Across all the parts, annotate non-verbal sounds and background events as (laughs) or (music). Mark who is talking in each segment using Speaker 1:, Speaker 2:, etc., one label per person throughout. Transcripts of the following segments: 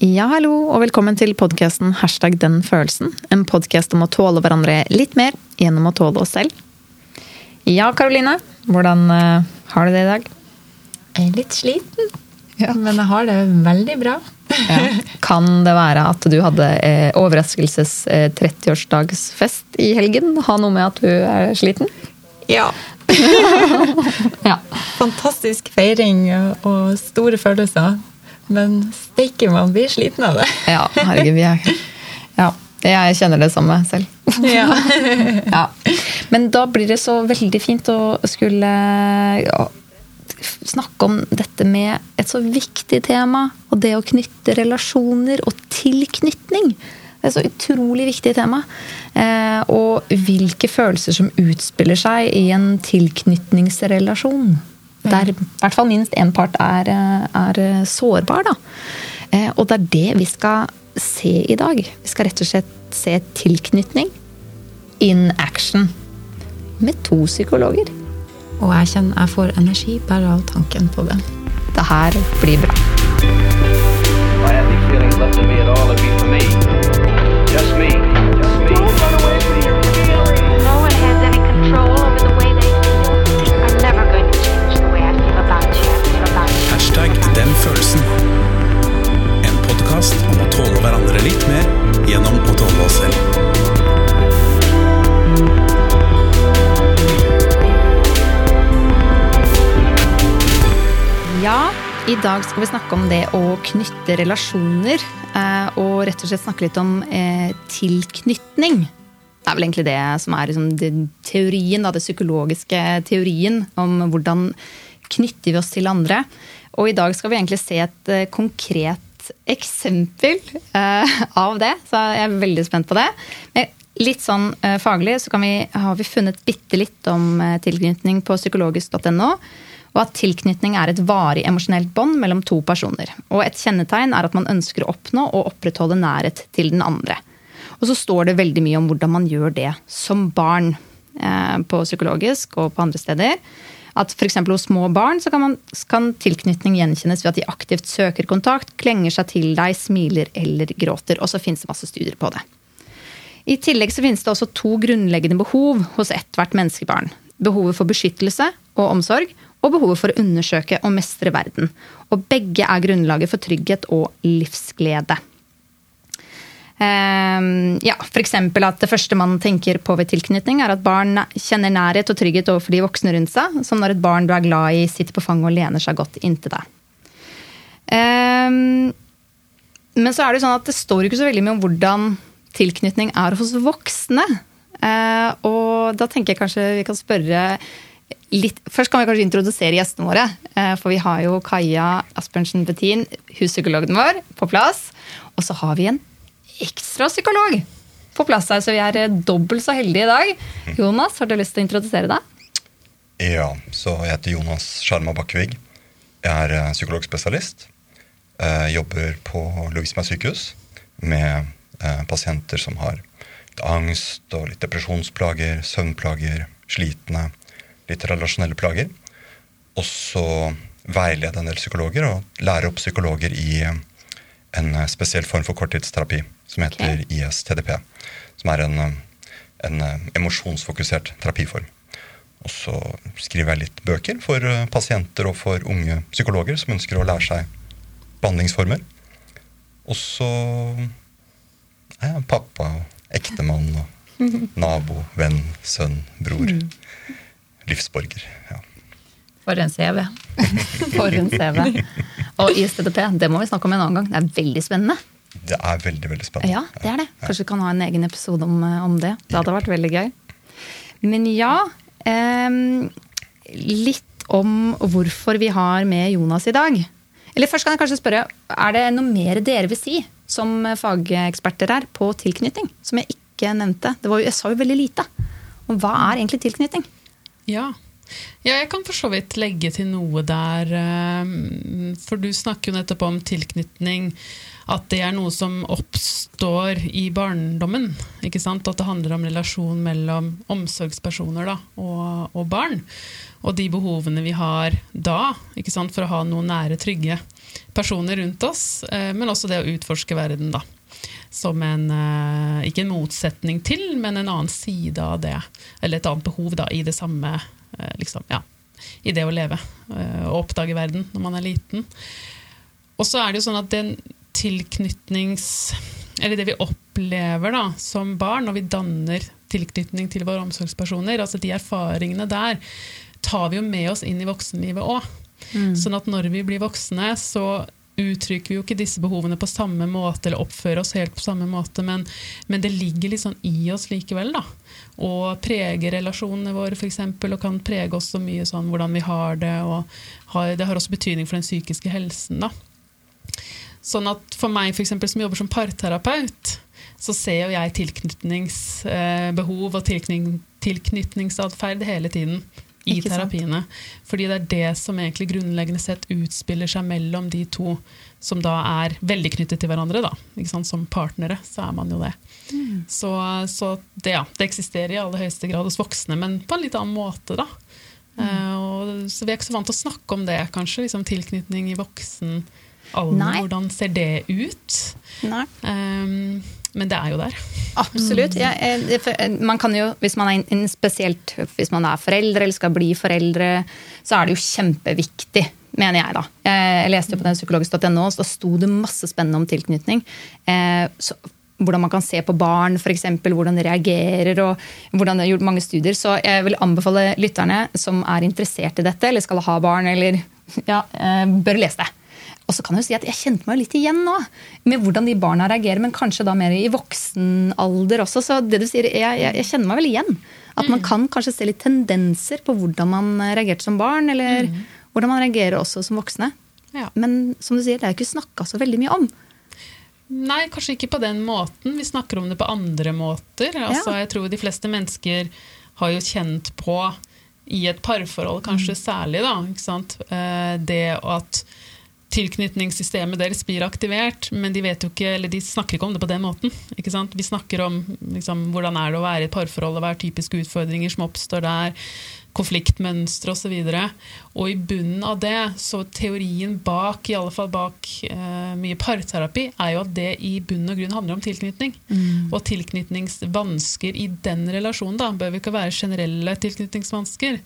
Speaker 1: Ja, hallo, og velkommen til podkasten Hashtag den følelsen. En podkast om å tåle hverandre litt mer gjennom å tåle oss selv. Ja, Karoline. Hvordan uh, har du det i dag?
Speaker 2: Jeg er litt sliten, ja. men jeg har det veldig bra.
Speaker 1: ja. Kan det være at du hadde eh, overraskelses eh, 30-årsdagsfest i helgen? Ha noe med at du er sliten?
Speaker 2: Ja. (laughs) ja. Fantastisk feiring og store følelser. Men steike, man blir sliten av det.
Speaker 1: ja, herregud. Vi er, ja, jeg kjenner det samme selv. Ja. (laughs) ja. Men da blir det så veldig fint å skulle ja, snakke om dette med et så viktig tema. Og det å knytte relasjoner og tilknytning. Det er et så utrolig viktig tema. Eh, og hvilke følelser som utspiller seg i en tilknytningsrelasjon der i hvert fall minst én part er, er, sårbar. Da. Eh, og det er det vi skal se i dag. Vi skal rett og slett se tilknytning in action. Med to psykologer.
Speaker 2: Og jeg kjenner jeg får energi bare av tanken på det.
Speaker 1: Det her blir bra. Just
Speaker 3: selv.
Speaker 1: Ja, i dag skal vi snakke om det å knytte relasjoner. Eh, og rett og slett snakke litt om eh, tilknytning. Det er vel egentlig det som er liksom, det, teorien, det psykologiske teorien om hvordan knytter vi oss til andre. Og i dag skal vi egentlig se et uh, konkret eksempel uh, av det. Så jeg er veldig spent på det. Men litt sånn uh, faglig så vi, har vi funnet bitte litt om tilknytning på psykologisk.no. Og at tilknytning er et varig emosjonelt bånd mellom to personer. Og et kjennetegn er at man ønsker å oppnå og opprettholde nærhet til den andre. Og så står det veldig mye om hvordan man gjør det som barn på psykologisk og på andre steder. At f.eks. hos små barn så kan, man, kan, tilknytning gjenkjennes ved at de aktivt søker kontakt, klenger seg til deg, smiler eller gråter. Og så finnes det masse studier på det. I tillegg så finnes det også to grunnleggende behov hos ethvert menneskebarn. Behovet for beskyttelse og omsorg, og behovet for å undersøke og mestre verden. Og begge er grunnlaget for trygghet og livsglede. Ehm, ja, F.eks. at det første man tenker på ved tilknytning, er at barn kjenner nærhet og trygghet overfor de voksne rundt seg. Som når et barn du er glad i, sitter på fanget og lener seg godt inntil deg. Ehm, men så er det jo sånn at det står ikke så veldig mye om hvordan tilknytning er hos voksne. Ehm, og da tenker jeg kanskje vi kan spørre litt Først kan vi kanskje introdusere gjestene våre. For vi har jo Kaja Asbjørnsen Bettin, huspsykologen vår, på plass. Og så har vi en ekstra psykolog på plass her, så vi er eh, dobbelt så heldige i dag. Jonas, har du lyst til å introdusere deg?
Speaker 4: Ja, så jeg heter Jonas Sjarma Bakkevig. Jeg er eh, psykologspesialist. Jeg eh, jobber på Lovisma sykehus med pasienter som har litt angst og litt depresjonsplager, søvnplager, slitne, litt relasjonelle plager. Og så veileder jeg en del psykologer og lærer opp psykologer i en spesiell form for korttidsterapi som heter okay. ISTDP. Som er en, en emosjonsfokusert terapiform. Og så skriver jeg litt bøker for eh, pasienter og for unge psykologer som ønsker å lære seg behandlingsformer. Og så er jeg pappa og ektemann og (laughs) nabo, venn, sønn, bror. Mm. Livsborger. Ja.
Speaker 2: For en CV. (laughs)
Speaker 1: For en CV. Og ISTDP, det må vi snakke om en annen gang. Det er veldig spennende.
Speaker 4: Det er veldig veldig spennende.
Speaker 1: Ja, det er det. Kanskje vi kan ha en egen episode om, eh, om det. Det hadde vært veldig gøy. Men ja eh, Litt om hvorfor vi har med Jonas i dag. Eller først kan jeg kanskje spørre, Er det noe mer dere vil si som fageksperter her på tilknytning? Som jeg ikke nevnte. Jo, jeg sa jo veldig lite. Og hva er egentlig tilknytning?
Speaker 5: Ja, ja, jeg kan for så vidt legge til noe der. Eh, for du snakker jo nettopp om tilknytning at det er noe som oppstår i barndommen. ikke sant? At det handler om relasjon mellom omsorgspersoner da, og, og, barn. Og de behovene vi har da ikke sant? for å ha noen nære, trygge. personer rundt oss, eh, men også det å utforske verden, da. Som en eh, Ikke en motsetning til, men en annen side av det. Eller et annet behov da, i det samme liksom, ja, I det å leve eh, og oppdage verden når man er liten. Og så er det jo sånn at den tilknytnings... Eller det vi opplever da, som barn når vi danner tilknytning til våre omsorgspersoner, altså de erfaringene der, tar vi jo med oss inn i voksenlivet òg. Mm. Sånn at når vi blir voksne, så uttrykker vi jo ikke disse behovene på samme måte, eller oppfører oss helt på samme måte, men, men det ligger litt sånn i oss likevel. da. Og preger relasjonene våre, f.eks., og kan prege oss så mye sånn hvordan vi har det. og har, Det har også betydning for den psykiske helsen. da. Sånn at For meg for eksempel, som jobber som parterapeut, så ser jo jeg tilknytningsbehov og tilknytning, tilknytningsatferd hele tiden i Ikke terapiene. Sant? Fordi det er det som egentlig grunnleggende sett utspiller seg mellom de to som da er veldig knyttet til hverandre. da. Som partnere så er man jo det. Mm. Så, så det, ja, det, eksisterer i aller høyeste grad hos voksne, men på en litt annen måte. da. Mm. Uh, så vi er ikke så vant til å snakke om det, kanskje. Liksom, tilknytning i voksen alder. Hvordan ser det ut? Nei. Um, men det er jo der.
Speaker 1: Absolutt. Ja, man kan jo, hvis man er spesielt hvis man er foreldre eller skal bli foreldre, så er det jo kjempeviktig, mener jeg. da. Jeg leste jo på den psykologisk.no, så da sto det masse spennende om tilknytning. Eh, så, hvordan man kan se på barn, f.eks. hvordan de reagerer. og hvordan det er gjort mange studier. Så jeg vil anbefale lytterne som er interessert i dette, eller skal ha barn, eller ja, eh, bør lese det. Og så kan jeg jo si at jeg kjente meg litt igjen nå, med hvordan de barna reagerer, men kanskje da mer i voksen alder også. Så det du sier, jeg, jeg, jeg kjenner meg vel igjen. At man mm. kan kanskje se litt tendenser på hvordan man reagerte som barn, eller mm. hvordan man reagerer også som voksne. Ja. Men som du sier, det er jo ikke snakka så veldig mye om.
Speaker 5: Nei, kanskje ikke på den måten. Vi snakker om det på andre måter. Altså. Jeg tror de fleste mennesker har jo kjent på, i et parforhold kanskje mm. særlig, da, eh, det at tilknytningssystemet deres blir aktivert, men de, ikke, eller de snakker ikke om det på den måten. Vi snakker om liksom, hvordan er det å være i et parforhold, og hva er typiske utfordringer som oppstår der konfliktmønstre osv. Og, så og i bunnen av det, så teorien bak i alle fall bak eh, mye parterapi, er jo at det i bunn og grunn handler om tilknytning. Mm. Og tilknytningsvansker i den relasjonen da, bør ikke være generelle tilknytningsvansker,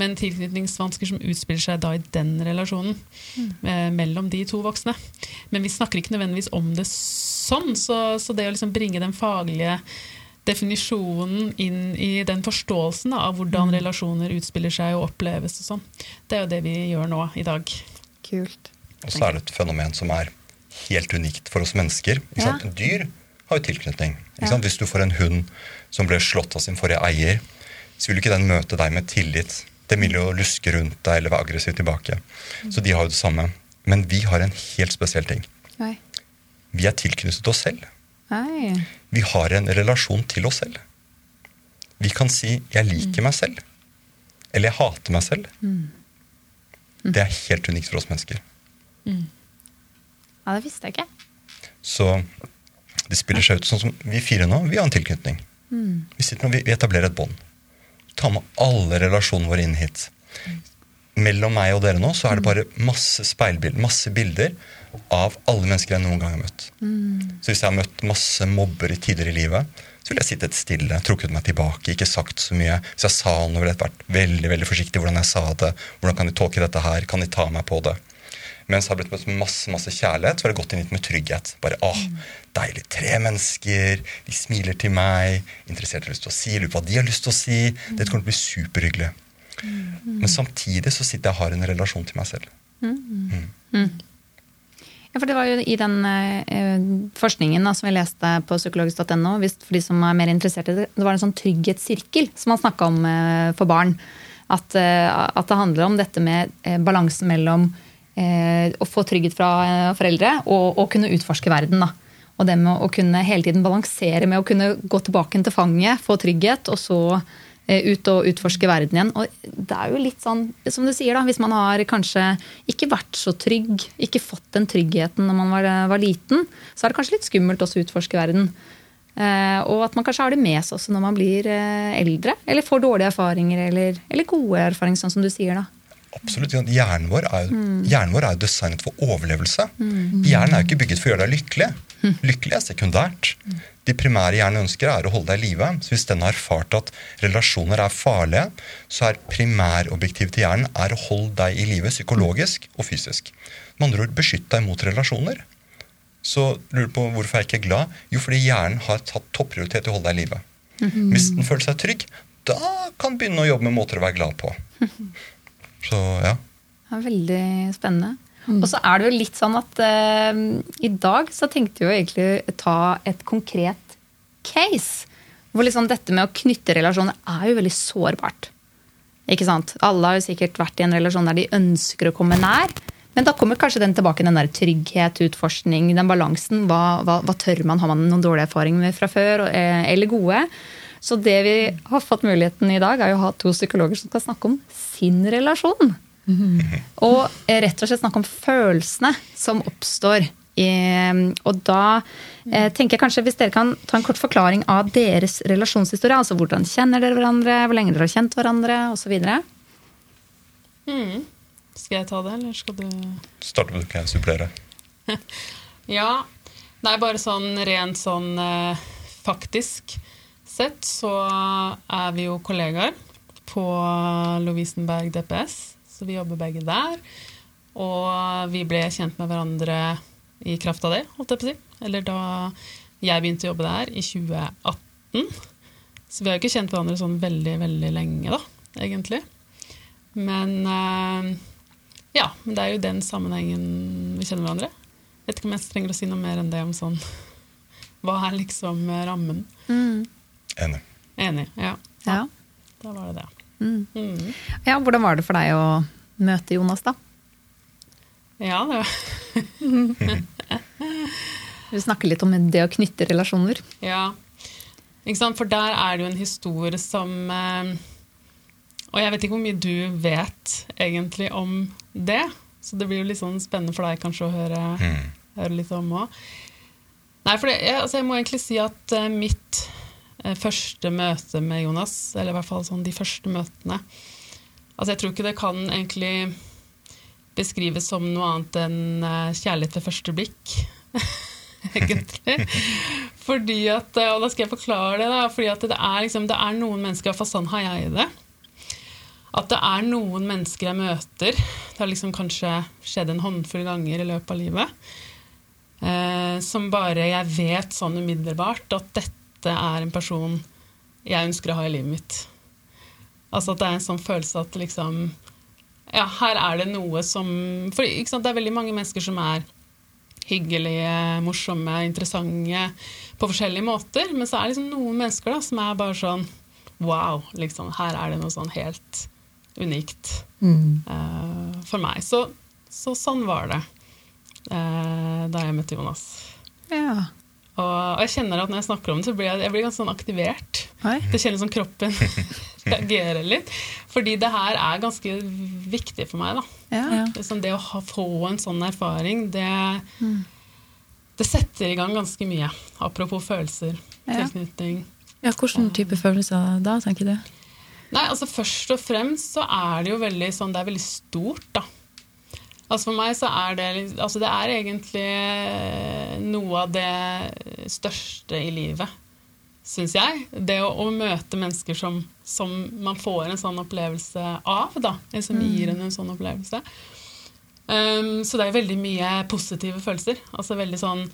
Speaker 5: men tilknytningsvansker som utspiller seg da i den relasjonen mm. eh, mellom de to voksne. Men vi snakker ikke nødvendigvis om det sånn, så, så det å liksom bringe den faglige definisjonen inn i den forståelsen da, av hvordan mm. relasjoner utspiller seg og oppleves. og sånn. Det er jo det vi gjør nå i dag.
Speaker 1: Kult.
Speaker 4: Og så er det et fenomen som er helt unikt for oss mennesker. Ja. Dyr har jo tilknytning. Ja. Hvis du får en hund som ble slått av sin forrige eier, så vil ikke den møte deg med tillit. Den vil jo luske rundt deg eller være aggressiv tilbake. Mm. Så de har jo det samme. Men vi har en helt spesiell ting. Nei. Vi er tilknyttet oss selv. Nei. Vi har en relasjon til oss selv. Vi kan si 'jeg liker mm. meg selv', eller 'jeg hater meg selv'. Mm. Mm. Det er helt unikt for oss mennesker.
Speaker 1: Mm. Ja, det visste jeg ikke.
Speaker 4: Så det spiller seg ut sånn som vi fire nå. Vi har en tilknytning. Mm. Vi sitter nå, vi etablerer et bånd. Tar med alle relasjonene våre inn hit. Mellom meg og dere nå så er det bare masse speilbilder, masse bilder av alle mennesker jeg noen gang har møtt. Mm. Så hvis jeg har møtt masse mobber i tidligere i livet, så ville jeg sittet stille, trukket meg tilbake, ikke sagt så mye. Hvis jeg sa noe, ville jeg vært veldig veldig forsiktig hvordan jeg sa det. Hvordan kan de tolke dette her? Kan de ta meg på det? Mens jeg har blitt møtt med masse masse kjærlighet, så har jeg gått inn litt med trygghet. Bare, åh, Deilig. Tre mennesker, de smiler til meg, interessert har lyst til å si, lurer på hva de har lyst til å si. Dette kommer til å bli superhyggelig. Men samtidig så sitter jeg og har en relasjon til meg selv. Mm. Mm.
Speaker 1: Ja, for Det var jo i den eh, forskningen da, som vi leste på psykologisk.no, for de som er mer interessert i det, det var en sånn trygghetssirkel som man snakka om eh, for barn. At, eh, at, det handler om dette med balansen mellom å få trygghet fra foreldre og å kunne utforske verden. da. Og det med å kunne hele tiden balansere med å kunne gå tilbake til fanget, få trygghet, og så ut og utforske verden igjen. Og det er jo litt sånn, som du sier, da, hvis man har kanskje ikke vært så trygg, ikke fått den tryggheten når man var, var liten, så er det kanskje litt skummelt også å utforske verden. Eh, og at man kanskje har det med seg også når man blir eh, eldre. Eller får dårlige erfaringer eller, eller, gode erfaringer, sånn som du sier. da.
Speaker 4: Absolutt. Hjernen vår er, jo- hjernen vår er designet for overlevelse. Hjernen er jo ikke bygget for å gjøre deg lykkelig. Lykkelig er sekundært. De primære hjernen ønsker, er å holde deg i live. Så hvis den har erfart at relasjoner er farlige, så er primærobjektivet til hjernen er å holde deg i live psykologisk og fysisk. Med andre ord beskytte deg mot relasjoner. Så lurer du på hvorfor jeg ikke er glad? Jo, fordi hjernen har tatt topprioritet i å holde deg i live. Hvis den føler seg trygg, da kan den begynne å jobbe med måter å være glad på. (laughs) Så ja.
Speaker 1: Det er veldig spennende. Og så er det jo litt sånn at uh, i dag så tenkte vi jo egentlig ta et konkret case. Hvor liksom dette med å knytte relasjoner er jo veldig sårbart. Ikke sant? Alle har jo sikkert vært i en relasjon der de ønsker å komme nær. Men da kommer kanskje den tilbake, den der trygghet, utforskning, den balansen. Hva, hva, hva tør man? Har man noen dårlige erfaringer med fra før, eh, eller gode? Så det vi har fått muligheten i dag, er jo å ha to psykologer som skal snakke om sin relasjon. Og eh, rett og slett snakke om følelsene som oppstår. Og da eh, tenker jeg kanskje hvis dere kan ta en kort forklaring av deres relasjonshistorie. Altså hvordan kjenner dere hverandre, hvor lenge dere har kjent hverandre osv.
Speaker 5: Mm. Skal jeg ta det, eller skal du
Speaker 4: Starte med du kan supplere. (laughs)
Speaker 5: Ja. Nei, bare sånn rent sånn eh, faktisk sett så er vi jo kollegaer på Lovisenberg DPS, så vi jobber begge der. Og vi ble kjent med hverandre i kraft av det, holdt jeg på å si. Eller da jeg begynte å jobbe der, i 2018. Så vi har jo ikke kjent hverandre sånn veldig, veldig lenge, da, egentlig. Men eh, ja, det er jo den sammenhengen vi kjenner hverandre. Vet ikke om jeg trenger å si noe mer enn det om sånn (laughs) Hva er liksom rammen?
Speaker 4: Enig.
Speaker 5: Enig. Ja.
Speaker 1: Ja.
Speaker 5: Da var det det.
Speaker 1: Mm.
Speaker 5: Mm.
Speaker 1: ja, hvordan var det for deg å møte Jonas, da?
Speaker 5: Ja, det var (laughs)
Speaker 1: Vi snakker litt om det å knytte relasjoner.
Speaker 5: Ja. Ikke sant? For der er det jo en historie som eh, Og jeg vet ikke hvor mye du vet egentlig om det. Så det blir jo litt sånn spennende for deg kanskje å høre,
Speaker 4: Mm.
Speaker 5: høre litt om òg. Nei, for det, jeg, altså jeg må egentlig si at eh, mitt første møte med Jonas, eller i hvert fall sånn de første møtene Altså jeg tror ikke det kan egentlig beskrives som noe annet enn eh, kjærlighet ved første blikk. (laughs) egentlig. (laughs) Fordi at, eh, og da skal jeg forklare det, da, fordi at det er, liksom, det er noen mennesker, i hvert fall sånn har jeg det, at det er noen mennesker jeg møter, det har liksom kanskje skjedd en håndfull ganger i løpet av livet, eh, som bare jeg vet sånn umiddelbart at dette er en person jeg ønsker å ha i livet mitt. Altså at det er en sånn følelse at liksom Ja, her er det noe som For sant, det er veldig mange mennesker som er hyggelige, morsomme, interessante på forskjellige måter. Men så er det liksom noen mennesker da, som er bare sånn Wow, liksom, her er det noe sånn helt unikt eh, for meg. Så, så sånn var det uh, da jeg møtte Jonas.
Speaker 1: Ja.
Speaker 5: Og, og jeg kjenner at når jeg snakker om det, så blir jeg, jeg blir ganske sånn aktivert.
Speaker 1: Oi.
Speaker 5: Det kjennes som kroppen (laughs) reagerer litt. Fordi det her er ganske viktig for meg. da.
Speaker 1: Ja.
Speaker 5: Liksom det å ha, få en sånn erfaring, det, det setter i gang ganske mye. Apropos følelser,
Speaker 1: Ja.
Speaker 5: tilknytning.
Speaker 2: Ja, Hvilken type følelser da, tenker du?
Speaker 5: Nei, altså Først og fremst så er det jo veldig sånn, det er veldig stort, da. Altså For meg så er det altså Det er egentlig eh, noe av det største i livet, syns jeg. Det å, å møte mennesker som, som man får en sånn opplevelse av, da. Som gir en en sånn opplevelse. Um, så det er veldig mye positive følelser. Altså veldig sånn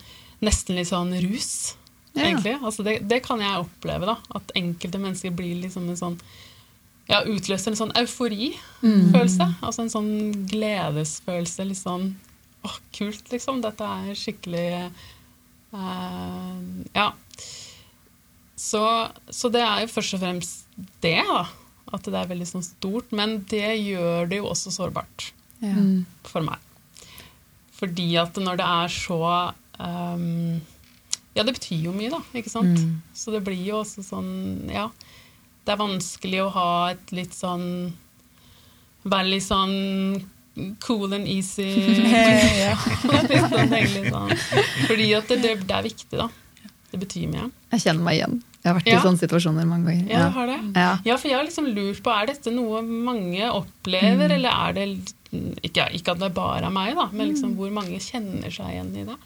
Speaker 5: Nesten litt sånn rus,
Speaker 1: Ja.
Speaker 5: egentlig. Altså det, det kan jeg oppleve, da. At enkelte mennesker blir liksom en sånn ja, utløser en sånn euforifølelse. Altså en sånn gledesfølelse. Litt sånn Å, kult, liksom. Dette er skikkelig uh, Ja. Så, så det er jo først og fremst det, da. At det er veldig sånn stort. Men det gjør det jo også sårbart
Speaker 1: Ja.
Speaker 5: for meg. Fordi at når det er så um, Ja, det betyr jo mye, da. ikke sant? Så det blir jo også sånn Ja. Det er vanskelig å ha et litt sånn Være litt sånn cool and easy. (laughs) sånn, sånn. Fordi at det, det, er viktig, da. Det betyr mye.
Speaker 1: Jeg kjenner meg igjen. Jeg har vært
Speaker 5: Ja.
Speaker 1: i sånne situasjoner mange ganger.
Speaker 5: Ja, har det?
Speaker 1: Ja.
Speaker 5: Ja, for jeg har liksom lurt på, er dette noe mange opplever, eller er det ikke, ikke at det bare er meg, da, men liksom hvor mange kjenner seg igjen i det?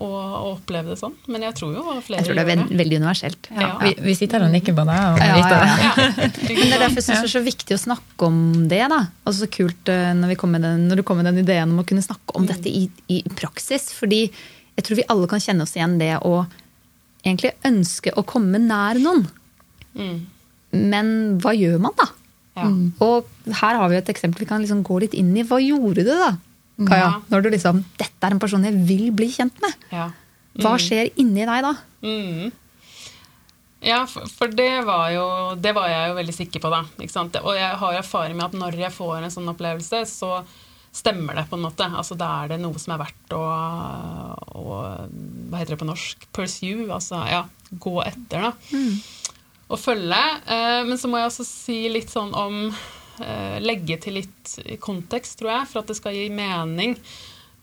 Speaker 5: Og, og oppleve det sånn. Men jeg tror jo flere
Speaker 1: Jeg tror det er veld, veldig universelt.
Speaker 5: Ja.
Speaker 2: Vi, vi sitter her og nikker på deg. Og
Speaker 1: Ja, ja, ja. (laughs) Men det er derfor jeg synes det er så viktig å snakke om det. da. Altså så kult eh, når, vi kom med den, når du kom med den ideen om å kunne snakke om dette i, i praksis. Fordi jeg tror vi alle kan kjenne oss igjen det å egentlig ønske å komme nær noen.
Speaker 5: Mm.
Speaker 1: Men hva gjør man, da?
Speaker 5: Ja.
Speaker 1: Og her har vi et eksempel vi kan liksom gå litt inn i. Hva gjorde du, da? Kaja,
Speaker 5: Ja.
Speaker 1: når du liksom Dette er en person jeg vil bli kjent med.
Speaker 5: Ja.
Speaker 1: Hva skjer inni deg da?
Speaker 5: Mm. Ja, for, for det var jo Det var jeg jo veldig sikker på, da. Og jeg har erfaring med at når jeg får en sånn opplevelse, så stemmer det, på en måte. Altså Da er det noe som er verdt å, å Hva heter det på norsk? Pursue. Altså ja, gå etter, da. Og følge. Eh, men så må jeg også si litt sånn om Legge til litt kontekst, tror jeg, for at det skal gi mening.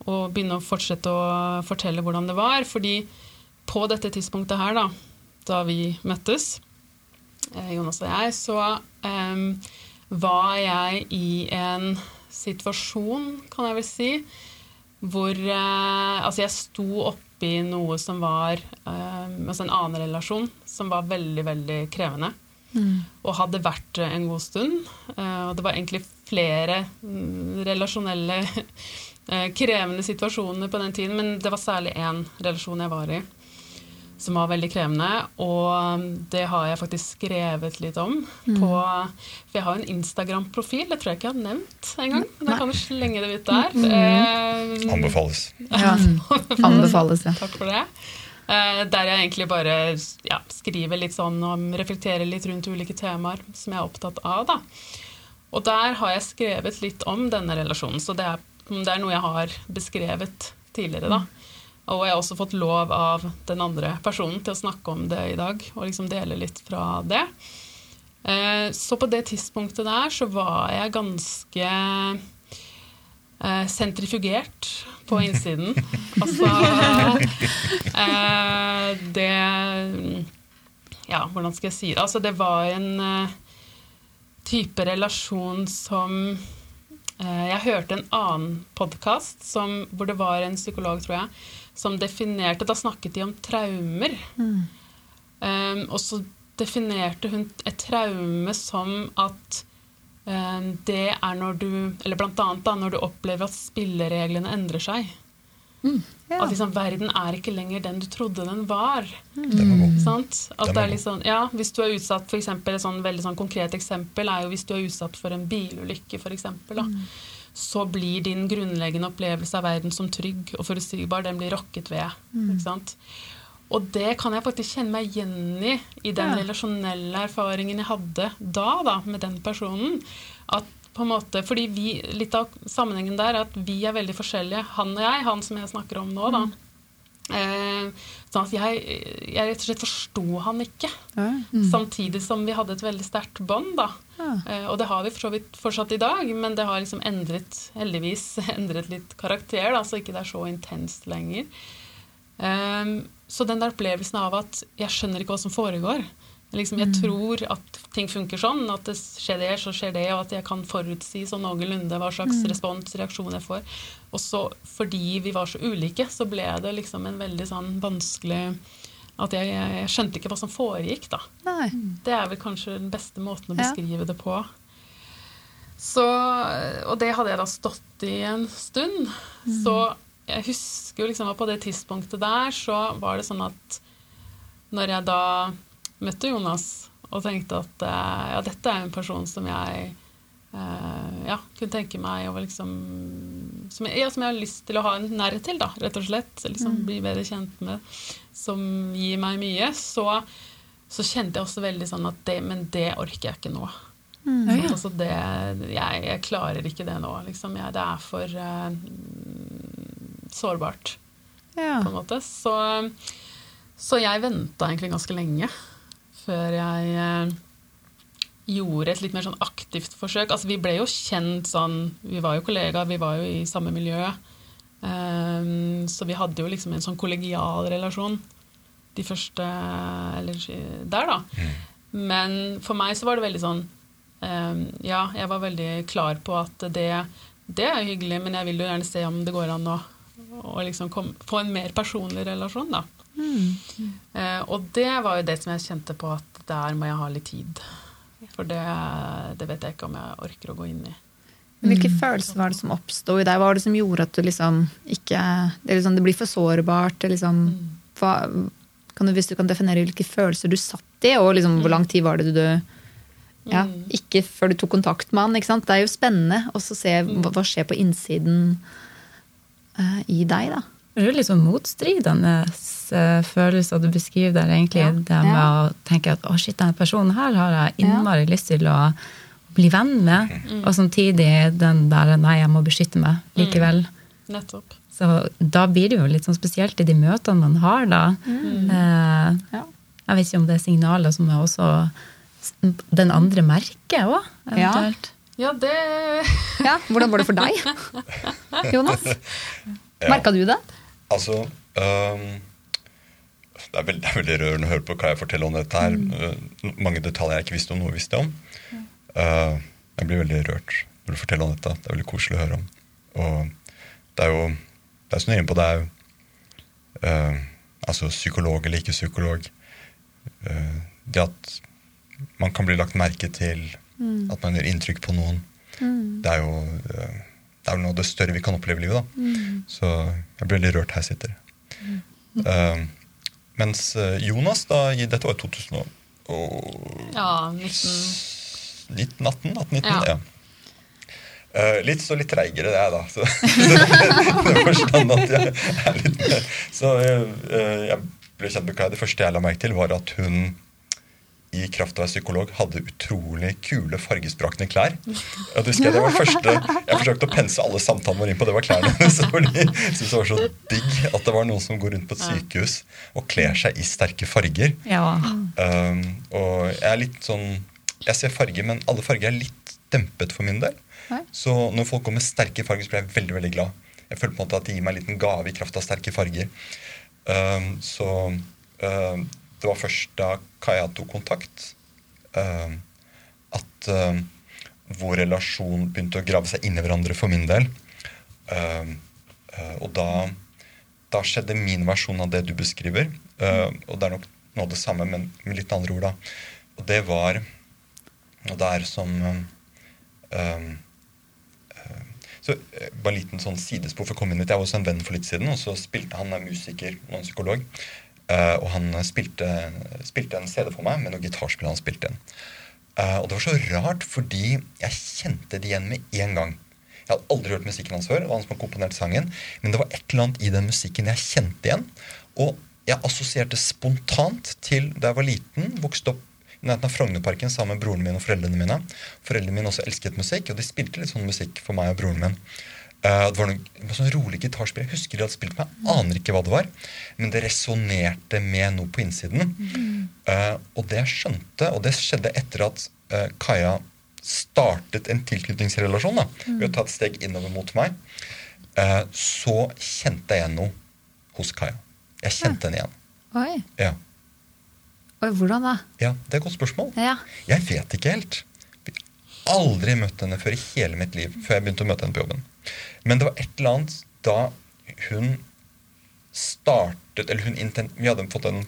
Speaker 5: Og begynne å fortsette å fortelle hvordan det var. Fordi på dette tidspunktet her, da, da vi møttes, eh, Jonas og jeg, så um, var jeg i en situasjon, kan jeg vel si, hvor uh, Altså, jeg sto oppi noe som var uh, Altså en annen relasjon som var veldig, veldig krevende. Og hadde vært det en god stund. Eh, og det var egentlig flere mm, relasjonelle (laughs) eh, krevende situasjoner på den tiden, men det var særlig én relasjon jeg var i som var veldig krevende. Og um, det har jeg faktisk skrevet litt om. På, for jeg har jo en Instagram-profil, det tror jeg ikke jeg har nevnt engang. Men jeg kan du slenge det ut der. Eh,
Speaker 4: Anbefales.
Speaker 1: Ja. (laughs) Anbefales, ja.
Speaker 5: Takk for det. Eh, der jeg egentlig bare ja, skriver litt sånn om Reflekterer litt rundt ulike temaer som jeg er opptatt av. da. Og der har jeg skrevet litt om denne relasjonen, så det er, det er noe jeg har beskrevet tidligere. da. Og jeg har også fått lov av den andre personen til å snakke om det i dag, og liksom dele litt fra det. Eh, Så på det tidspunktet der så var jeg ganske eh, sentrifugert på innsiden. altså eh, Det Ja, hvordan skal jeg si det? Altså, det var en eh, type relasjon som eh, Jeg hørte en annen podkast hvor det var en psykolog, tror jeg, som definerte Da snakket de om traumer. Um, og så definerte hun et traume som at det er når du Eller blant annet da, når du opplever at spillereglene endrer seg.
Speaker 1: Ja.
Speaker 5: At liksom, verden er ikke lenger den du trodde den var.
Speaker 4: Mm.
Speaker 5: Sant? At det er litt sånn, ja, hvis du er utsatt for eksempel, Et sånn veldig sånn konkret eksempel er jo hvis du er utsatt for en bilulykke, for eksempel, så blir din grunnleggende opplevelse av verden som trygg og forutsigbar, den blir rokket ved. Ikke sant? Og det kan jeg faktisk kjenne meg igjen i, i den
Speaker 1: Ja.
Speaker 5: relasjonelle erfaringen jeg hadde da, da, med den personen. At på en måte, fordi vi, Litt av sammenhengen der er at vi er veldig forskjellige, han og jeg, han som jeg snakker om nå. da. Eh, sånn at jeg, jeg rett og slett forsto han ikke.
Speaker 1: Mm.
Speaker 5: Samtidig som vi hadde et veldig sterkt bånd. da.
Speaker 1: Ja.
Speaker 5: Eh, og det har vi for så vidt fortsatt i dag, men det har liksom endret, heldigvis (laughs) endret litt karakter, da, så ikke det er så intenst lenger. Ehm, så den der opplevelsen av at jeg skjønner ikke hva som foregår. Liksom, jeg tror at ting funker sånn, at det skjer det, så skjer det, og at jeg kan forutsi sånn noenlunde hva slags respons, reaksjon jeg får. Og så fordi vi var så ulike, så ble det liksom en veldig sånn vanskelig At jeg, jeg, jeg skjønte ikke hva som foregikk, da.
Speaker 1: Nei.
Speaker 5: Det er vel kanskje den beste måten å
Speaker 1: Ja.
Speaker 5: beskrive det på. Så, og det hadde jeg da stått i en stund. Så jeg husker jo liksom at på det tidspunktet der så var det sånn at når jeg da møtte Jonas og tenkte at eh, ja, dette er en person som jeg eh, ja, kunne tenke meg å liksom som jeg, ja, som jeg har lyst til å ha en nærhet til, da, rett og slett. Liksom Bli bedre kjent med. Som gir meg mye. Så, så kjente jeg også veldig sånn at det, Men det orker jeg ikke nå.
Speaker 2: Mm. Sånn,
Speaker 5: Altså det, jeg, jeg klarer ikke det nå. Liksom. Jeg, det er for eh, sårbart,
Speaker 1: Ja.
Speaker 5: på en måte. Så, så jeg venta egentlig ganske lenge før jeg eh, gjorde et litt mer sånn aktivt forsøk. Altså, vi ble jo kjent sånn Vi var jo kollegaer, vi var jo i samme miljø. Um, så vi hadde jo liksom en sånn kollegial relasjon de første Eller der, da. Men for meg så var det veldig sånn um, Ja, jeg var veldig klar på at det, det er hyggelig, men jeg vil jo gjerne se om det går an å, å liksom kom, få en mer personlig relasjon, da. Eh, og det var jo det som jeg kjente på at der må jeg ha litt tid. For det, det vet jeg ikke om jeg orker å gå inn i.
Speaker 1: Hvilke følelser var det som oppsto i deg? Hva var det som gjorde at du liksom ikke Det, liksom, det blir for sårbart? Det liksom, hva, kan du, hvis du kan definere hvilke følelser du satt i, og liksom, hvor lang tid var det du ja, Ikke før du tok kontakt med han. Ikke sant? Det er jo spennende å se hva, hva skjer på innsiden i deg, da.
Speaker 2: Det er jo litt sånn motstridende eh, følelser du beskriver der, egentlig.
Speaker 1: Ja.
Speaker 2: Det med
Speaker 1: Ja.
Speaker 2: å tenke at å shit, denne personen her har jeg innmari lyst til å bli venn med. Og samtidig den der nei, jeg må beskytte meg likevel.
Speaker 5: Nettopp.
Speaker 2: Så da blir det jo litt sånn spesielt i de møtene man har, da. Eh,
Speaker 1: Ja.
Speaker 2: jeg vet ikke om det er signaler som er også den andre merker òg,
Speaker 1: Ja.
Speaker 2: eventuelt.
Speaker 5: Ja, det (laughs)
Speaker 1: Ja, Hvordan var det for deg, (laughs) Jonas? Merka du det?
Speaker 4: Altså um, det, er veldig, det er veldig rørende å høre på hva jeg forteller om dette her. Mm. mange detaljer jeg ikke visste om, noe visste jeg om. Uh, jeg blir veldig rørt når du forteller om dette. Det er veldig koselig å høre om. Og det er jo Det er som du er inne på, det er jo uh, Altså psykolog eller ikke psykolog. Uh, det at man kan bli lagt merke til, at man gjør inntrykk på noen. Det er jo øh, det er noe av det større vi kan oppleve i livet. da. Så jeg blir veldig rørt her jeg sitter. Uh, mens eh, Jonas, da, i, dette var 2000 og, og
Speaker 5: Ja, 19
Speaker 4: 1918? 1819,
Speaker 5: Ja.
Speaker 4: ja. Uh, litt så litt treigere, (laughs) det er da. Så, det forstand at jeg er litt Så eh, eh, jeg ble kjent med Kai. Det første jeg la merke til, var at hun i kraft av å være psykolog hadde utrolig kule, fargesprakende klær. Jeg husker det var første Jeg forsøkte å pense alle samtalene våre inn på, det var klærne hennes. Fordi jeg syntes det var så digg at det var noen som går rundt på et sykehus og kler seg i sterke farger.
Speaker 2: Ja.
Speaker 4: Um, og jeg er litt sånn Jeg ser farger, men alle farger er litt dempet for min del. Så når folk går med sterke farger, så blir jeg veldig veldig glad. Jeg føler på en måte at de gir meg en liten gave i kraft av sterke farger. Um, så um, det var først da Kaja tok kontakt, uh, at uh, vår relasjon begynte å grave seg inn i hverandre for min del. Uh, og da, da skjedde min versjon av det du beskriver. Og det er nok noe av det samme, men med litt andre ord. da. Og det var Og det er som så Bare en liten sånn sidespor for å komme inn hit. Jeg var hos en venn for litt siden, og så spilte han er musiker og en psykolog. Uh, og han spilte, spilte en CD for meg med noe gitarspill han spilte inn. Uh, og det var så rart, fordi jeg kjente det igjen med en gang. Jeg hadde aldri hørt musikken hans før, det var han som hadde komponert sangen, men det var et eller annet i den musikken jeg kjente igjen. Og jeg assosierte spontant til da jeg var liten, vokste opp i nærheten av Frognerparken sammen med broren min og foreldrene mine. Foreldrene mine også elsket musikk, og de spilte litt sånn musikk for meg og broren min. Uh, det var noe, sånn rolig gitarspill. Jeg husker de hadde spilt meg, aner ikke hva det var. Men det resonnerte med noe på innsiden. Uh, og det jeg skjønte, og det skjedde etter at uh, Kaja startet en tilknytningsrelasjon da, ved å ta et steg innover mot meg, så kjente jeg noe hos Kaja. Jeg kjente henne igjen.
Speaker 1: Oi.
Speaker 4: Ja.
Speaker 1: Oi, hvordan da?
Speaker 4: ja, Det er et godt spørsmål.
Speaker 1: Ja.
Speaker 4: Jeg vet ikke helt. Aldri møtt henne før i hele mitt liv. før jeg begynte å møte henne på jobben. Men det var et eller annet da hun startet Eller hun vi hadde fått en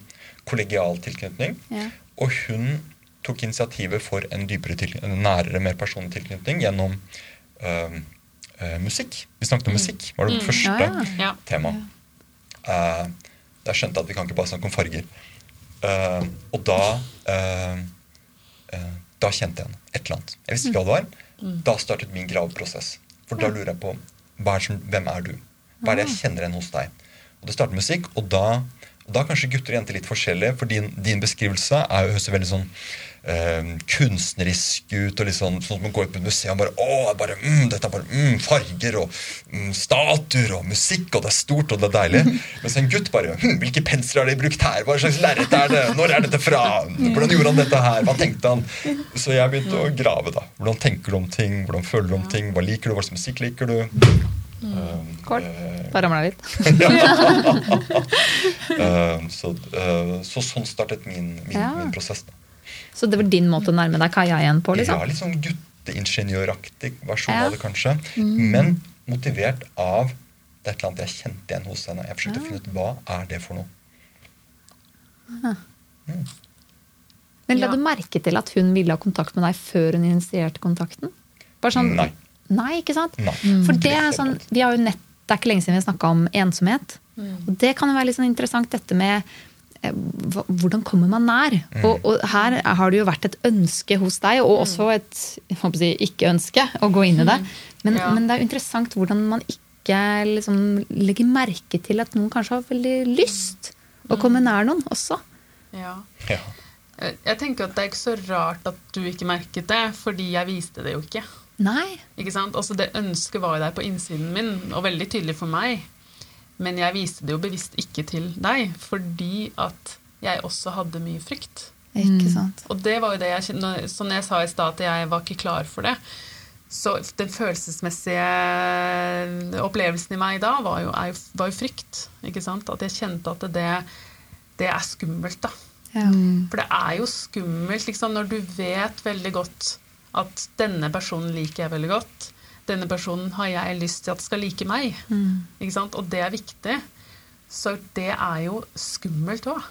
Speaker 4: kollegial tilknytning.
Speaker 1: Ja.
Speaker 4: Og hun tok initiativet for en dypere en nærere, mer personlig tilknytning gjennom øhm, øh, musikk. Vi snakket om musikk. var det vårt første
Speaker 1: Ja, ja.
Speaker 5: Ja.
Speaker 4: tema. Eh, jeg skjønte at vi kan ikke bare snakke om farger. Uh, og da uh, Da kjente jeg henne. Et eller annet. Jeg visste ikke hva det var. Da startet min graveprosess. For da lurer jeg på er som, hvem er du? Hva er det jeg kjenner igjen hos deg? Og Det starter musikk, og da, og da kanskje gutter og jenter litt forskjellige. For din, din beskrivelse er jo høres veldig sånn eh, kunstnerisk ut. og litt sånn, sånn at man går på et museum og bare å, bare, mm, dette er bare mm, farger og mm, statuer og musikk, og det er stort og det er deilig. (laughs) Mens en gutt bare hm, Hvilke pensler har de brukt her? Hva slags lerret er det? Når er dette fra? Hvordan gjorde han dette her? Hva tenkte han? Så jeg begynte å grave. da. Hvordan tenker du om ting? Hvordan føler du om ting? Hva liker du? Hva slags musikk liker du? Mm.
Speaker 1: Kål.
Speaker 4: eh,
Speaker 1: Da ramla jeg litt. (laughs) (laughs)
Speaker 4: eh, så, eh, så sånn startet min, min,
Speaker 1: Ja.
Speaker 4: min prosess. da.
Speaker 1: Så det var din måte å nærme deg Kaja igjen på? liksom?
Speaker 4: Ja,
Speaker 1: liksom?
Speaker 4: litt sånn gutteingeniøraktig versjon
Speaker 1: Ja.
Speaker 4: av det, kanskje. Men motivert av det er et eller annet jeg kjente igjen hos henne. Jeg forsøkte å finne ut hva er det for noe.
Speaker 1: Men la
Speaker 5: Ja.
Speaker 1: du merke til at hun ville ha kontakt med deg før hun initierte kontakten? Bare sånn,
Speaker 4: Nei.
Speaker 1: Nei, ikke sant?
Speaker 4: Nei.
Speaker 1: For det er sånn, vi har jo nett, det er ikke lenge siden vi har snakka om ensomhet. Og det kan jo være litt sånn interessant, dette med hvordan kommer man nær? Og, og her har det jo vært et ønske hos deg, og også et si, ikke-ønske, å gå inn i det. Men,
Speaker 5: Ja.
Speaker 1: men det er interessant hvordan man ikke liksom, legger merke til at noen kanskje har veldig lyst å komme nær noen også.
Speaker 5: Ja.
Speaker 4: Ja.
Speaker 5: Jeg jeg tenker at Det er ikke så rart at du ikke merket det, fordi jeg viste det jo ikke.
Speaker 1: Nei.
Speaker 5: Ikke sant? Også Det ønsket var jo der på innsiden min, og veldig tydelig for meg. Men jeg viste det jo bevisst ikke til deg, fordi at jeg også hadde mye frykt.
Speaker 1: Ikke sant.
Speaker 5: Og det var jo det jeg kjente, Som jeg sa i stad, at jeg var ikke klar for det. Så den følelsesmessige opplevelsen i meg da var jo, er jo, var jo frykt. Ikke sant? At jeg kjente at det, det er skummelt, da.
Speaker 1: Ja.
Speaker 5: For det er jo skummelt liksom, når du vet veldig godt at denne personen liker jeg veldig godt. Denne personen har jeg lyst til at skal like meg. Ikke sant? Og det er viktig. Så det er jo skummelt òg.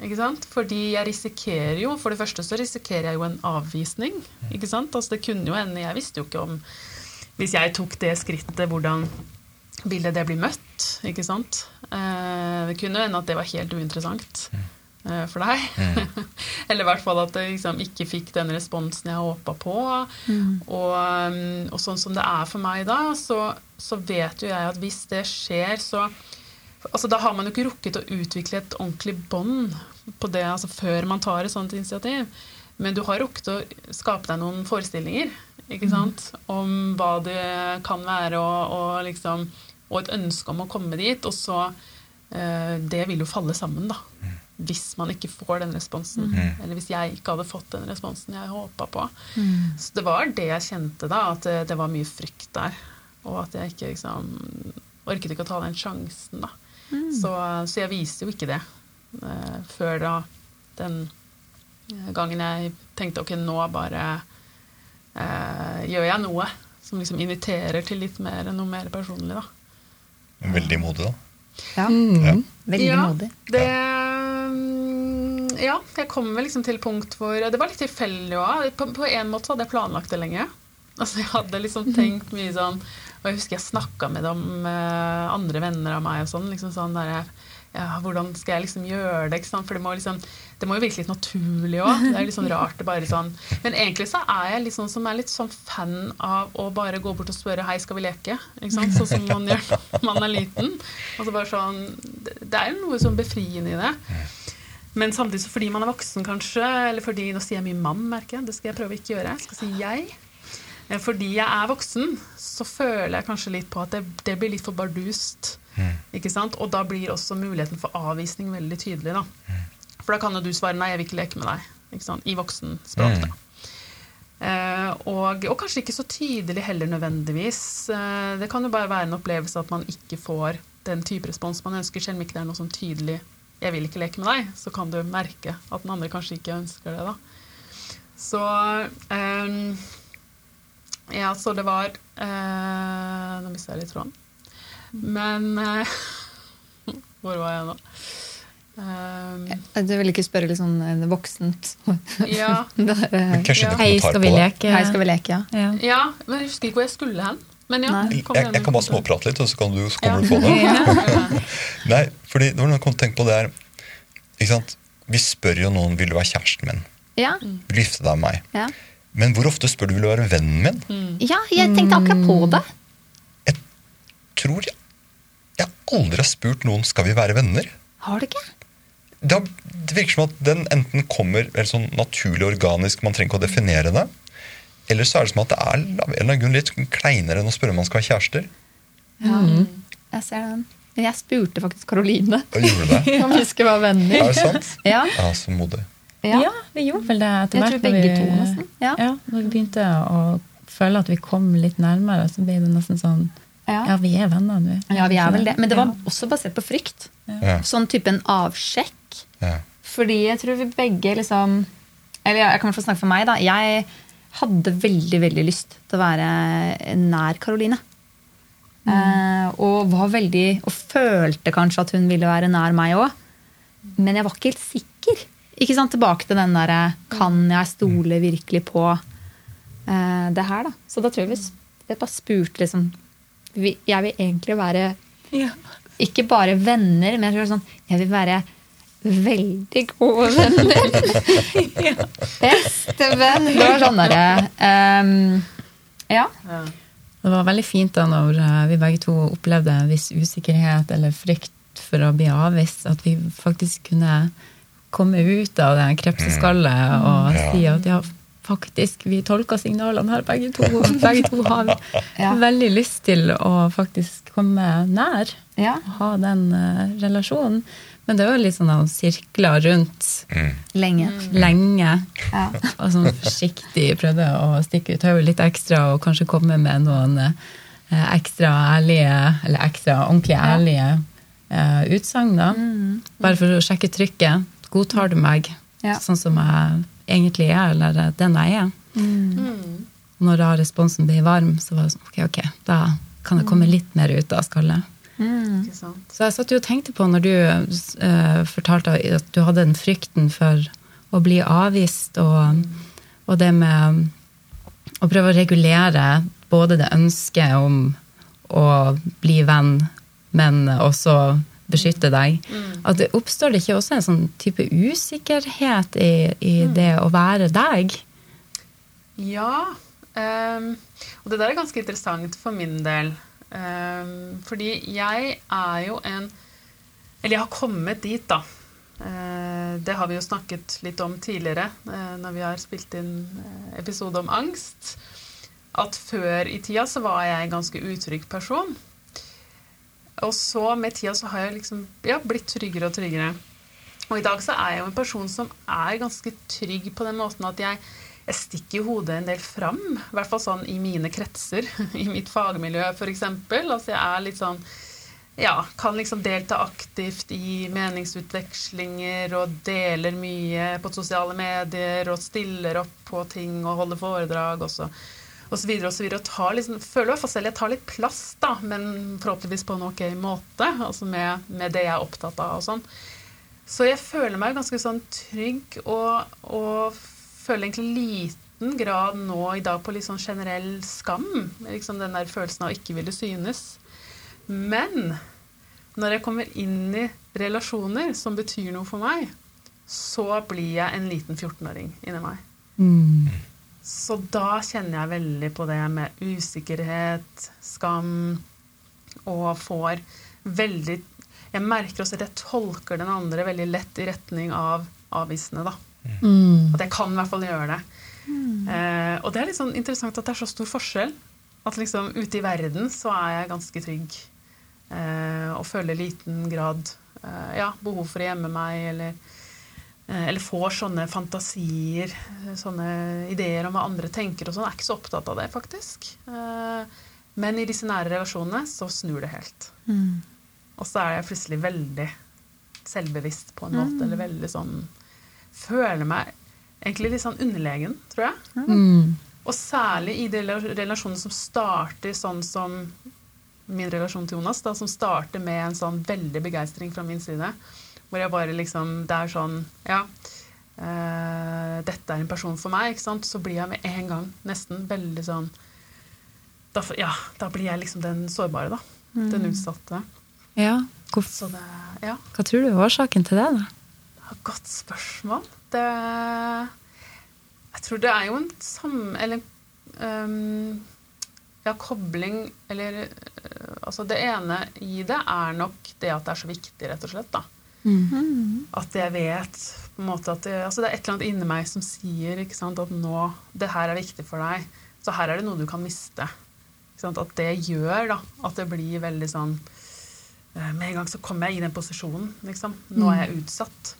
Speaker 5: Ikke sant? Fordi jeg risikerer jo For det første så risikerer jeg jo en avvisning. Ikke sant? Altså det kunne jo hende Jeg visste jo ikke om Hvis jeg tok det skrittet, hvordan ville det bli møtt? Ikke sant? Eh, det kunne jo hende at det var helt uinteressant eh, for deg. (laughs) Eller i hvert fall at jeg liksom ikke fikk den responsen jeg håpa på. Og, um, og sånn som det er for meg da, så, så vet jo jeg at hvis det skjer, så altså Da har man jo ikke rukket å utvikle et ordentlig bånd på det altså før man tar et sånt initiativ. Men du har rukket å skape deg noen forestillinger ikke sant? om hva det kan være, og, og, liksom, og et ønske om å komme dit. Og så eh, Det vil jo falle sammen, da. Hvis man ikke får den responsen. Eller hvis jeg ikke hadde fått den responsen jeg håpa på. Så det var det jeg kjente da, at det, det var mye frykt der. Og at jeg ikke liksom orket ikke å ta den sjansen, da. Så, så jeg viste jo ikke det uh, før da den eh, gangen jeg tenkte ok, nå bare uh, gjør jeg noe som liksom inviterer til litt mer, noe mer personlig, da.
Speaker 4: Veldig modig, da.
Speaker 1: Ja.
Speaker 4: Ja.
Speaker 1: Veldig
Speaker 5: ja,
Speaker 1: modig.
Speaker 5: Det, mm, ja, jeg kom vel liksom til punkt hvor Det var litt tilfeldig òg. På, på en måte så hadde jeg planlagt det lenge. Altså Jeg hadde liksom tenkt mye sånn Og jeg husker jeg snakka med dem, eh, andre venner av meg og sånn. liksom sånn der, ja, Hvordan skal jeg liksom gjøre det? ikke sant? For det må, liksom, det må jo virke litt naturlig òg. Det er litt sånn rart det bare sånn Men egentlig så er jeg litt sånn som er litt sånn fan av å bare gå bort og spørre 'Hei, skal vi leke?' Ikke sant? Sånn som man gjør når man er liten. Altså bare sånn, det er jo noe sånn befriende i det. Men samtidig så fordi man er voksen, kanskje, eller fordi Nå sier jeg mye mann, merker jeg. Det skal jeg prøve å ikke gjøre. Jeg skal si jeg. Eh, Fordi jeg er voksen, så føler jeg kanskje litt på at det, det blir litt for bardust. Ikke sant? Og da blir også muligheten for avvisning veldig tydelig. da. For da kan jo du svare 'nei, jeg vil ikke leke med deg'. Ikke sant? I voksenspråk. da. Uh, og, og kanskje ikke så tydelig heller nødvendigvis. Uh, det kan jo bare være en opplevelse at man ikke får den type respons man ønsker, selv om ikke det er noe sånn tydelig 'jeg vil ikke leke med deg', så kan du merke at den andre kanskje ikke ønsker det. da. Så ehm, Ja, så det var eh, Nå mista jeg litt tråden. Men eh, (laughs) Hvor var jeg nå? Um,
Speaker 1: Du vil ikke spørre litt sånn eh, voksent?
Speaker 5: ja, (laughs)
Speaker 1: Der, er, eh,
Speaker 4: Men kanskje
Speaker 5: Ja.
Speaker 2: Hei, skal vi leke?
Speaker 1: Hei, skal vi leke, ja.
Speaker 2: Ja.
Speaker 5: ja, men jeg husker ikke hvor jeg skulle hen. Men ja, kom
Speaker 4: Jeg, jeg kan bare småprate litt, og så kan du, så kommer du på det. (laughs) (laughs) Nei, fordi det var noe jeg kom til å tenke på det er ikke sant? Vi spør jo noen vil du være kjæresten min.
Speaker 1: Ja,
Speaker 5: Mm.
Speaker 4: Vil du gifte deg med meg?
Speaker 1: ja.
Speaker 4: Men hvor ofte spør du vil du være vennen min?
Speaker 5: Mm.
Speaker 1: ja, jeg tenkte akkurat på det.
Speaker 4: Jeg Tror jeg Jeg aldri har spurt noen skal vi være venner.
Speaker 1: Har du ikke?
Speaker 4: Det, virker som at den enten kommer sånn naturlig organisk, man trenger ikke å definere det. Eller så er det som at det er av en eller annen grunn litt kleinere enn å spørre om man skal ha kjærester.
Speaker 1: Ja, jeg ser den. Men jeg spurte faktisk Karoline
Speaker 4: Og gjorde det. (laughs)
Speaker 1: om vi skulle være venner.
Speaker 4: Er det sant?
Speaker 1: Ja,
Speaker 4: Ja, så modig.
Speaker 1: ja.
Speaker 2: Ja, vi gjorde vel det etter
Speaker 1: Jeg
Speaker 2: hvert.
Speaker 1: tror
Speaker 2: når
Speaker 1: begge
Speaker 2: vi-
Speaker 1: to, nesten. Ja.
Speaker 2: Ja, når vi begynte å føle at vi kom litt nærmere, så ble det nesten sånn Ja, vi er venner nå.
Speaker 1: Ja, vi er vel det. Men det var
Speaker 2: Ja.
Speaker 1: også basert på frykt.
Speaker 4: Ja.
Speaker 1: Sånn type en avsjekk.
Speaker 4: Ja.
Speaker 1: Fordi jeg tror vi begge liksom Eller jeg kan i hvert fall snakke for meg, da. Jeg hadde veldig, veldig lyst til å være nær Karoline. Eh, og var veldig Og følte kanskje at hun ville være nær meg òg. Men jeg var ikke helt sikker. Ikke sant? Tilbake til den derre Kan jeg stole virkelig på eh, det her, da? Så da tror jeg vi jeg bare spurte liksom Jeg vil egentlig være
Speaker 2: Ja.
Speaker 1: ikke bare venner, men jeg sånn, jeg vil være veldig gode venner. Bestevenn. Det var sånn derre um, Ja.
Speaker 2: Det var veldig fint da når eh, vi begge to opplevde en viss usikkerhet eller frykt for å bli avvist, at vi faktisk kunne komme ut av det krepseskallet og
Speaker 4: Ja.
Speaker 2: si at ja, faktisk, vi tolker signalene her begge to. (laughs) Begge to har
Speaker 1: Ja.
Speaker 2: veldig lyst til å faktisk komme nær
Speaker 1: Ja.
Speaker 2: og ha den uh, relasjonen. Men det var litt sånn at sirkler rundt
Speaker 4: Mm.
Speaker 1: Lenge.
Speaker 2: lenge.
Speaker 1: Ja.
Speaker 2: Og sånn forsiktig prøvde å stikke ut hodet litt ekstra og kanskje komme med noen eh, ekstra ærlige, eller ekstra ordentlig ærlige eh, utsagn. da. Bare for å sjekke trykket. Godtar du meg
Speaker 1: Ja.
Speaker 2: sånn som jeg egentlig er, eller den jeg er? Når da responsen ble varm, så var det sånn ok, ok, da kan det komme litt mer ut av skallet.
Speaker 5: Sant?
Speaker 2: Så jeg satt jo og tenkte på når du uh, fortalte at du hadde den frykten for å bli avvist, og, og det med å prøve å regulere både det ønsket om å bli venn, men også beskytte deg. At det oppstår det ikke også en sånn type usikkerhet i, i det å være deg?
Speaker 5: Ja. Um, og det der er ganske interessant for min del. Ehm, fordi jeg er jo en Eller jeg har kommet dit, da. Eh, det har vi jo snakket litt om tidligere eh, når vi har spilt inn eh, episode om angst. At før i tida så var jeg en ganske utrygg person. Og så med tida så har jeg liksom ja, blitt tryggere og tryggere. Og i dag så er jeg jo en person som er ganske trygg på den måten at jeg, jeg stikker hodet en del fram. I hvert fall sånn i mine kretser. (laughs) I mitt fagmiljø, f.eks. Altså jeg er litt sånn ja, kan liksom delta aktivt i meningsutvekslinger og deler mye på sosiale medier og stiller opp på ting og holder foredrag og så, og så videre og så videre. Og tar liksom, føler i hvert fall selv jeg tar litt plass, da, men forhåpentligvis på en ok måte. Altså med, med det jeg er opptatt av og sånn. Så jeg føler meg ganske sånn trygg og, og føler egentlig liten grad nå i dag på litt sånn generell skam. Liksom den der følelsen av å ikke ville synes. Men når jeg kommer inn i relasjoner som betyr noe for meg, så blir jeg en liten 14-åring inni meg. Så da kjenner jeg veldig på det med usikkerhet, skam, og får veldig Jeg merker også at jeg tolker den andre veldig lett i retning av avvisende, da. At jeg kan i hvert fall gjøre det. Eh, og det er litt sånn interessant at det er så stor forskjell. At liksom ute i verden så er jeg ganske trygg. Eh, og føler liten grad eh, ja, behov for å gjemme meg, eller, eh, eller får sånne fantasier, eh, sånne ideer om hva andre tenker og sånn. Jeg er ikke så opptatt av det, faktisk. Eh, men i disse nære relasjonene så snur det helt. Og så er jeg plutselig veldig selvbevisst på en måte, eller veldig sånn Føler meg egentlig litt sånn underlegen, tror jeg.
Speaker 2: Mm.
Speaker 5: Og særlig i de relasjonene som starter sånn som min relasjon til Jonas, da, som starter med en sånn veldig begeistring fra min side. Hvor jeg bare liksom Det er sånn Ja. eh, dette er en person for meg, ikke sant? Så blir jeg med en gang nesten veldig sånn da, Ja, da blir jeg liksom den sårbare, da. Den utsatte.
Speaker 2: Ja. Hvor,
Speaker 5: Så det Ja.
Speaker 2: hva tror du er årsaken til det, da?
Speaker 5: Godt spørsmål. Det Jeg tror det er jo en samme Eller um, Ja, kobling Eller øh, Altså, det ene i det er nok det at det er så viktig, rett og slett. da. At jeg vet på en måte at det, altså det er et eller annet inni meg som sier ikke sant, at nå Det her er viktig for deg. Så her er det noe du kan miste. Ikke sant? At det gjør da, at det blir veldig sånn eh, Med en gang så kommer jeg i den posisjonen. Liksom. Nå er jeg utsatt.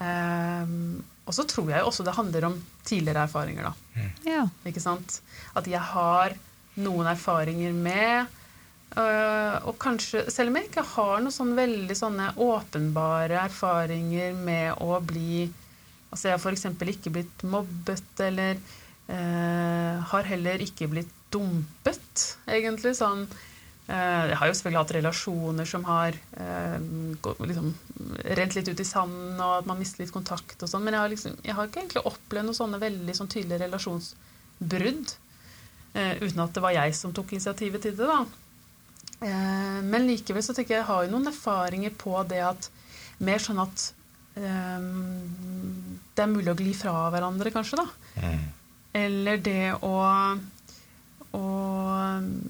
Speaker 5: Ehm, og så tror jeg også det handler om tidligere erfaringer. da.
Speaker 1: Ja.
Speaker 5: Ikke sant? At jeg har noen erfaringer med Øh, og kanskje, selv om jeg ikke har noen sånn veldig sånne åpenbare erfaringer med å bli Altså jeg har f.eks. ikke blitt mobbet, eller øh, har heller ikke blitt dumpet, egentlig. Sånn øh, Jeg har jo selvfølgelig hatt relasjoner som har gå- liksom, rent litt ut i sanden, og at man mister litt kontakt og sånn, men jeg har, liksom, jeg har ikke egentlig opplevd noen sånne veldig sånn tydelige relasjonsbrudd. eh, uten at det var jeg som tok initiativet til det, da. Eh, men likevel så tenker jeg jeg har jo noen erfaringer på det at Mer sånn at eh, det er mulig å gli fra hverandre, kanskje, da.
Speaker 4: Mm.
Speaker 5: Eller det å, å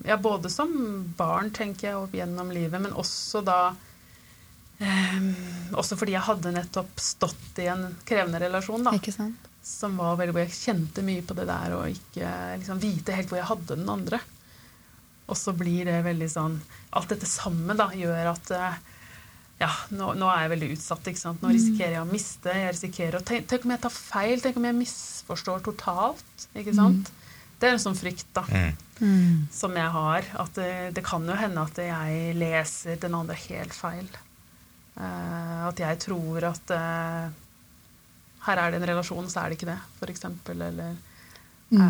Speaker 5: Ja, både som barn, tenker jeg, opp gjennom livet, men også da eh, Også fordi jeg hadde nettopp stått i en krevende relasjon, da
Speaker 1: Ikke sant?
Speaker 5: som var veldig hvor jeg kjente mye på det der og ikke liksom, vite helt hvor jeg hadde den andre. Og så blir det veldig sånn Alt dette sammen da gjør at eh, ja, nå, nå er jeg veldig utsatt. ikke sant? Nå risikerer jeg å miste. jeg risikerer å tenk, tenk om jeg tar feil? Tenk om jeg misforstår totalt? ikke sant? Det er en sånn frykt da,
Speaker 4: Mm.
Speaker 5: som jeg har. At det, det kan jo hende at jeg leser den andre helt feil. Uh, at jeg tror at uh, her er det en relasjon, så er det ikke det, for eksempel. Eller Uh,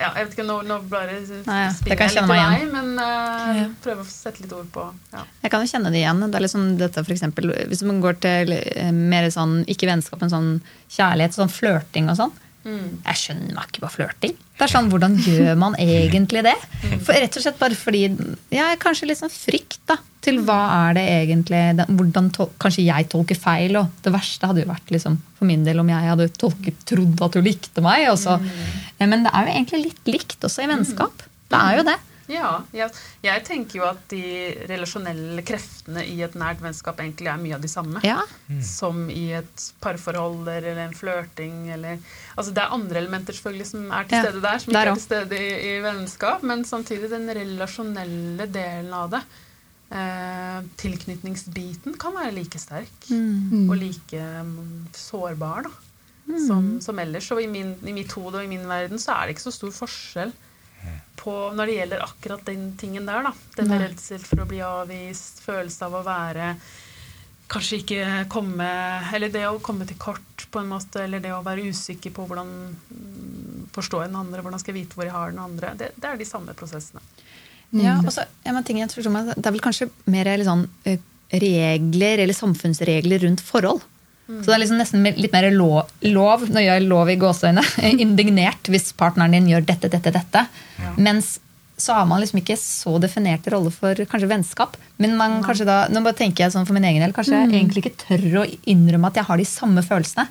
Speaker 5: Ja, jeg vet ikke, nå, nå bare
Speaker 1: kan
Speaker 5: jeg
Speaker 1: jeg
Speaker 5: litt til
Speaker 1: meg
Speaker 5: men uh,
Speaker 2: Ja.
Speaker 5: prøve å sette litt ord på ja.
Speaker 1: Jeg kan jo kjenne det igjen. Det er liksom dette for eksempel, Hvis man går til mer sånn, ikke vennskap, men sånn kjærlighet, sånn flørting og sånn.
Speaker 5: Mm.
Speaker 1: Jeg skjønner meg ikke på flørting. Det er sånn, Hvordan gjør man egentlig det? For Rett og slett bare fordi ja, Kanskje litt sånn frykt da, til hva er det egentlig hvordan tol Kanskje jeg tolker feil. og Det verste hadde jo vært liksom, for min del om jeg hadde tolket, trodd at du likte meg. Så, Eh, Men det er jo egentlig litt likt også i vennskap. Det er jo det.
Speaker 5: Ja, jeg, jeg tenker jo at de relasjonelle kreftene i et nært vennskap egentlig er mye av de samme.
Speaker 1: Ja,
Speaker 5: Som i et parforhold eller en flørting eller Altså det er andre elementer selvfølgelig som er til
Speaker 1: Ja,
Speaker 5: stede der, som
Speaker 1: der
Speaker 5: ikke er til stede i, i vennskap, men samtidig den relasjonelle delen av det. Eh, tilknytningsbiten kan være like sterk og like mm, sårbar da, som, som ellers. Og i, min, i mitt hode og i min verden så er det ikke så stor forskjell på når det gjelder akkurat den tingen der. da. Den
Speaker 1: Nei.
Speaker 5: redsel for å bli avvist, følelse av å være Kanskje ikke komme Eller det å komme til kort, på en måte, eller det å være usikker på hvordan mm, forstå den andre, hvordan skal jeg vite hvor jeg har den andre. Det, det er de samme prosessene.
Speaker 1: Ja, og så, ja, men ting jeg tror Det er vel kanskje mer sånn, regler eller samfunnsregler rundt forhold. Så det er liksom nesten litt mer lov, lov når jeg er lov i gåseøyne, (laughs) indignert hvis partneren din gjør dette, dette, dette. Mens så har man liksom ikke så definerte roller for kanskje vennskap. Men man kanskje da, nå bare tenker jeg sånn for min egen del, kanskje jeg egentlig ikke tør å innrømme at jeg har de samme følelsene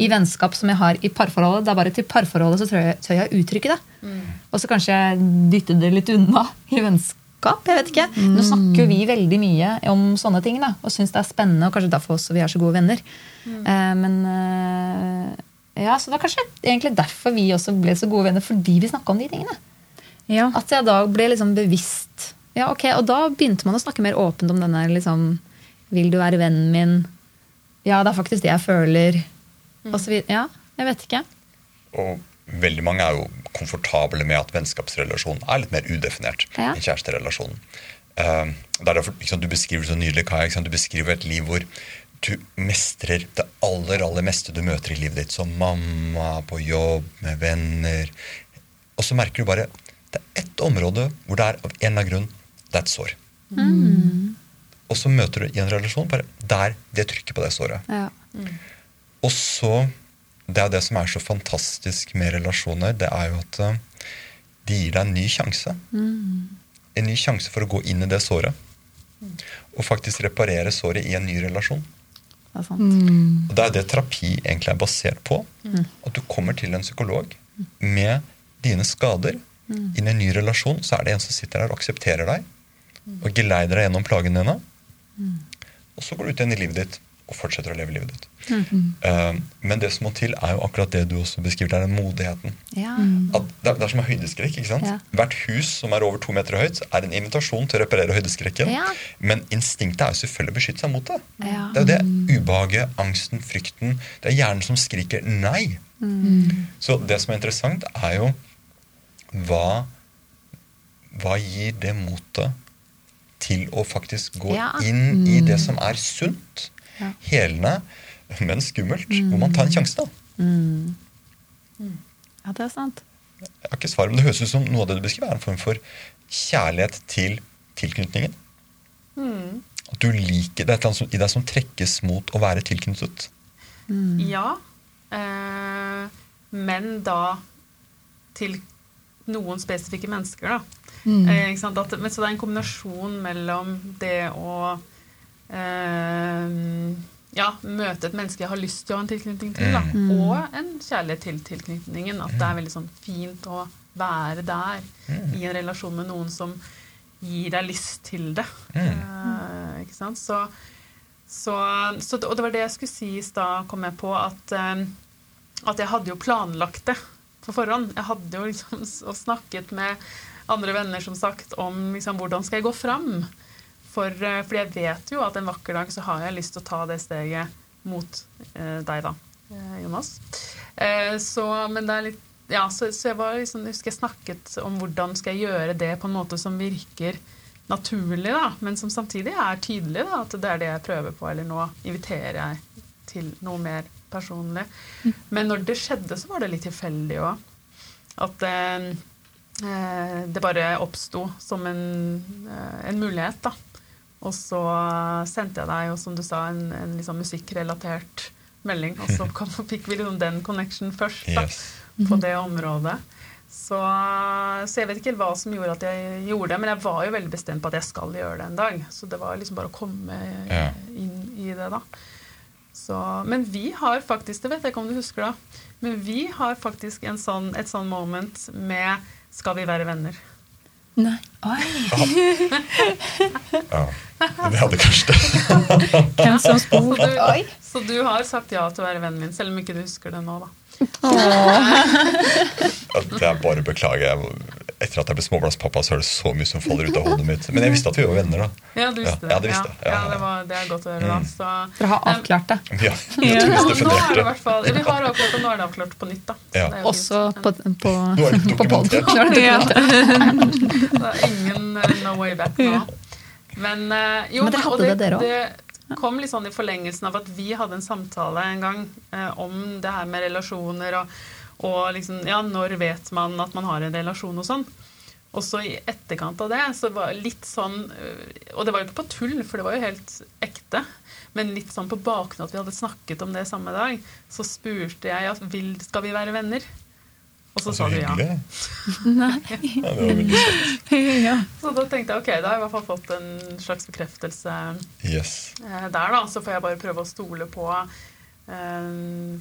Speaker 1: i vennskap som jeg har i parforholdet. Det er bare til parforholdet så tør jeg, tør jeg å uttrykke det. Og så kanskje jeg dytter det litt unna i vennskap. Jeg vet ikke. Nå snakker jo vi veldig mye om sånne ting da, og syns det er spennende, og kanskje derfor også vi er så gode venner. Eh, men eh, ja, så det var kanskje egentlig derfor vi også ble så gode venner, fordi vi snakka om de tingene.
Speaker 2: Ja.
Speaker 1: At jeg da ble liksom bevisst. Ja, ok, Og da begynte man å snakke mer åpent om denne liksom Vil du være vennen min? Ja, det er faktisk det jeg føler. Og så videre. Ja, jeg vet ikke.
Speaker 4: Og veldig mange er jo komfortable med at vennskapsrelasjonen er litt mer udefinert
Speaker 1: Ja.
Speaker 4: enn kjæresterelasjonen. Uh, er derfor, sant, Du beskriver så nydelig, Kai. Du beskriver et liv hvor du mestrer det aller aller meste du møter i livet ditt. Som mamma, på jobb, med venner. Og så merker du bare det er ett område hvor det er av en eller annen grunn det er et sår. Og så møter du i en relasjon bare der det trykker på det såret.
Speaker 1: Ja.
Speaker 4: Og så Det er det som er så fantastisk med relasjoner, det er jo at eh, de gir deg en ny sjanse. En ny sjanse for å gå inn i det såret. Og faktisk reparere såret i en ny relasjon.
Speaker 1: Det er sant.
Speaker 4: Og det er det terapi egentlig er basert på. At du kommer til en psykolog med dine skader. Inn i en ny relasjon så er det en som sitter der og aksepterer deg. Og geleider deg gjennom plagene dine. Og så går du ut igjen i livet ditt og fortsetter å leve livet ditt. Eh, men det som må til, er jo akkurat det du også beskriver, det er den modigheten.
Speaker 1: Ja.
Speaker 4: At det, er, det er som en høydeskrekk. ikke sant?
Speaker 1: Ja.
Speaker 4: Hvert hus som er over to meter høyt, er en invitasjon til å reparere høydeskrekken.
Speaker 1: Ja.
Speaker 4: Men instinktet er jo selvfølgelig å beskytte seg mot det.
Speaker 1: Ja.
Speaker 4: Det er jo det ubehaget, angsten, frykten. Det er hjernen som skriker nei. Så det som er interessant, er jo hva, hva gir det motet til å faktisk gå
Speaker 1: Ja.
Speaker 4: inn i det som er sunt,
Speaker 1: Ja.
Speaker 4: helende, men skummelt. Hvor man tar en sjanse, da.
Speaker 1: Ja, det er sant.
Speaker 4: Jeg har ikke svar, men Det høres ut som noe av det du beskriver, er en form for kjærlighet til tilknytningen. At du liker, Det er som, i deg som trekkes mot å være tilknyttet.
Speaker 5: Ja. Eh, men da til noen spesifikke mennesker, da. Eh, ikke sant? At, men, så det er en kombinasjon mellom det å eh, ja, møte et menneske jeg har lyst til å ha en tilknytning til, da, og en kjærlighet til tilknytningen. At det er veldig sånn fint å være der i en relasjon med noen som gir deg lyst til det. Eh, ikke sant? Så, så, så, og det var det jeg skulle si i stad, kom jeg på, at, eh, at jeg hadde jo planlagt det på forhånd. Jeg hadde jo liksom snakket med andre venner som sagt om liksom, hvordan skal jeg gå fram. For, for, jeg vet jo at en vakker dag så har jeg lyst til å ta det steget mot eh, deg, da, eh, Jonas. Eh, så, men det er litt ja, så, så jeg var liksom, husker jeg snakket om hvordan skal jeg gjøre det på en måte som virker naturlig, da, men som samtidig er tydelig. Da, at det er det jeg prøver på, eller nå inviterer jeg til noe mer personlig. Men når det skjedde, så var det litt tilfeldig òg. At eh, eh, det bare oppsto som en, eh, en mulighet, da. Og så sendte jeg deg, og som du sa, en, en liksom musikkrelatert melding. Og så (laughs) kom, fikk vi liksom den connection først. da
Speaker 4: Yes.
Speaker 5: på det området. Så, så jeg vet ikke hva som gjorde at jeg gjorde det, men jeg var jo veldig bestemt på at jeg skal gjøre det en dag. Så det var liksom bare å komme
Speaker 4: Ja.
Speaker 5: inn i det, da. Så, men vi har faktisk, det vet jeg ikke om du husker da, men vi har faktisk en sånn, et sånn moment med Skal vi være venner?
Speaker 2: Nei. (laughs)
Speaker 4: Ja. Vi hadde kanskje det. (laughs)
Speaker 2: Hvem som
Speaker 5: Så du, så du har sagt ja til å være vennen min, selv om ikke du husker det nå, da. (laughs) (laughs)
Speaker 4: Det er bare å beklage. Etter at jeg ble småbarnspappa, så er det så mye som faller ut av hodet mitt. Men jeg visste at vi var venner, da.
Speaker 5: Ja, du visste
Speaker 4: Ja,
Speaker 5: det.
Speaker 4: ja, det.
Speaker 5: Ja,
Speaker 4: Ja. Mm.
Speaker 5: det, var, det er godt å høre, da. Så,
Speaker 1: Dere har avklart det.
Speaker 4: Ja,
Speaker 5: Ja, nå, er det i hvert fall Vi har avklart, og nå er det avklart på nytt, da.
Speaker 4: Ja.
Speaker 5: det
Speaker 1: Også
Speaker 5: fint.
Speaker 1: på, på, på pod.
Speaker 4: dokumentert.
Speaker 1: Nå er det
Speaker 5: er ingen eh, no way back nå. Men, eh, jo,
Speaker 1: Men dere hadde det, dere
Speaker 5: det kom litt sånn i forlengelsen av at vi hadde en samtale en gang eh, om det her med relasjoner og, og liksom, ja, når vet man at man har en relasjon og sånn. Og så i etterkant av det så var det litt sånn øh, Og det var jo ikke på tull, for det var jo helt ekte. Men litt sånn på bakgrunn av at vi hadde snakket om det samme dag, så spurte jeg ja, vil, skal vi være venner. Og så
Speaker 4: Så
Speaker 5: sa du ja. (laughs)
Speaker 2: Nei.
Speaker 4: Ja, det var veldig søtt. (laughs)
Speaker 2: Ja.
Speaker 5: Så da tenkte jeg ok, da har jeg i hvert fall fått en slags bekreftelse
Speaker 4: Yes.
Speaker 5: eh, der, da. Så får jeg bare prøve å stole på eh,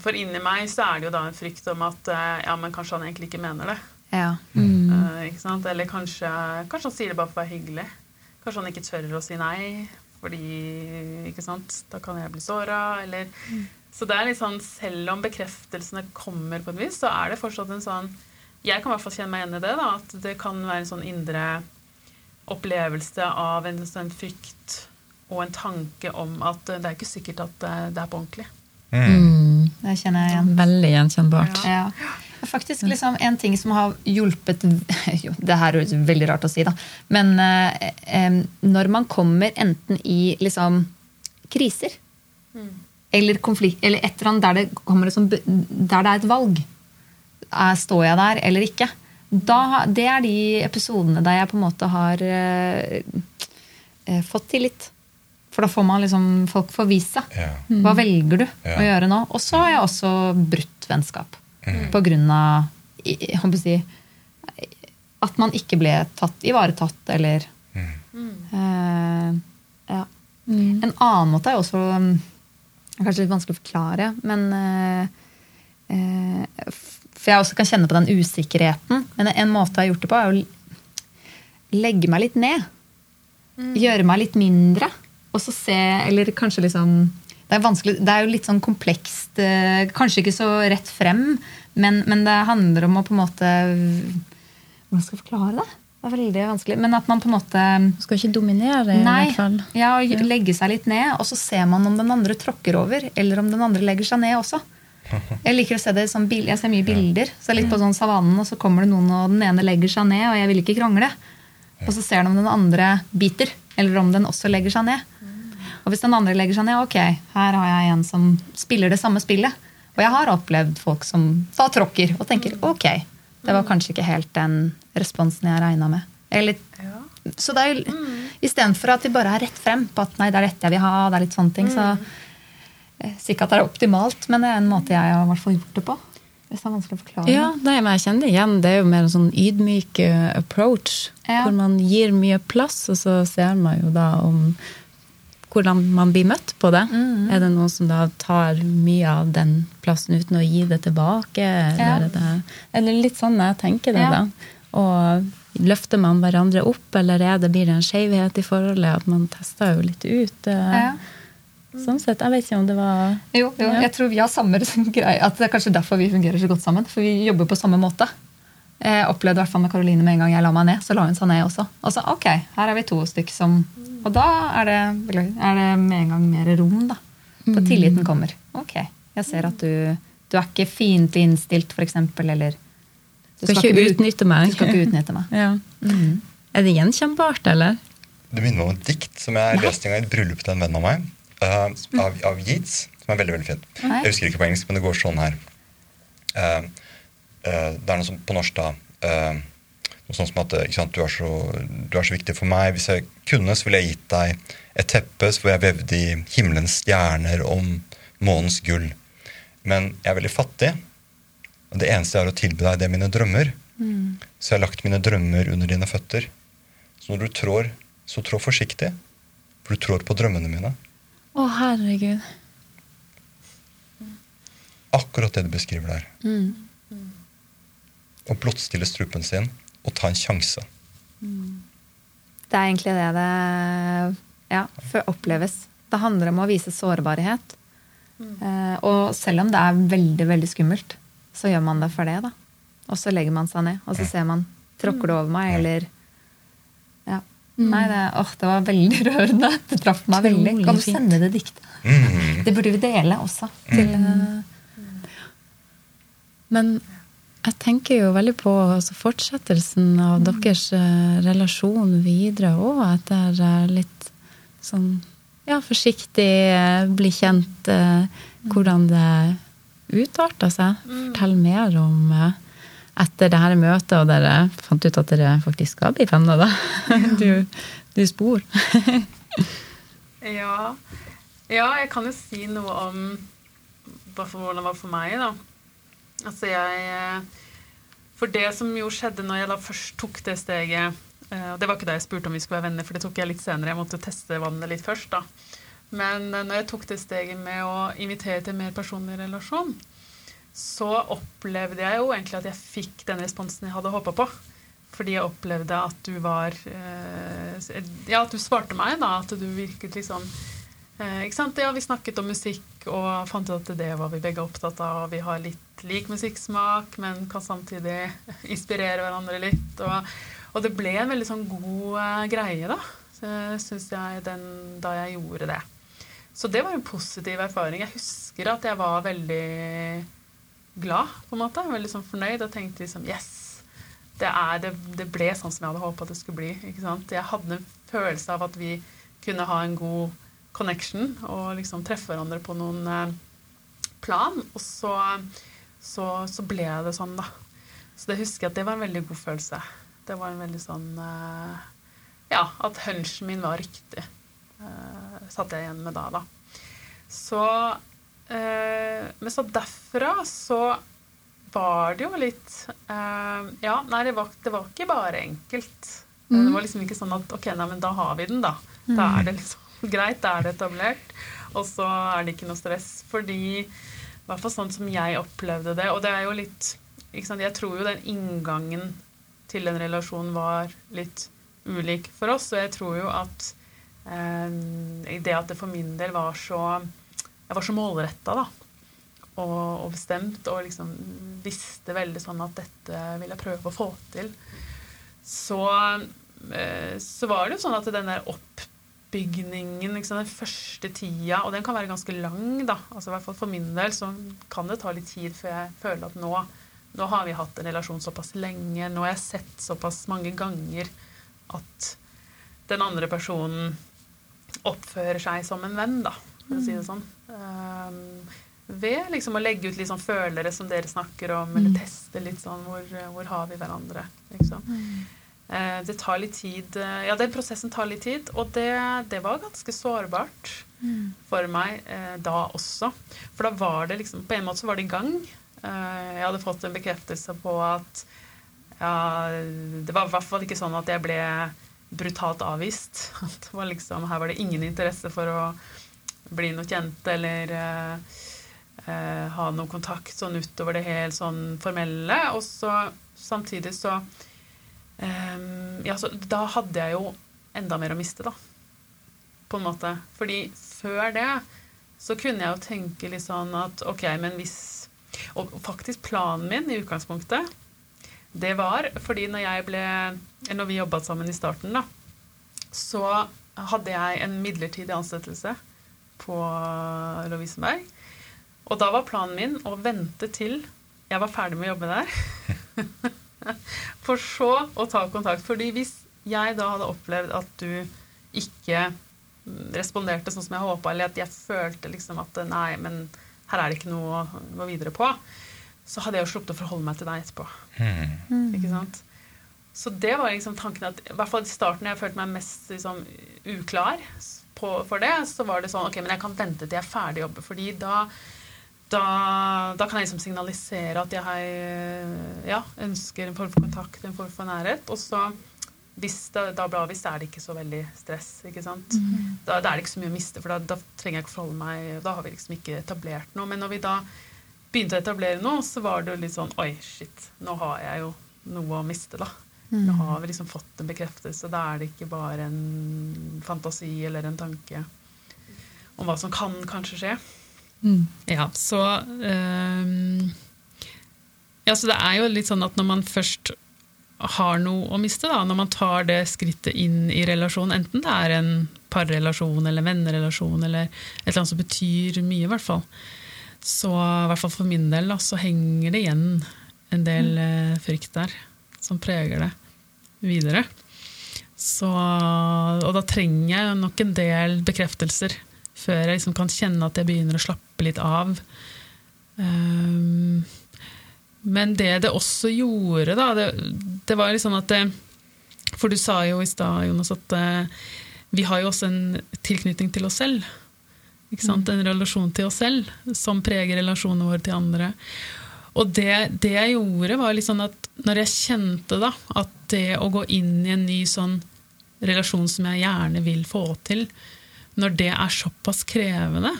Speaker 5: For inni meg så er det jo da en frykt om at eh, ja, men kanskje han egentlig ikke mener det.
Speaker 1: Ja.
Speaker 5: Mm. ikke sant? Eller kanskje, kanskje han sier det bare for å være hyggelig. Kanskje han ikke tør å si nei, fordi ikke sant? da kan jeg bli såra. Eller Så det er litt sånn, selv om bekreftelsene kommer på et vis, så er det fortsatt en sånn Jeg kan i hvert fall kjenne meg igjen i det. da, At det kan være en sånn indre opplevelse av en en frykt og en tanke om at det er ikke sikkert at det er på ordentlig.
Speaker 2: Mm.
Speaker 1: Det kjenner jeg igjen.
Speaker 2: Veldig gjenkjennbart.
Speaker 1: Ja. Er faktisk liksom en ting som har hjulpet (laughs) jo, Det her høres veldig rart å si, da. Men eh, når man kommer enten i liksom kriser eller konflikt, eller et eller annet der det, kommer sånn der det er et valg er, Står jeg der eller ikke? Da, det er de episodene der jeg på en måte har eh, eh, fått tillit. For da får man liksom folk får vise seg.
Speaker 4: Ja.
Speaker 1: Hva velger du
Speaker 4: Ja.
Speaker 1: å gjøre nå? Og så har jeg også brutt vennskap. På grunn av jeg håper å si, at man ikke ble tatt, ivaretatt, eller eh, Ja. En annen måte er også um, Kanskje litt vanskelig å forklare, men eh, eh, For jeg også kan kjenne på den usikkerheten. Men en måte jeg har gjort det på, er å legge meg litt ned. Gjøre meg litt mindre. Og så se Eller kanskje liksom det er, det er jo litt sånn komplekst, eh, kanskje ikke så rett frem, men, men det handler om å på en måte Hvordan skal jeg forklare det? Det er veldig vanskelig. Men at man på en måte
Speaker 2: skal ikke dominere, i hvert fall.
Speaker 1: ja, og legge seg litt ned, og så ser man om den andre tråkker over, eller om den andre legger seg ned også. (laughs) Jeg liker å se det som bil, jeg ser mye bilder. Så litt på sånn savannen, og så kommer det noen, og den ene legger seg ned, og jeg vil ikke krangle. Og så ser de om den andre biter. eller om den også legger seg ned. Og hvis den andre legger seg ned, ok, her har jeg en som spiller det samme spillet. Og jeg har opplevd folk som da tråkker og tenker ok, det var kanskje ikke helt den responsen jeg regna med. Eller, Så det er jo istedenfor at vi bare er rett frem på at nei, det er dette jeg vil ha, det er litt sånne ting, så Sikkert at det er optimalt, men det er en måte jeg har hvert gjort det på. Hvis det er vanskelig å forklare.
Speaker 2: Ja, nei, men jeg kjenner det igjen. Det er jo mer en sånn ydmyk eh, approach.
Speaker 1: Ja.
Speaker 2: Hvor man gir mye plass, og så ser man jo da om hvordan man blir møtt på det.
Speaker 1: Mm.
Speaker 2: Er det noen som da tar mye av den plassen uten å gi det tilbake? Eller,
Speaker 1: Ja.
Speaker 2: det, eller litt sånn jeg tenker det,
Speaker 1: Ja.
Speaker 2: da. Og løfter man hverandre opp, eller er det, blir det en skjevhet i forholdet? At man tester jo litt ut. eh,
Speaker 1: Ja.
Speaker 2: Sånn sett. Jeg vet ikke om det var
Speaker 1: Jo, jo, jeg tror vi har samme (laughs) greie. At det er kanskje derfor vi fungerer så godt sammen. For vi jobber på samme måte. Jeg opplevde i hvert fall med Karoline med en gang jeg la meg ned. Så la hun seg ned også. Og så ok, her er vi to stykk som Og da er det, er det med en gang mer rom, da. For
Speaker 2: Mm.
Speaker 1: tilliten kommer. Ok, jeg ser at du, du er ikke fiendtlig innstilt, f.eks. Eller du
Speaker 2: Skal ikke utnytte meg.
Speaker 1: Du skal ikke utnytte meg. (laughs)
Speaker 2: Ja. Er det gjenkjennbart, eller?
Speaker 4: Det minner meg om et dikt som jeg leste en gang i et bryllup til en venn av meg. Uh, av, av Yeats, som er veldig veldig fint.
Speaker 1: Nei.
Speaker 4: Jeg husker ikke på engelsk, men det går sånn her. Uh, uh, det er noe som på norsk, da. Sånn som at sant, du, er så, du er så viktig for meg. Hvis jeg kunne, så ville jeg gitt deg et teppe hvor jeg vevde i himmelens stjerner om månens gull. Men jeg er veldig fattig. Og det eneste jeg har å tilby deg, det er mine drømmer. Så jeg har lagt mine drømmer under dine føtter. Så når du trår, så trå forsiktig. For du trår på drømmene mine.
Speaker 2: Å, herregud.
Speaker 4: Akkurat det du beskriver der. Og blottstille strupen sin og ta en sjanse.
Speaker 1: Det er egentlig det det ja, oppleves. Det handler om å vise sårbarhet. Eh, og selv om det er veldig veldig skummelt, så gjør man det for det. da. Og så legger man seg ned, og så ser man tråkker det over meg, eller ja. Nei, det, åh, det var veldig (laughs) rørende. Det traff meg veldig. Kan du sende det diktet?
Speaker 4: Mm.
Speaker 1: Det burde vi dele også. Til, eh,
Speaker 2: Men jeg tenker jo veldig på altså, fortsettelsen av deres eh, relasjon videre òg, etter litt sånn ja, forsiktig eh, bli kjent, eh, hvordan det utarta seg. Fortell mer om etter det her møtet, og dere fant ut at dere faktisk skal bli venner, da. (laughs) Du, du spor. (laughs)
Speaker 5: Ja. ja, jeg kan jo si noe om hvordan det var for meg, da. Altså, jeg eh, For det som jo skjedde når jeg da først tok det steget eh, og Det var ikke da jeg spurte om vi skulle være venner, for det tok jeg litt senere. Jeg måtte teste vannet litt først, da. Men eh, når jeg tok det steget med å invitere til mer personlig relasjon, så opplevde jeg jo egentlig at jeg fikk den responsen jeg hadde håpa på. Fordi jeg opplevde at du var Ja, at du svarte meg, da. At du virket liksom sant? Ja, vi snakket om musikk og fant ut at det var vi begge opptatt av. Vi har litt lik musikksmak, men kan samtidig (laughs) inspirere hverandre litt. Og, og det ble en veldig sånn god eh, greie, da. Syns jeg den, da jeg gjorde det. Så det var en positiv erfaring. Jeg husker at jeg var veldig glad, på en måte. Veldig sånn fornøyd og tenkte liksom Yes! Det, er, det, det ble sånn som jeg hadde håpa det skulle bli. Jeg hadde en følelse av at vi kunne ha en god connection og liksom treffe hverandre på noen eh, plan. Og så, så, så ble det sånn, da. Så det husker jeg at det var en veldig god følelse. Det var en veldig sånn eh, Ja, at hunchen min var riktig. Uh, satt jeg igjen med da, da. Så Men så derfra så var det jo litt uh, Ja, nei, det var, det var ikke bare enkelt. Mm. Det var liksom ikke sånn at ok, nei, men da har vi den, da. Da er det liksom greit, da er det etablert. Og så er det ikke noe stress. Fordi i hvert fall sånn som jeg opplevde det, og det er jo litt Jeg tror jo den inngangen til en relasjon var litt ulik for oss, og jeg tror jo at eh, det at det for min del var så Jeg var så målretta, da og, og bestemt og liksom visste veldig sånn at dette vil jeg prøve å få til, så, eh, så var det jo sånn at den der oppbygningen, liksom den første tida, og den kan være ganske lang, da, altså i hvert fall for min del, så kan det ta litt tid før jeg føler at nå, nå har vi hatt en relasjon såpass lenge, nå har jeg sett såpass mange ganger at den andre personen oppfører seg som en venn, da, for å si det sånn. Um, ved liksom å legge ut litt sånn følere som dere snakker om, eller teste litt sånn hvor, hvor har vi hverandre. Liksom. Eh, det tar litt tid eh, Ja, den prosessen tar litt tid, og det, det var ganske sårbart for meg eh, da også. For da var det liksom På en måte så var det i gang. Eh, jeg hadde fått en bekreftelse på at ja, Det var i hvert fall ikke sånn at jeg ble brutalt avvist. (laughs) At det var liksom, her var det ingen interesse for å bli noe kjent eller eh, eh, ha noe kontakt sånn utover det helt sånn formelle. Og så samtidig så eh, Ja, så da hadde jeg jo enda mer å miste, da. På en måte. Fordi før det så kunne jeg jo tenke litt sånn at ok, men hvis Og faktisk planen min i utgangspunktet, det var fordi når jeg ble Når vi jobba sammen i starten, da, så hadde jeg en midlertidig ansettelse på Lovisenberg. Og da var planen min å vente til jeg var ferdig med å jobbe der. (laughs) (laughs) For så å ta kontakt. Fordi hvis jeg da hadde opplevd at du ikke responderte sånn som jeg håpa, eller at jeg følte liksom at nei, men her er det ikke noe å gå videre på, så hadde jeg jo sluppet å forholde meg til deg etterpå. Ikke sant? Så det var liksom tanken at i hvert fall i starten jeg følte meg mest liksom, uklar på, for det, så var det sånn ok, men jeg kan vente til jeg er ferdig å jobbe, fordi da da, da kan jeg liksom signalisere at jeg ja, ønsker en form for kontakt, en form for nærhet. Og så, hvis det da blir avvist, er det ikke så veldig stress. ikke sant? Da, da er det ikke så mye å miste, for da, da trenger jeg ikke forholde meg Da har vi liksom ikke etablert noe. Men når vi da begynte å etablere noe, så var det jo litt sånn Oi, shit, nå har jeg jo noe å miste, da. Nå har vi liksom fått en bekreftelse. Da er det ikke bare en fantasi eller en tanke om hva som kan kanskje skje. Ja, så um, Ja, så det er jo litt sånn at når man først har noe å miste, da, når man tar det skrittet inn i relasjon, enten det er en parrelasjon eller vennerelasjon eller et eller annet som betyr mye, i hvert fall, så i hvert fall for min del da, så henger det igjen en del eh, frykt der som preger det videre. Så, og da trenger jeg nok en del bekreftelser før jeg liksom kan kjenne at jeg begynner å slappe litt av. Um, men det det også gjorde, da, det, det var liksom at det, For du sa jo i stad, Jonas, at uh, vi har jo også en tilknytning til oss selv. Ikke sant? En relasjon til oss selv som preger relasjonene våre til andre. Og det, det jeg gjorde, var litt sånn at når jeg kjente da, at det å gå inn i en ny sånn relasjon som jeg gjerne vil få til, når det er såpass krevende,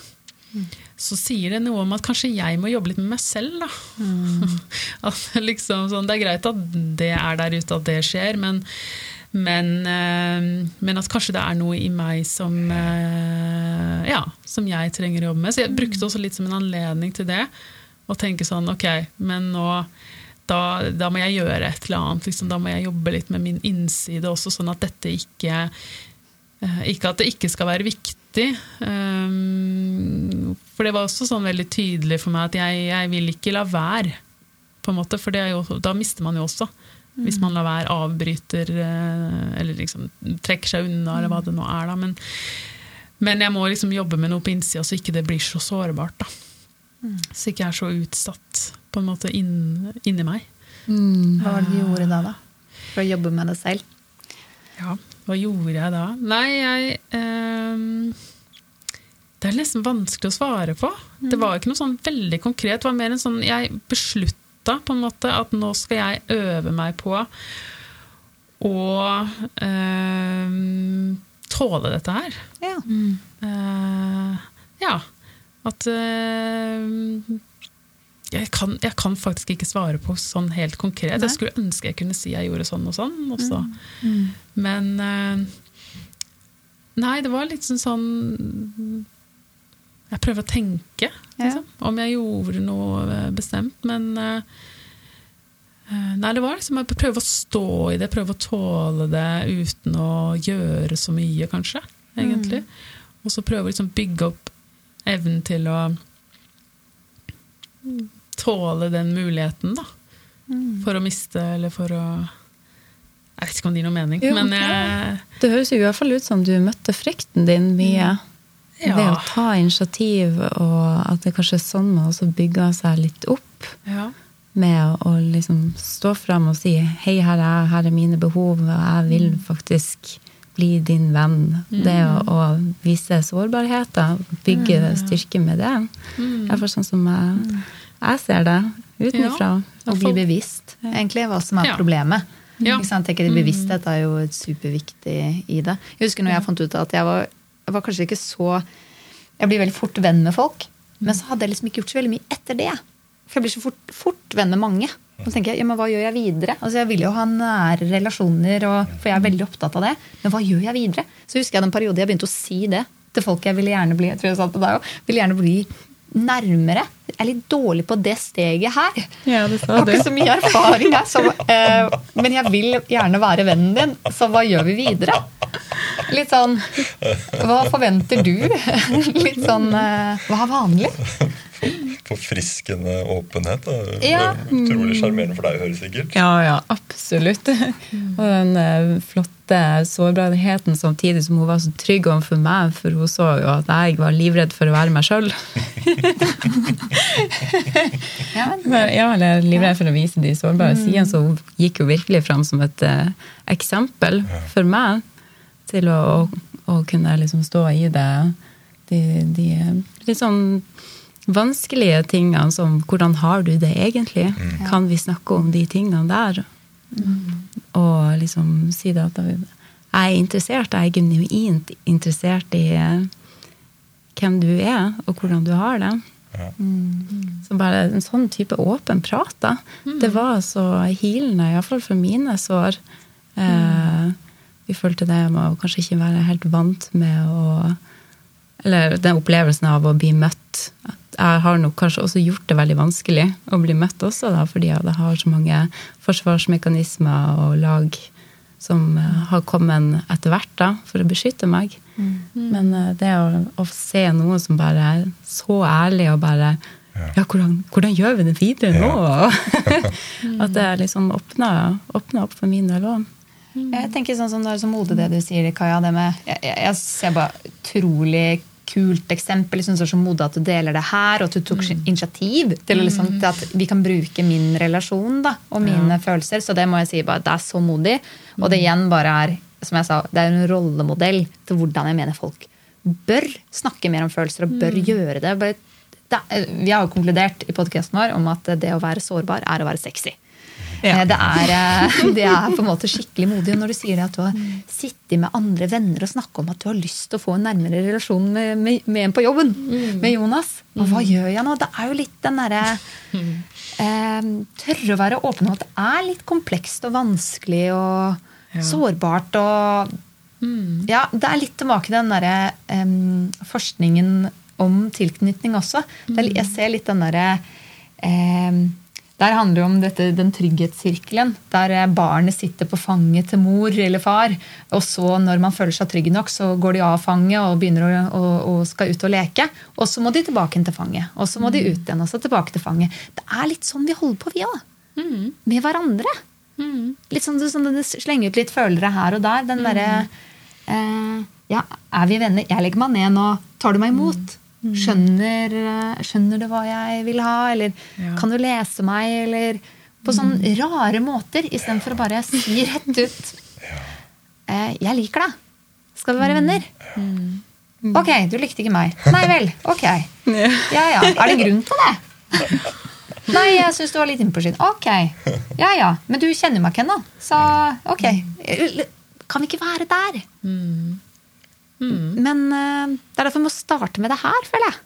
Speaker 5: så sier det noe om at kanskje jeg må jobbe litt med meg selv. Da. (laughs) at liksom, sånn, det er greit at det er der ute, at det skjer, men, men, eh, men at kanskje det er noe i meg som, eh, ja, som jeg trenger å jobbe med. Så jeg brukte også litt som en anledning til det. Å tenke sånn, ok, men nå da, da må jeg gjøre et eller annet. Liksom, da må jeg jobbe litt med min innside også, sånn at dette ikke eh, Ikke at det ikke skal være viktig. Um, for det var også sånn veldig tydelig for meg at jeg, jeg vil ikke la være. på en måte, For det er jo, da mister man jo også. Hvis man lar være, avbryter eh, eller liksom trekker seg unna, eller hva det nå er. da, men, men jeg må liksom jobbe med noe på innsida, så ikke det blir så sårbart. da. Så ikke jeg er så utsatt på en måte inn, inni meg.
Speaker 1: Hva var det du gjorde da, da? For å jobbe med det selv?
Speaker 5: Ja, hva gjorde jeg da? Nei, jeg eh, Det er nesten vanskelig å svare på. Det var ikke noe sånn veldig konkret. Det var mer en sånn Jeg beslutta på en måte at nå skal jeg øve meg på å eh, tåle dette her.
Speaker 1: Ja.
Speaker 5: Eh, ja. At eh, jeg, kan, jeg kan faktisk ikke svare på sånn helt konkret.
Speaker 1: Nei.
Speaker 5: Jeg skulle ønske jeg kunne si jeg gjorde sånn og sånn også. Men eh, Nei, det var litt sånn sånn Jeg prøver å tenke,
Speaker 1: Ja.
Speaker 5: liksom, om jeg gjorde noe eh, bestemt, men eh, Nei, det var liksom å prøve å stå i det, prøve å tåle det uten å gjøre så mye, kanskje. egentlig. Og så prøve å liksom bygge opp evnen til å tåle den muligheten, da. For å miste, eller for å Jeg vet ikke om det gir noe mening,
Speaker 2: Jo,
Speaker 5: men
Speaker 2: ja.
Speaker 5: jeg,
Speaker 2: Det høres jo i hvert fall ut som du møtte frykten din mye.
Speaker 5: Ja.
Speaker 2: Det å ta initiativ, og at det kanskje er sånn man også bygger seg litt opp.
Speaker 5: ja.
Speaker 2: Med å, liksom stå frem og si 'hei, her er jeg, her er mine behov', og jeg vil faktisk bli din venn. Det å, å vise sårbarheter, bygge styrke med det. er for sånn som jeg, jeg ser det utenfra.
Speaker 1: Og bli bevisst, egentlig, hva som er
Speaker 5: Ja.
Speaker 1: problemet.
Speaker 5: Ja.
Speaker 1: Ikke sant? Jeg tenker Bevissthet er jo superviktig i det. Jeg husker når jeg fant ut at jeg var, jeg var kanskje ikke så Jeg blir veldig fort venn med folk, men så hadde jeg liksom ikke gjort så veldig mye etter det. For jeg blir så fort, fort venn med mange. Og så tenker jeg, ja, men hva gjør jeg videre? Altså Jeg vil jo ha nære relasjoner, og, for jeg er veldig opptatt av det. Men hva gjør jeg videre? Så husker jeg den periode jeg begynte å si det til folk jeg ville gjerne bli jeg tror jeg sa det til deg også, ville gjerne bli nærmere. Jeg er litt dårlig på det steget her.
Speaker 2: Ja, det
Speaker 1: Jeg har ikke så mye erfaring her, så, eh, men jeg vil gjerne være vennen din, så hva gjør vi videre? Litt sånn Hva forventer du? (laughs) Litt sånn eh, Hva er vanlig?
Speaker 4: Forfriskende åpenhet. Da.
Speaker 1: Ja.
Speaker 4: Utrolig sjarmerende for deg å høre, sikkert.
Speaker 2: Ja, ja, absolutt. (laughs) Og den eh, flotte sårbarheten samtidig som hun var så trygg overfor meg, for hun så jo at jeg var livredd for å være meg sjøl. (laughs)
Speaker 1: Ja,
Speaker 2: eller livredd for å vise de sårbare sidene, så hun gikk jo virkelig fram som et eh, eksempel for meg til å, å, å kunne liksom stå i det. De, de litt sånn vanskelige tingene som hvordan har du det egentlig? Kan vi snakke om de tingene der? Og liksom si det at jeg er interessert, jeg er genuint interessert i eh, hvem du er, og hvordan du har det. Så bare en sånn type åpen prat, da. Det var så healende, iallfall for mine sår. Eh, vi følte det med å kanskje ikke være helt vant med å Eller den opplevelsen av å bli møtt. Jeg har nok kanskje også gjort det veldig vanskelig å bli møtt også, da, fordi jeg har så mange forsvarsmekanismer og lag som eh, har kommet etter hvert da, for å beskytte meg. Men eh, det å, å se noen som bare er så ærlig og bare ja, hvordan, hvordan gjør vi det videre nå? (laughs) At det liksom åpner, åpner opp for min del òg.
Speaker 1: jeg tenker sånn som det er så modig det du sier, Kaja. Det med, jeg, jeg, jeg ser bare utrolig kult eksempel. Jeg synes det er så modig at du deler det her, og at du tok initiativ til, liksom, til at vi kan bruke min relasjon da, og mine følelser. Så det må jeg si bare, det er så modig. Og det igjen bare er som jeg sa, det er en rollemodell til hvordan jeg mener folk bør snakke mer om følelser og bør gjøre det. Bare, det vi har jo konkludert i podkasten vår om at det å være sårbar er å være sexy.
Speaker 2: Ja.
Speaker 1: Eh, Det, er, eh, (laughs) det er på en måte skikkelig modig når du sier at du har sittet med andre venner og snakket om at du har lyst til å få en nærmere relasjon med, med, med en på jobben. Med Jonas. Og hva gjør jeg nå? Det er jo litt den derre eh, Tørre å være åpen om at det er litt komplekst og vanskelig og sårbart og Ja, det er litt tilbake til den derre em, forskningen om tilknytning også. Det er, jeg ser litt den derre em, der handler det om dette, den trygghetssirkelen, der barnet sitter på fanget til mor eller far. Og så, når man føler seg trygg nok, så går de av fanget og begynner å, å, å skal ut og leke. Og så må de tilbake til fanget. Og så må de ut igjen, og så tilbake til fanget. Det er litt sånn vi holder på, vi òg. Med hverandre. Litt sånn, sånn at det slenger ut litt følere her og der. Den derre eh, Ja, er vi venner? Jeg legger meg ned nå. Tar du meg imot? Skjønner, eh, skjønner du hva jeg vil ha? Eller kan du lese meg? Eller på sånne rare måter, istedenfor å bare si rett ut (laughs) eh, Jeg liker deg. Skal vi være venner? Ok, du likte ikke meg. Nei vel. Ok. (laughs) Ja ja. Er det grunn til det? (laughs) Nei, jeg syns du var litt innpå siden. Ok. Ja ja. Men du kjenner meg ikke ennå. Så ok. Kan vi ikke være der? Men eh, det er derfor vi må starte med det her, føler jeg.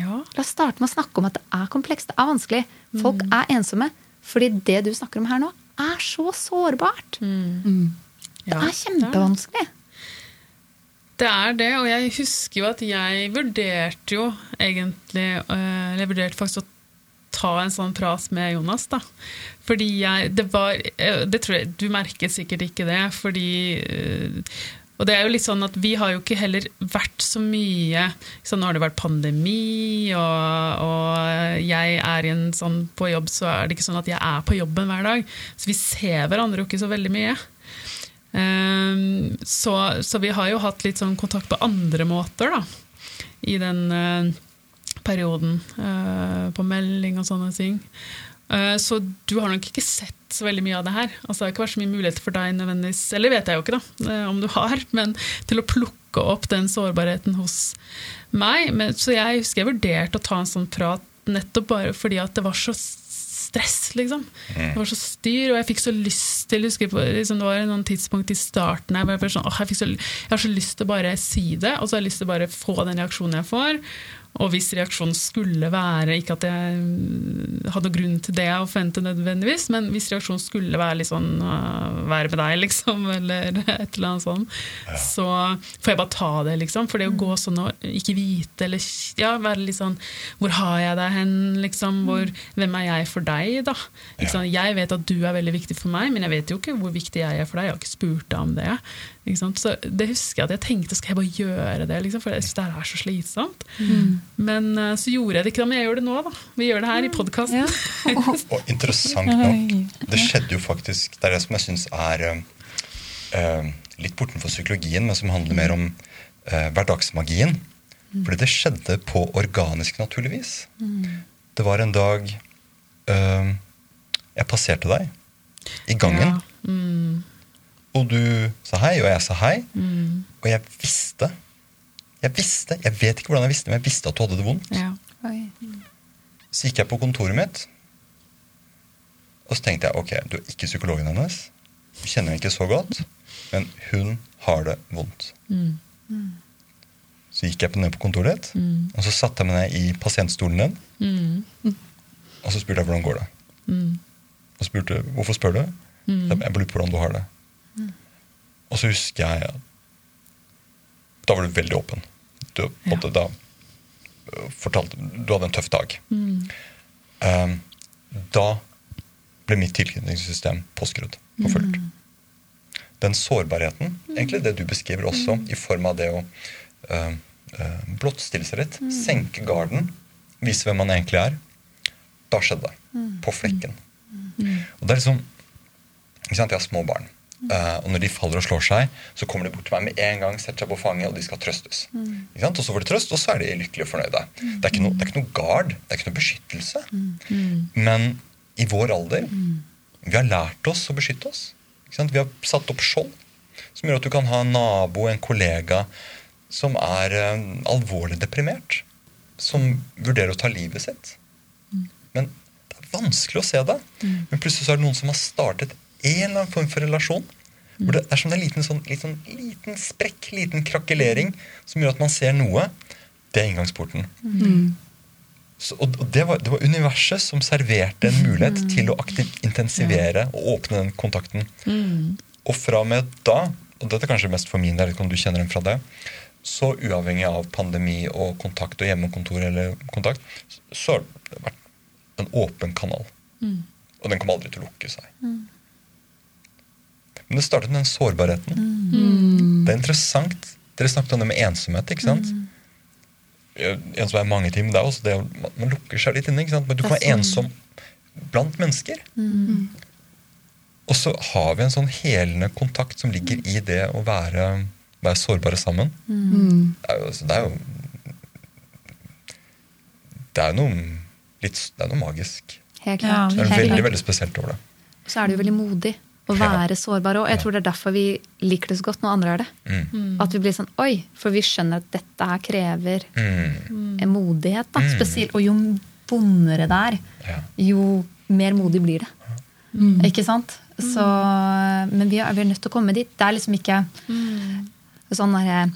Speaker 5: Ja.
Speaker 1: La oss starte med å snakke om at det er komplekst, det er vanskelig. Folk er ensomme. Fordi det du snakker om her nå, er så sårbart. Det
Speaker 5: Ja,
Speaker 1: er kjempevanskelig.
Speaker 5: Det er det, og jeg husker jo at jeg vurderte jo egentlig øh, Jeg vurderte faktisk å ta en sånn prat med Jonas, da. Fordi jeg Det var øh, Det tror jeg Du merket sikkert ikke det, fordi og det er jo litt sånn at Vi har jo ikke heller vært så mye så Nå har det vært pandemi, og, og jeg er sånn på jobb, så er det ikke sånn at jeg er på jobben hver dag. Så vi ser hverandre jo ikke så veldig mye. Um, så, så vi har jo hatt litt sånn kontakt på andre måter, da. I den uh, perioden. Uh, på melding og sånne ting. Eh, Så du har nok ikke sett så veldig mye av det her. Altså, det har ikke vært så mye muligheter for deg nødvendigvis, eller vet jeg jo ikke da, eh, om du har, men til å plukke opp den sårbarheten hos meg. Men, så jeg husker jeg vurderte å ta en sånn prat nettopp bare fordi at det var så stress, liksom. Det var så styr, og jeg fikk så lyst til husker på, liksom, Det var noen tidspunkt i starten her hvor jeg, sånn, åh, jeg, så, jeg har så lyst til å bare si det, og så har jeg lyst til å bare få den reaksjonen jeg får. Og hvis reaksjonen skulle være Ikke at jeg mm, hadde grunn til det å forvente nødvendigvis, men hvis reaksjonen skulle være litt sånn øh, Være med deg, liksom, (laughs) eller et eller annet sånt, så får jeg bare ta det, liksom. For det å gå sånn og ikke vite, eller ja, være litt sånn Hvor har jeg deg hen, liksom? Hvor, hvem er jeg for deg, da? Sant? Jeg vet at du er veldig viktig for meg, men jeg vet jo ikke hvor viktig jeg er for deg. Jeg har ikke spurt deg om det. Ikke sant? Så det husker jeg at jeg tenkte, skal jeg bare gjøre det? Liksom? For jeg synes det her er så slitsomt. Men eh, så gjorde jeg det ikke da, men jeg gjør det nå. da. Vi gjør det her i podkasten. (laughs)
Speaker 4: Og interessant nok, det skjedde jo faktisk Det er det som jeg syns er uh, litt bortenfor psykologien, men som handler mer om uh, hverdagsmagien. Fordi det skjedde på organisk naturligvis. Mm. Det var en dag uh, jeg passerte deg i gangen,
Speaker 5: Ja. Mm,
Speaker 4: og du sa hei, og jeg sa hei.
Speaker 5: mm,
Speaker 4: Og jeg visste Jeg visste, jeg vet ikke hvordan jeg visste, men jeg visste at du hadde det vondt.
Speaker 5: ja.
Speaker 4: Så gikk jeg på kontoret mitt, og så tenkte jeg ok, du er ikke psykologen hennes. Du kjenner henne ikke så godt, men hun har det vondt.
Speaker 5: Mm,
Speaker 4: Så gikk jeg på- ned på kontoret ditt,
Speaker 5: mm,
Speaker 4: og så satte jeg meg ned i pasientstolen din,
Speaker 5: mm,
Speaker 4: og så spurte jeg hvordan går det.
Speaker 5: mm,
Speaker 4: Og spurte hvorfor spør du?
Speaker 5: mm.
Speaker 4: Jeg lurer på hvordan du har det. Og så husker jeg da var du veldig åpen. Du, en da øh, fortalte, du hadde en tøff dag.
Speaker 5: Mm.
Speaker 4: Um, da ble mitt tilknytningssystem påskrudd på fullt. Den sårbarheten, egentlig det du beskriver også, i form av det å uh, uh, blottstille seg litt, senke garden, vise hvem man egentlig er, da skjedde det. På flekken. Og det er liksom ikke sant, Jeg har små barn. Uh, og når de faller og slår seg, så kommer de bort til meg med en gang, setter seg på fanget, og de skal trøstes. Sant? Og så får de trøst, og så er de lykkelige og fornøyde. Det er ikke noe, det er ikke noe gard, det er ikke noe beskyttelse. Men i vår alder vi har lært oss å beskytte oss. Vi har satt opp skjold som gjør at du kan ha en nabo, en kollega, som er uh, alvorlig deprimert. Som vurderer å ta livet sitt. Men det er vanskelig å se det. Men plutselig så er det noen som har startet en eller annen form for relasjon. Hvor det er som en liten, sånn, liten, liten sprekk, liten krakelering, som gjør at man ser noe. Det er inngangsporten. Så, og det, var, det var universet som serverte en mulighet til å aktiv, intensivere og åpne den kontakten. Og fra og med da, og dette er kanskje mest for min del, om du kjenner den fra det, så uavhengig av pandemi og kontakt og hjemmekontor eller kontakt, så har det vært en åpen kanal. Og den kommer aldri til å lukke seg. Men det startet med den sårbarheten. Det er interessant. Dere snakket om det med ensomhet. ikke sant? Ensomhet er mange ting, men det er også det å- man, lukker seg litt inne. ikke sant? Men du kan være ensom blant mennesker. Og så har vi en sånn helende kontakt som ligger i det å være, være sårbare sammen. Det er jo, altså, det er jo Det er jo noe litt Det er noe magisk.
Speaker 1: Helt
Speaker 2: Ja,
Speaker 1: klart.
Speaker 4: Det er
Speaker 1: noe
Speaker 4: veldig, veldig spesielt over det.
Speaker 1: Og Så er det jo veldig modig å
Speaker 4: Ja.
Speaker 1: være sårbar òg. Jeg tror det er derfor vi liker det så godt når andre er det.
Speaker 4: Mm.
Speaker 1: At vi blir sånn oi, for vi skjønner at dette her krever
Speaker 4: Mm.
Speaker 1: en modighet. da,
Speaker 4: Mm.
Speaker 1: spesielt, Og jo vondere det er,
Speaker 4: Ja.
Speaker 1: jo mer modig blir det. Ikke sant? Så, men vi er, vi er nødt til å komme dit. Det er liksom ikke sånn der, eh,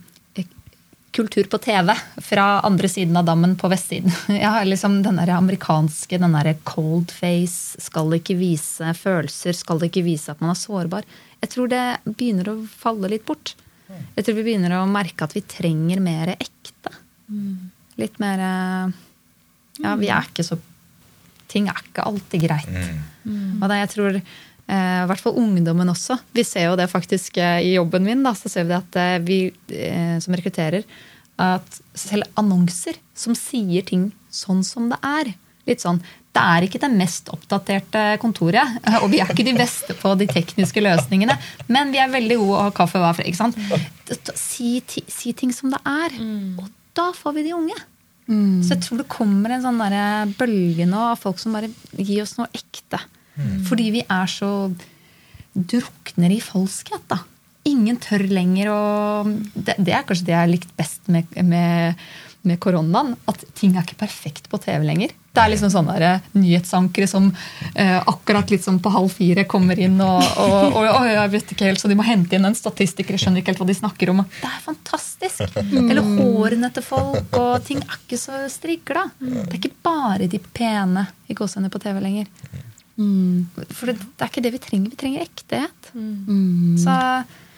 Speaker 1: kultur på TV fra andre siden av dammen på vestsiden. (laughs) Jeg har liksom Den der amerikanske den der cold face, skal ikke vise følelser, skal ikke vise at man er sårbar. Jeg tror det begynner å falle litt bort. Jeg tror vi begynner å merke at vi trenger mer ekte. Litt mer eh, Ja, vi er ikke så Ting er ikke alltid greit.
Speaker 4: Mm.
Speaker 1: Og det, jeg tror, eh, i hvert fall ungdommen også. Vi ser jo det faktisk eh, i jobben min. Da, så ser vi det at vi som rekrutterer, at selv annonser som sier ting sånn som det er, litt sånn Det er ikke det mest oppdaterte kontoret, (laughs) og vi er ikke de beste på de tekniske løsningene, men vi er veldig gode å ha kaffe hver ikke sant? Si, si ting som det er. Og da får vi de unge. Så jeg tror det kommer en sånn der bølge nå av folk som bare gir oss noe ekte. Fordi vi er så drukner i falskhet, da. Ingen tør lenger å det, det er kanskje det jeg har likt best med, med, med koronaen. At ting er ikke perfekt på TV lenger. Det er liksom sånne nyhetsankere som eh, akkurat litt sånn på halv fire kommer inn og, og, og, og jeg vet ikke helt, så de må hente inn en statistiker, jeg skjønner ikke helt hva de snakker om. Det er fantastisk! (laughs) Eller hårene til folk, og ting er ikke så strigla. Det er ikke bare de pene i gåsehudene på TV lenger. For det, det er ikke det vi trenger. Vi trenger ektehet. Så det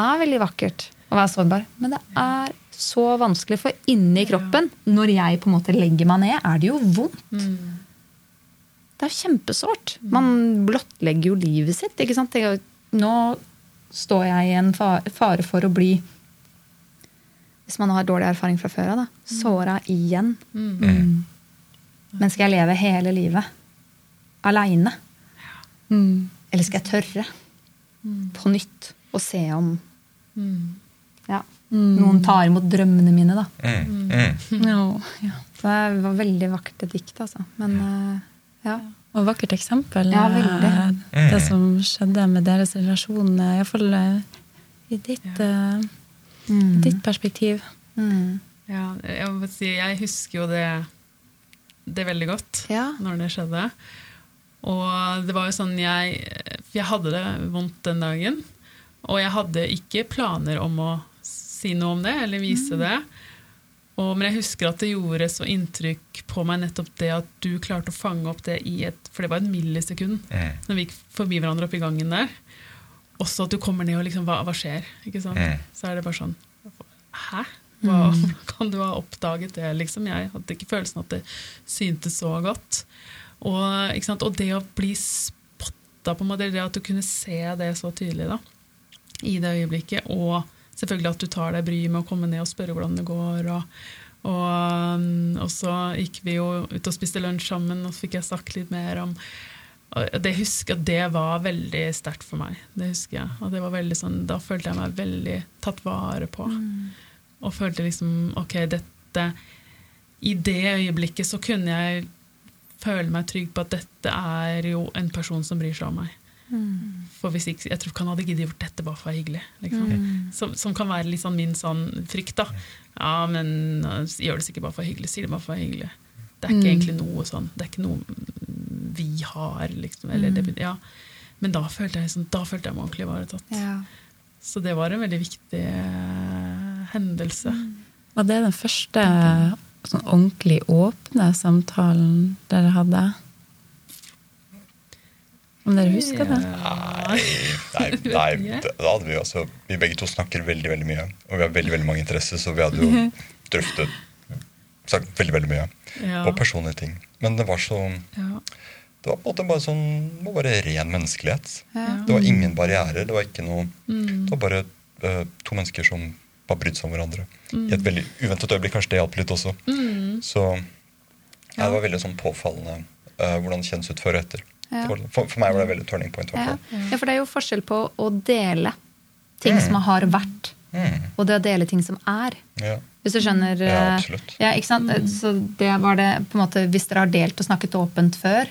Speaker 1: er veldig vakkert å være sårbar, men det er så vanskelig, for inni kroppen, når jeg på en måte legger meg ned, er det jo vondt. Det er jo kjempesårt. Man blottlegger jo livet sitt. ikke sant? Nå står jeg i en fare for å bli Hvis man har dårlig erfaring fra før av, da. Såra igjen. Men skal jeg leve hele livet aleine? Eller skal jeg tørre på nytt å se om ja, noen tar imot drømmene mine, da?
Speaker 4: Mm. Mm. (laughs)
Speaker 2: Ja, ja.
Speaker 1: Det var veldig vakkert dikt, altså. Men eh, ja.
Speaker 2: Og vakkert eksempel.
Speaker 1: Ja,
Speaker 2: eh, Det som skjedde med deres relasjon, eh, iallfall eh, i ditt, ja. i ditt perspektiv.
Speaker 1: Mm.
Speaker 5: Ja, jeg, må si, jeg husker jo det, det veldig godt
Speaker 1: Ja.
Speaker 5: når det skjedde. Og det var jo sånn jeg Jeg hadde det vondt den dagen. Og jeg hadde ikke planer om å si noe om det eller vise det. Og, men jeg husker at det gjorde så inntrykk på meg nettopp det at du klarte å fange opp det i et For det var et millisekund
Speaker 4: Mm.
Speaker 5: når vi gikk forbi hverandre oppe i gangen der. Også at du kommer ned og liksom Hva, hva skjer? Ikke sant?
Speaker 4: Mm.
Speaker 5: Så er det bare sånn Hæ? Hva, (laughs) Kan du ha oppdaget det, liksom? Jeg hadde ikke følelsen at det syntes så godt. Og, ikke sant? og det å bli spotta, på en måte, det at du kunne se det så tydelig da, i det øyeblikket, og selvfølgelig at du tar deg bryet med å komme ned og spørre hvordan det går. og og, um, og så gikk vi jo ut og spiste lunsj sammen, og så fikk jeg sagt litt mer om og det husker at det var veldig sterkt for meg. Det husker jeg. Og det var veldig sånn, da følte jeg meg veldig tatt vare på. Og følte liksom Ok, dette I det øyeblikket så kunne jeg føle meg trygg på at dette er jo en person som bryr seg om meg. For hvis ikke, Jeg tror ikke han hadde giddet gjort dette bare for å være hyggelig. Liksom. Som, som kan være sånn min sånn frykt. da. Ja, men gjør det sikkert bare for hyggelig. Sier det bare for hyggelig. Det er ikke egentlig noe sånn. Det er ikke noe mm, vi har, liksom. Eller det, ja. Men da følte jeg, liksom, da følte jeg meg ordentlig ivaretatt.
Speaker 1: Ja.
Speaker 5: Så det var en veldig viktig eh, hendelse.
Speaker 2: Var det den første sånn ordentlig åpne samtalen dere hadde? Om dere husker det?
Speaker 4: Nei, nei, (laughs) nei da hadde vi altså Vi begge to snakker veldig veldig mye. Og vi har veldig veldig mange interesser, så vi hadde jo (laughs) drøftet sagt veldig veldig mye.
Speaker 5: Ja.
Speaker 4: Og personlige ting. Men det var så
Speaker 5: Ja.
Speaker 4: Det var på en måte bare sånn Det var bare ren menneskelighet.
Speaker 1: Ja.
Speaker 4: Det var ingen barrierer. Det var ikke noe
Speaker 5: Mm.
Speaker 4: Det var bare uh, to mennesker som bare brydde seg om hverandre. I et veldig uventet øyeblikk. Kanskje det hjalp litt også.
Speaker 5: Mm.
Speaker 4: Så ja, det var veldig sånn påfallende uh, hvordan det kjennes ut før og etter.
Speaker 1: Ja.
Speaker 4: For, for meg var det veldig turning point.
Speaker 1: Ja. ja, for det er jo forskjell på å dele ting som har vært,
Speaker 4: Mm.
Speaker 1: og det å dele ting som er.
Speaker 4: Ja.
Speaker 1: Hvis du skjønner
Speaker 4: Ja,
Speaker 1: eh,
Speaker 4: absolutt.
Speaker 1: Ja, ikke sant? Så det var det på en måte, Hvis dere har delt og snakket åpent før,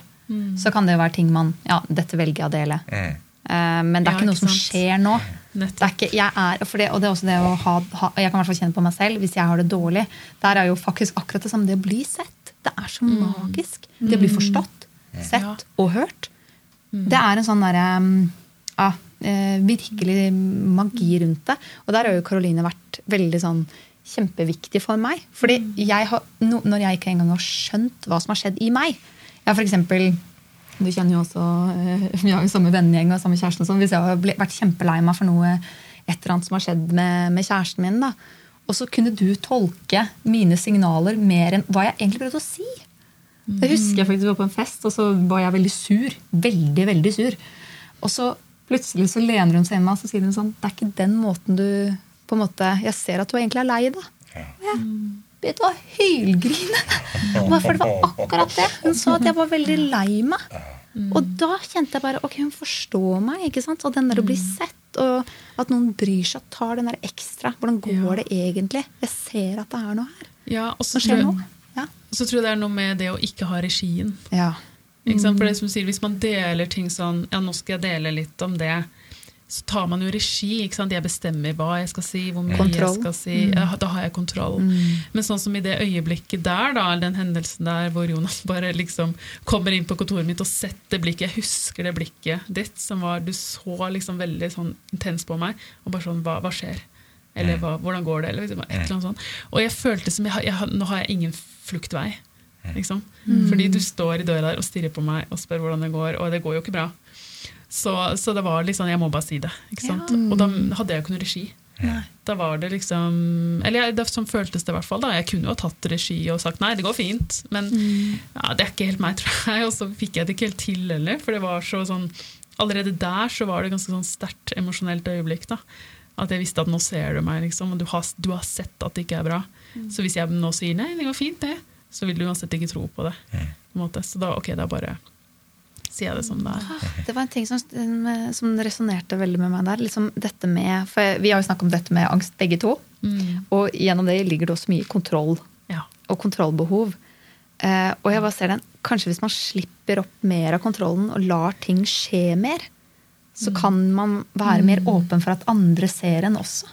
Speaker 1: så kan det jo være ting man Ja, dette velger jeg å dele.
Speaker 4: Mm.
Speaker 1: Eh, men det er
Speaker 5: Ja,
Speaker 1: ikke noe
Speaker 5: ikke
Speaker 1: som skjer nå. Det er ikke, jeg er, for det, og det er også det å ha, ha Jeg kan i hvert fall kjenne på meg selv hvis jeg har det dårlig. Der er jo faktisk akkurat det samme. Det å bli sett. Det er så magisk. Det å bli forstått, sett
Speaker 5: Ja.
Speaker 1: og hørt. Det er en sånn derre um, ja, eh, virkelig magi rundt det. Og der har jo Karoline vært veldig sånn kjempeviktig for meg. Fordi jeg har, når jeg ikke engang har skjønt hva som har skjedd i meg Jeg har for eksempel du kjenner jo også eh, Vi har jo samme vennegjeng og samme kjæresten. Sånn. Hvis jeg har vært kjempelei meg for noe et eller annet som har skjedd med, med kjæresten min, da, og så kunne du tolke mine signaler mer enn hva jeg egentlig prøvde å si. Det husker jeg faktisk var på en fest, og så var jeg veldig sur. Veldig, veldig sur. Og så plutselig så lener hun seg inn meg og så sier hun sånn Det er ikke den måten du på en måte, Jeg ser at du egentlig er lei deg.
Speaker 4: Ja.
Speaker 1: Ja. begynte å hylgrine. For det var akkurat det. Hun sa at jeg var veldig lei meg. Og da kjente jeg bare ok, hun forstår meg. ikke sant? Og den der å bli sett, og at noen bryr seg og tar den der ekstra. Hvordan går det egentlig? Jeg ser at det er noe her.
Speaker 5: Ja, og så
Speaker 1: Ja.
Speaker 5: så tror jeg det er noe med det å ikke ha regien.
Speaker 1: ja.
Speaker 5: Sant? For det som sier, Hvis man deler ting sånn Ja, nå skal jeg dele litt om det. Så tar man jo regi. Jeg bestemmer hva jeg skal si, hvor mye
Speaker 1: Kontroll.
Speaker 5: jeg skal si. Ja, da har jeg kontroll. Men sånn som i det øyeblikket der, da, den hendelsen der hvor Jonas (laughs) bare liksom kommer inn på kontoret mitt og setter blikket Jeg husker det blikket ditt som var Du så liksom veldig sånn intens på meg. Og bare sånn Hva, hva skjer? Eller hva, hvordan går det? Eller liksom, et eller annet sånt. Og jeg følte som jeg, jeg, Nå har jeg ingen fluktvei. Liksom. Fordi du står i døra der og stirrer på meg og spør hvordan det går, og det går jo ikke bra. Så, så det var liksom, jeg må bare si det. Ikke sant? Og da hadde jeg jo ikke noe regi. Da var det liksom Eller jeg, det, sånn føltes det i hvert fall. da Jeg kunne jo ha tatt regi og sagt nei, det går fint, men ja, det er ikke helt meg, (laughs) tror jeg. Og så fikk jeg det ikke helt til heller, for det var så sånn Allerede der så var det ganske sånn sterkt emosjonelt øyeblikk. da At jeg visste at nå ser du meg, liksom, og du har, du har sett at det ikke er bra. Så hvis jeg nå sier nei, det går fint, det, så vil du uansett ikke tro på det. På en måte. Så da, ok, da bare sier jeg det som det er.
Speaker 1: Det var en ting som, som resonnerte veldig med meg der. Liksom dette med, for Vi har jo snakket om dette med angst, begge to. Og gjennom det ligger det også mye kontroll
Speaker 5: Ja.
Speaker 1: og kontrollbehov. Eh, og jeg bare ser den, kanskje hvis man slipper opp mer av kontrollen og lar ting skje mer, så kan man være mer åpen for at andre ser en også.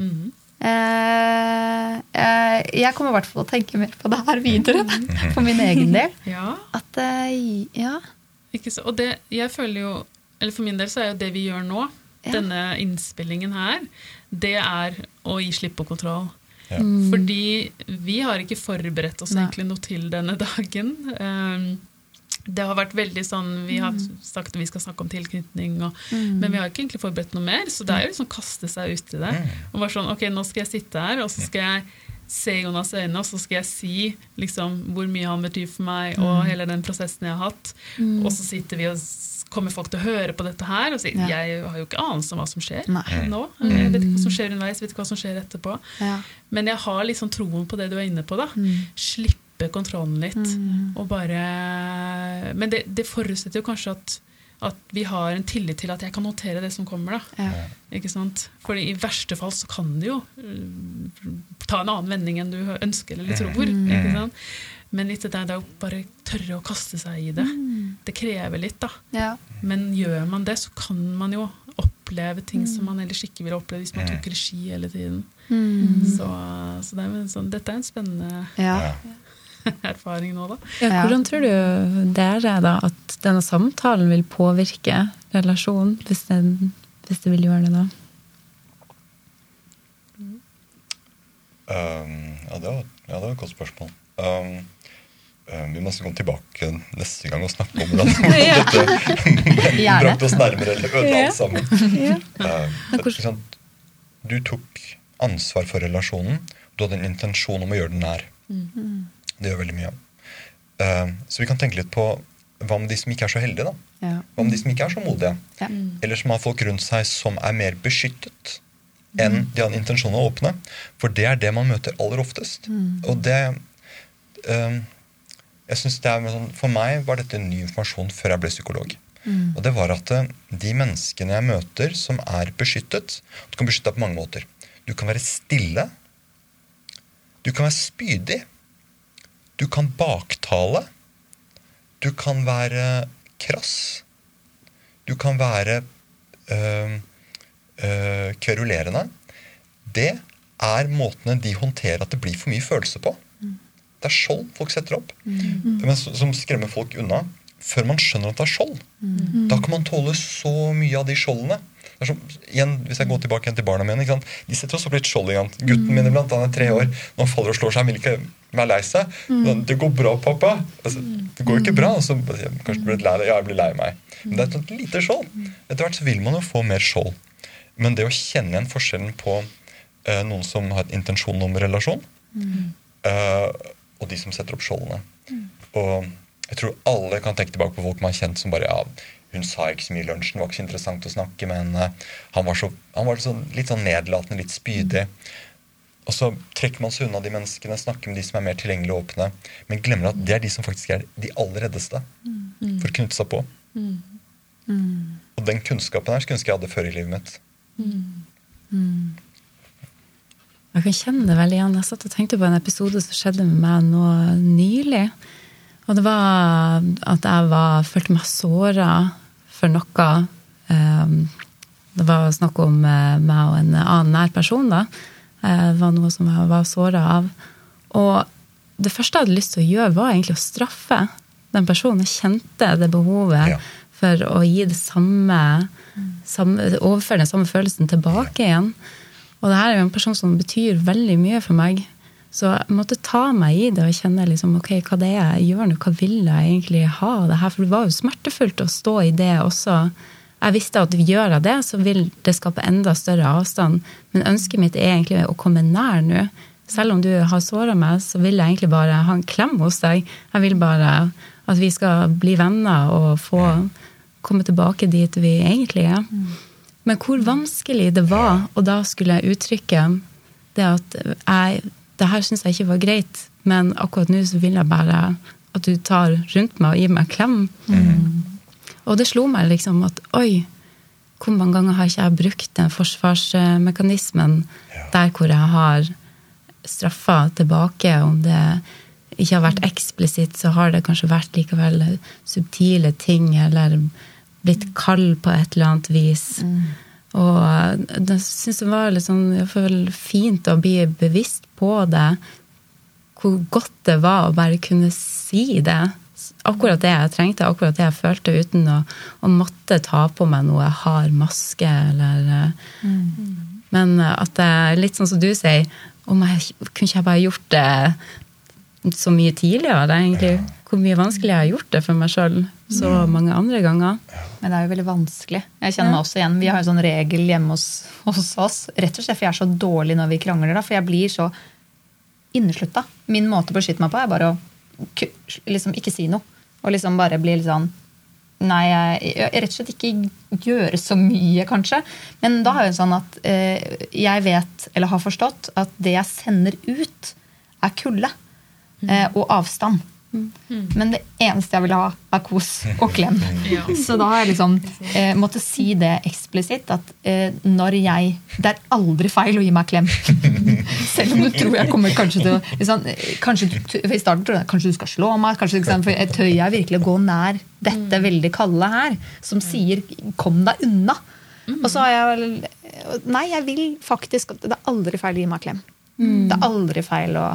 Speaker 5: Mm.
Speaker 1: Eh, eh, jeg kommer i hvert fall til å tenke mer på det her videre, for min egen del. (laughs)
Speaker 5: ja.
Speaker 1: At eh, ja.
Speaker 5: Ikke så, og det, jeg føler jo, eller For min del så er jo det vi gjør nå,
Speaker 1: Ja.
Speaker 5: denne innspillingen her, det er å gi slipp på kontroll.
Speaker 4: Ja.
Speaker 5: Fordi vi har ikke forberedt oss
Speaker 1: Nei.
Speaker 5: egentlig noe til denne dagen. Um, det har vært veldig sånn, Vi har sagt at vi skal snakke om tilknytning, og, men vi har ikke egentlig forberedt noe mer. Så det er jo liksom kaste seg ut i det. Og bare sånn, ok, Nå skal jeg sitte her, og så skal jeg se Jonas øyne, og så skal jeg si liksom, hvor mye han betyr for meg, og hele den prosessen jeg har hatt. Og så sitter vi og kommer folk til å høre på dette her og sier
Speaker 1: Ja.
Speaker 5: jeg har jo ikke anelse om hva som skjer
Speaker 1: Nei.
Speaker 5: nå. Jeg vet ikke hva som skjer underveis, vet ikke hva som skjer etterpå.
Speaker 1: Ja.
Speaker 5: Men jeg har liksom troen på det du er inne på. da. Slippe kontrollen litt. Og bare Men det, det forutsetter jo kanskje at, at vi har en tillit til at jeg kan håndtere det som kommer. da.
Speaker 1: Ja.
Speaker 5: Ikke sant? For i verste fall så kan det jo øh, ta en annen vending enn du ønsker eller tror. Ikke sant? Men litt det der det å bare tørre å kaste seg i det, det krever litt. da.
Speaker 1: Ja.
Speaker 5: Men gjør man det, så kan man jo oppleve ting som man ellers ikke ville oppleve hvis man tok regi hele tiden. Så, så det er en sånn, dette er en spennende
Speaker 1: Ja. (laughs)
Speaker 5: erfaring nå, da.
Speaker 2: Ja,
Speaker 1: Ja.
Speaker 2: hvordan tror du dere da at denne samtalen vil påvirke relasjonen, hvis det, hvis det vil gjøre det da?
Speaker 4: Um, ja, det var, ja, det var et godt spørsmål. Um, um, vi må nesten komme tilbake neste gang og snakke om hvordan (laughs) dette (laughs) brakte oss nærmere eller ødela alt sammen. Ja. Ja. ikke du tok ansvar for relasjonen. Du hadde en intensjon om å gjøre den nær. Det gjør veldig mye. Uh, så vi kan tenke litt på hva med de som ikke er så heldige? da?
Speaker 1: Ja.
Speaker 4: Hva med de som ikke er så modige?
Speaker 1: Ja.
Speaker 4: Eller som har folk rundt seg som er mer beskyttet enn de har en intensjon å åpne. For det er det man møter aller oftest. Og det eh, jeg synes det er sånn, For meg var dette ny informasjon før jeg ble psykolog. Og det var at eh, de menneskene jeg møter som er beskyttet Du kan beskytte deg på mange måter. Du kan være stille. Du kan være spydig. Du kan baktale. Du kan være krass. Du kan være øh, øh, kverulerende. Det er måtene de håndterer at det blir for mye følelse på. Det er skjold folk setter opp, men som skremmer folk unna. Før man skjønner at det er skjold. Da kan man tåle så mye av de skjoldene. Som, igjen, hvis jeg går tilbake igjen til barna mine? De setter også litt skjold. Ikke sant? Gutten min iblant, han er tre år. Når han faller og slår seg, han vil ikke være lei seg. Mm. 'Det går bra, pappa.' Altså, det går jo ikke bra. Altså, så kanskje blir du lei deg. Ja, jeg blir lei meg. Men det er et sånt lite skjold. Etter hvert så vil man jo få mer skjold. Men det å kjenne igjen forskjellen på uh, noen som har et intensjon om relasjon, uh, og de som setter opp skjoldene. Og jeg tror alle kan tenke tilbake på folk man har kjent som bare ja, hun sa ikke så mye i lunsjen, det var ikke så interessant å snakke med henne. Han var, så, han var så, litt sånn nedlatende, litt spydig. Og så trekker man seg unna de menneskene, snakker med de som er mer tilgjengelige og åpne, men glemmer at det er de som faktisk er de aller reddeste for å knytte seg på. Og den kunnskapen her skulle ønske jeg hadde før i livet mitt.
Speaker 2: Jeg kan kjenne det veldig igjen. Jeg satt og tenkte på en episode som skjedde med meg nå nylig. Og det var at jeg var, følte meg såra for noe. Um, Det var snakk om eh, meg og en annen nær person. da. Eh, Det var noe som jeg var såra av. Og det første jeg hadde lyst til å gjøre, var egentlig å straffe den personen. Jeg kjente det behovet
Speaker 4: Ja.
Speaker 2: for å gi det samme, samme Overføre den samme følelsen tilbake igjen. Og det her er jo en person som betyr veldig mye for meg. Så jeg måtte ta meg i det og kjenne liksom, ok, hva det er jeg gjør nå. Hva vil jeg egentlig ha av det her? For det var jo smertefullt å stå i det også. Jeg visste at gjør jeg det, så vil det skape enda større avstand. Men ønsket mitt er egentlig å komme nær nå. Selv om du har såra meg, så vil jeg egentlig bare ha en klem hos deg. Jeg vil bare at vi skal bli venner og få komme tilbake dit vi egentlig er. Men hvor vanskelig det var, og da skulle jeg uttrykke det at jeg, det her syns jeg ikke var greit, men akkurat nå så vil jeg bare at du tar rundt meg og gir meg en klem. Og det slo meg liksom at oi, hvor mange ganger har ikke jeg brukt den forsvarsmekanismen der hvor jeg har straffa tilbake, om det ikke har vært eksplisitt, så har det kanskje vært likevel subtile ting, eller blitt kald på et eller annet vis. Og jeg syns det var litt sånn, fint å bli bevisst på det. Hvor godt det var å bare kunne si det. Akkurat det jeg trengte, akkurat det jeg følte, uten å, å måtte ta på meg noe hard maske eller mm. Men at det er litt sånn som du sier, om jeg kunne ikke jeg bare gjort det så mye tidligere, egentlig. Hvor mye vanskelig jeg har gjort det for meg sjøl så mange andre ganger.
Speaker 1: Men det er jo veldig vanskelig. Jeg kjenner meg også igjen. Vi har jo sånn regel hjemme hos, hos oss. Rett og slett for jeg er så dårlig når vi krangler. da, For jeg blir så inneslutta. Min måte å beskytte meg på er bare å liksom ikke si noe. Og liksom bare bli litt sånn Nei, jeg, jeg rett og slett ikke gjøre så mye, kanskje. Men da har jeg sånn at eh, jeg vet, eller har forstått, at det jeg sender ut, er kulde eh, og avstand. Men det eneste jeg vil ha, er kos og klem. (laughs)
Speaker 5: Ja.
Speaker 1: Så da har jeg liksom eh, måttet si det eksplisitt. At eh, når jeg Det er aldri feil å gi meg klem. (laughs) Selv om du tror jeg kommer kanskje til å liksom, kanskje, du- for I starten tror jeg kanskje du skal slå meg. Kanskje, liksom, for jeg tør jeg virkelig å gå nær dette veldig kalde her, som sier 'kom deg unna'. Og så har jeg vel Nei, jeg vil faktisk Det er aldri feil å gi meg klem. Det er aldri feil å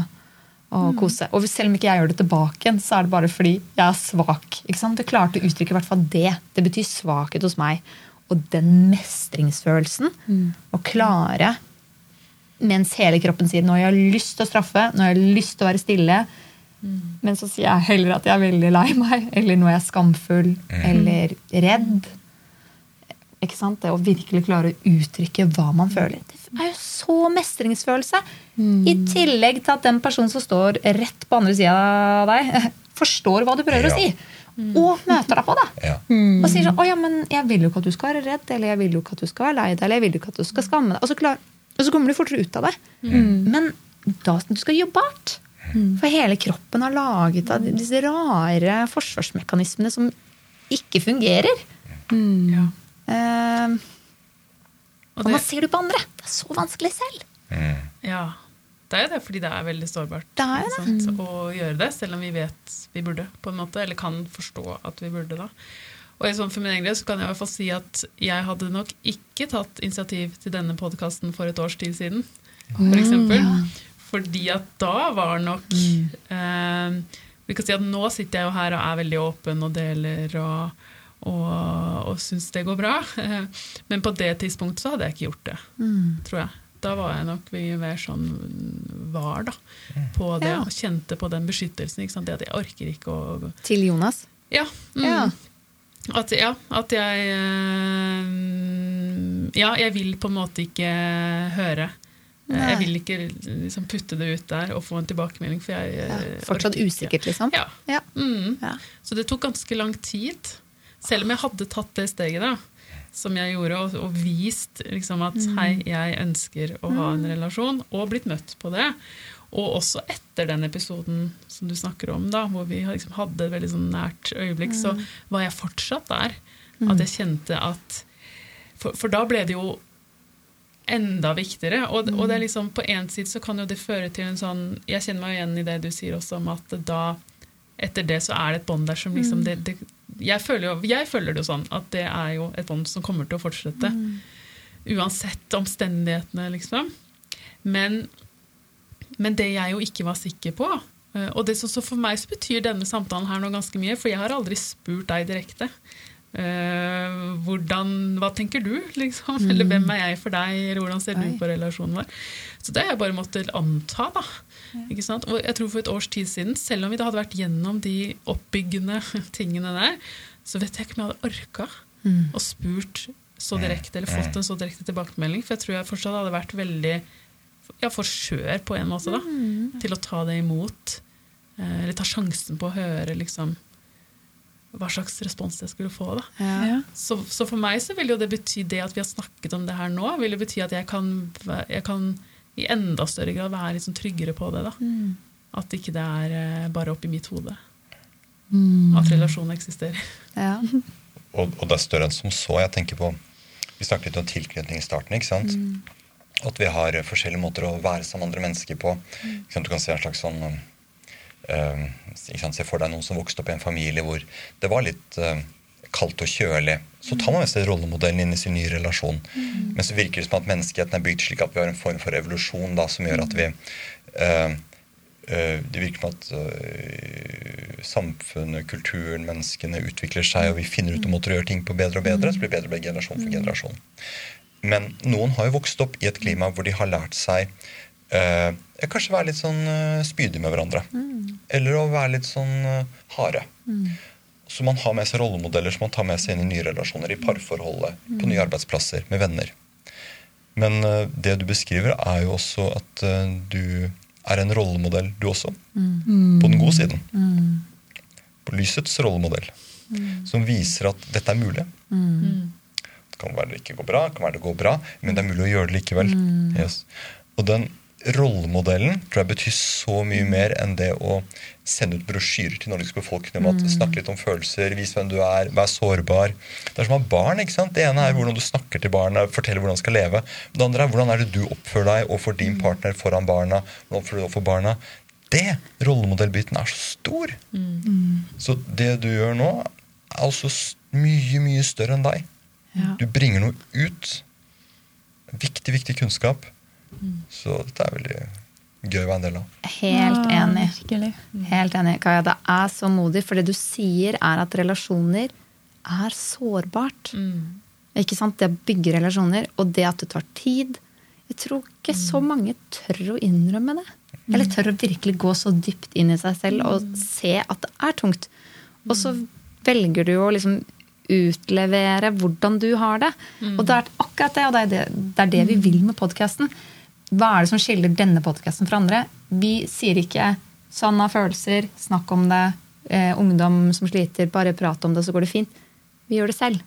Speaker 1: å kose. Og selv om ikke jeg gjør det tilbake, igjen, så er det bare fordi jeg er svak. Ikke sant? Det klarte å uttrykke i hvert fall det. Det betyr svakhet hos meg. Og den mestringsfølelsen, å klare mens hele kroppen sier 'nå har jeg lyst til å straffe', 'nå har jeg lyst til å være stille', men så sier jeg heller at jeg er veldig lei meg, eller nå er jeg å å er jo så mestringsfølelse! I tillegg til at den personen som står rett på andre sida av deg, (laughs) forstår hva du prøver å
Speaker 4: Ja.
Speaker 1: si. Og møter deg på det.
Speaker 4: Ja.
Speaker 1: Og sier sånn 'Å ja, men jeg vil jo ikke at du skal være redd', eller 'jeg vil jo ikke at du skal være lei deg', eller 'jeg vil jo ikke at du skal skamme deg'. Og så, klar, og så kommer du fortere ut av det. Men da du skal jobbe hardt. For hele kroppen er laget av disse rare forsvarsmekanismene som ikke fungerer.
Speaker 5: Ja.
Speaker 1: Eh,
Speaker 5: Og
Speaker 1: man ser det på andre. Det er så vanskelig selv.
Speaker 4: Mm.
Speaker 5: ja. det er jo det fordi det er veldig sårbart
Speaker 1: Det er
Speaker 5: det. sant, å gjøre det, selv om vi vet vi burde, på en måte, eller kan forstå at vi burde. da. Og sånn for min egen del så kan jeg i hvert fall si at jeg hadde nok ikke tatt initiativ til denne podkasten for et års tid siden. For eksempel. Fordi at da var nok eh, Vi kan si at nå sitter jeg jo her og er veldig åpen og deler og, og, og syns det går bra. (laughs) Men på det tidspunktet så hadde jeg ikke gjort det, tror jeg. Da var jeg nok mye mer sånn var, da. På det,
Speaker 1: Ja.
Speaker 5: og kjente på den beskyttelsen. Ikke sant? Det at jeg orker ikke å
Speaker 1: Til Jonas.
Speaker 5: Ja. Mm.
Speaker 1: Ja.
Speaker 5: At, ja, at jeg eh, Ja, jeg vil på en måte ikke høre. Eh,
Speaker 1: Nei.
Speaker 5: Jeg vil ikke liksom putte det ut der og få en tilbakemelding. For jeg,
Speaker 1: Ja.
Speaker 5: eh,
Speaker 1: Fortsatt
Speaker 5: orker
Speaker 1: usikkert, liksom.
Speaker 5: Ja.
Speaker 1: Ja.
Speaker 5: Mm.
Speaker 1: Ja.
Speaker 5: Så det tok ganske lang tid. Selv om jeg hadde tatt det steget, da, som jeg gjorde, og, og vist liksom at hei, jeg ønsker å ha en relasjon, og blitt møtt på det. Og også etter den episoden som du snakker om, da, hvor vi liksom hadde et veldig sånn nært øyeblikk, så var jeg fortsatt der. At jeg kjente at For, for da ble det jo enda viktigere. Og, og det er liksom, på én side så kan jo det føre til en sånn Jeg kjenner meg igjen i det du sier også, om at da etter det så er det et bånd der som liksom det, det, jeg, føler jo, jeg føler det jo sånn at det er jo et bånd som kommer til å fortsette. Uansett omstendighetene, liksom. Men, men det jeg jo ikke var sikker på eh, Og det, så, så for meg så betyr denne samtalen her nå ganske mye, for jeg har aldri spurt deg direkte. Uh, hvordan, hva tenker du, liksom? (laughs) Eller hvem er jeg for deg? Eller hvordan ser du på relasjonen vår? Så det har jeg bare måttet anta. da. Ikke sant? Og jeg tror For et års tid siden, selv om vi da hadde vært gjennom de oppbyggende (laughs) tingene der, så vet jeg ikke om jeg hadde orka og spurt så direkte, eller fått en så direkte tilbakemelding. For jeg tror jeg fortsatt hadde vært veldig ja, for skjør på en måte da, til å ta det imot. eh, Eller ta sjansen på å høre liksom, hva slags respons jeg skulle få. da.
Speaker 1: Ja.
Speaker 5: Så, så for meg så vil jo det bety det at vi har snakket om det her nå, vil jo bety at jeg kan, jeg kan i enda større grad være liksom tryggere på det. da. At ikke det er eh, bare oppi mitt hode. At relasjonen eksisterer.
Speaker 1: Ja. (laughs)
Speaker 4: Og, og det er større enn som så. Jeg tenker på, Vi snakket litt om tilknytning i starten. ikke sant? At vi har forskjellige måter å være sammen med andre mennesker på. Ikke? Du kan se en slags sånn uh, ikke sant? Se for deg noen som vokste opp i en familie hvor det var litt uh, kaldt og kjølig. Så tar man med seg rollemodellen inn i sin nye relasjon. Men så virker det som at menneskeheten er bygd slik at vi har en form for evolusjon da, som gjør at vi eh, eh, Det virker som at eh, samfunnet, kulturen, menneskene utvikler seg, og vi finner ut om å gjøre ting på bedre og bedre. Så blir det bedre og bedre generasjon for generasjon. Men noen har jo vokst opp i et klima hvor de har lært seg eh, kanskje være litt sånn eh, spydig med hverandre. Eller å være litt sånn harde. Så man har med seg rollemodeller som man tar med seg inn i nye relasjoner, i parforholdet, på nye arbeidsplasser, med venner. Men eh, det du beskriver, er jo også at eh, du er en rollemodell, du også. På den gode siden. På lysets rollemodell. Som viser at dette er mulig. Det kan være det ikke går bra, det kan være det går bra, men det er mulig å gjøre det likevel. Yes. Og den rollemodellen tror jeg betyr så mye mer enn det å sende ut brosjyrer til Norges befolkning om at snakke litt om følelser, vis hvem du er, vær sårbar. Det er som å ha barn. ikke sant? Det ene er hvordan du snakker til barna, forteller hvordan de skal leve. Det andre er hvordan er det du oppfører deg overfor din partner foran barna. hvordan oppfører du overfor barna. Det, rollemodellbiten, er så stor. Så det du gjør nå, er altså mye, mye større enn deg. Du bringer noe ut. Viktig, viktig kunnskap. Så dette er veldig gøy å være en del av.
Speaker 1: Helt enig.
Speaker 2: Virkelig.
Speaker 1: Helt enig, Kaja. Det er så modig, for det du sier, er at relasjoner er sårbart. Ikke sant? Det å bygge relasjoner, og det at det tar tid. Jeg tror ikke så mange tør å innrømme det. Eller tør å virkelig gå så dypt inn i seg selv og se at det er tungt. Og så velger du å liksom utlevere hvordan du har det. Og det er akkurat det, og det er det, det, er det vi vil med podkasten. Hva er det som skiller denne podkasten fra andre? Vi sier ikke 'sann av følelser', 'snakk om det', eh, 'ungdom som sliter, bare prat om det, så går det fint'. Vi gjør det selv.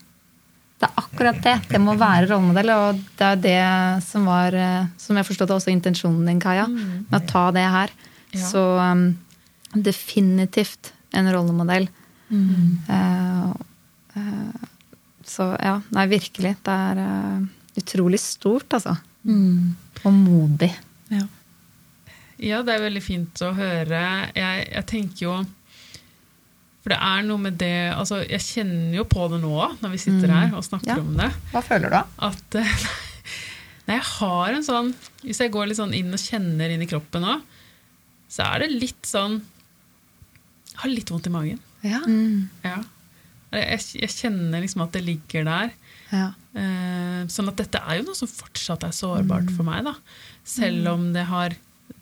Speaker 1: Det er akkurat det. Det må være rollemodell, og det er det som var eh, Som jeg forstod også intensjonen din, Kaja, med å ta det her.
Speaker 5: Ja.
Speaker 1: Så um, definitivt en rollemodell. Mm. Uh, uh, så ja, nei, virkelig. Det er uh, utrolig stort, altså. Og modig.
Speaker 2: Ja.
Speaker 5: Ja, det er veldig fint å høre. Jeg, jeg tenker jo For det er noe med det altså Jeg kjenner jo på det nå når vi sitter her og snakker
Speaker 1: Ja.
Speaker 5: om det.
Speaker 1: Hva føler du, da?
Speaker 5: At eh, (laughs) jeg har en sånn Hvis jeg går litt sånn inn og kjenner inn i kroppen nå, så er det litt sånn Jeg har litt vondt i magen.
Speaker 1: Ja.
Speaker 5: Ja. Jeg, jeg kjenner liksom at det ligger der.
Speaker 1: ja.
Speaker 5: Eh, sånn at dette er jo noe som fortsatt er sårbart for meg. da. Selv om det, har,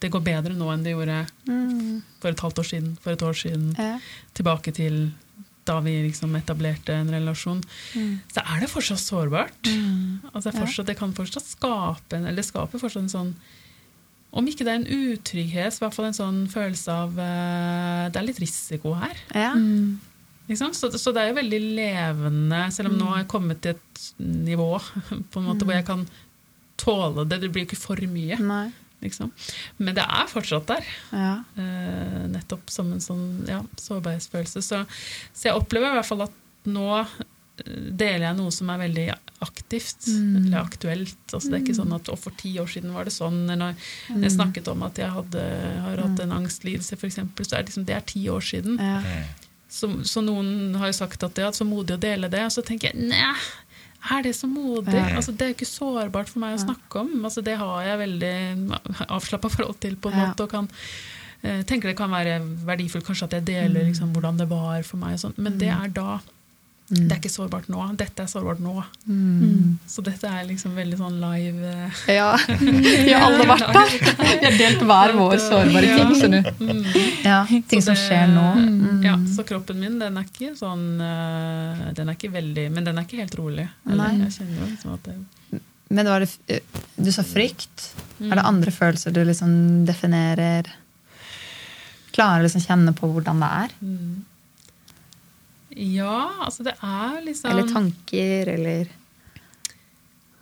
Speaker 5: det går bedre nå enn det gjorde for et halvt år siden, for et år siden.
Speaker 1: Ja.
Speaker 5: Tilbake til da vi liksom etablerte en relasjon. Så er det fortsatt sårbart. Altså det, er fortsatt, det kan fortsatt skape en, eller det skaper fortsatt en sånn Om ikke det er en utrygghet, så i hvert fall en sånn følelse av uh, Det er litt risiko her.
Speaker 1: Ja.
Speaker 5: Sant? Så, så det er jo veldig levende, selv om nå har jeg kommet til et nivå (laughs) på en måte hvor jeg kan tåle det. Det blir jo ikke for mye.
Speaker 1: Nei.
Speaker 5: Liksom. Men det er fortsatt der.
Speaker 1: Ja.
Speaker 5: Eh, nettopp som en sånn ja, sårbarhetsfølelse. Så, så jeg opplever i hvert fall at nå eh, deler jeg noe som er veldig aktivt, eller aktuelt. Altså, det er ikke sånn at for ti år siden var det sånn. Når når jeg snakket om at jeg hadde, har hatt en angstlidelse, f.eks., så er det, liksom, det er ti år siden.
Speaker 1: Ja.
Speaker 5: Så, så noen har jo sagt at det er så modig å dele det, og så tenker jeg nei, er det så modig? Altså, det er jo ikke sårbart for meg å snakke om. Altså, det har jeg veldig avslappa forhold til, på en
Speaker 1: Ja.
Speaker 5: måte. og kan eh, tenker det kan være verdifullt kanskje at jeg deler
Speaker 1: Mm.
Speaker 5: liksom, hvordan det var for meg. Og. Men det er da. Det er ikke sårbart nå. Dette er sårbart nå.
Speaker 1: Mm.
Speaker 5: Så dette er liksom veldig sånn live eh,
Speaker 1: Ja. (laughs) Vi har alle vært der. Vi har delt hver vår sårbare ting. skjønner du. Ja, ting
Speaker 5: Så
Speaker 1: som skjer nå. Mm.
Speaker 5: Ja, så kroppen min, den er ikke sånn eh, Den er ikke veldig Men den er ikke helt rolig. Eller, jeg kjenner jo liksom at det
Speaker 1: Men det, du sa frykt.
Speaker 5: Mm.
Speaker 1: Er det andre følelser du liksom definerer Klarer å liksom kjenne på hvordan det er?
Speaker 5: Ja, altså det er liksom
Speaker 1: Eller tanker, eller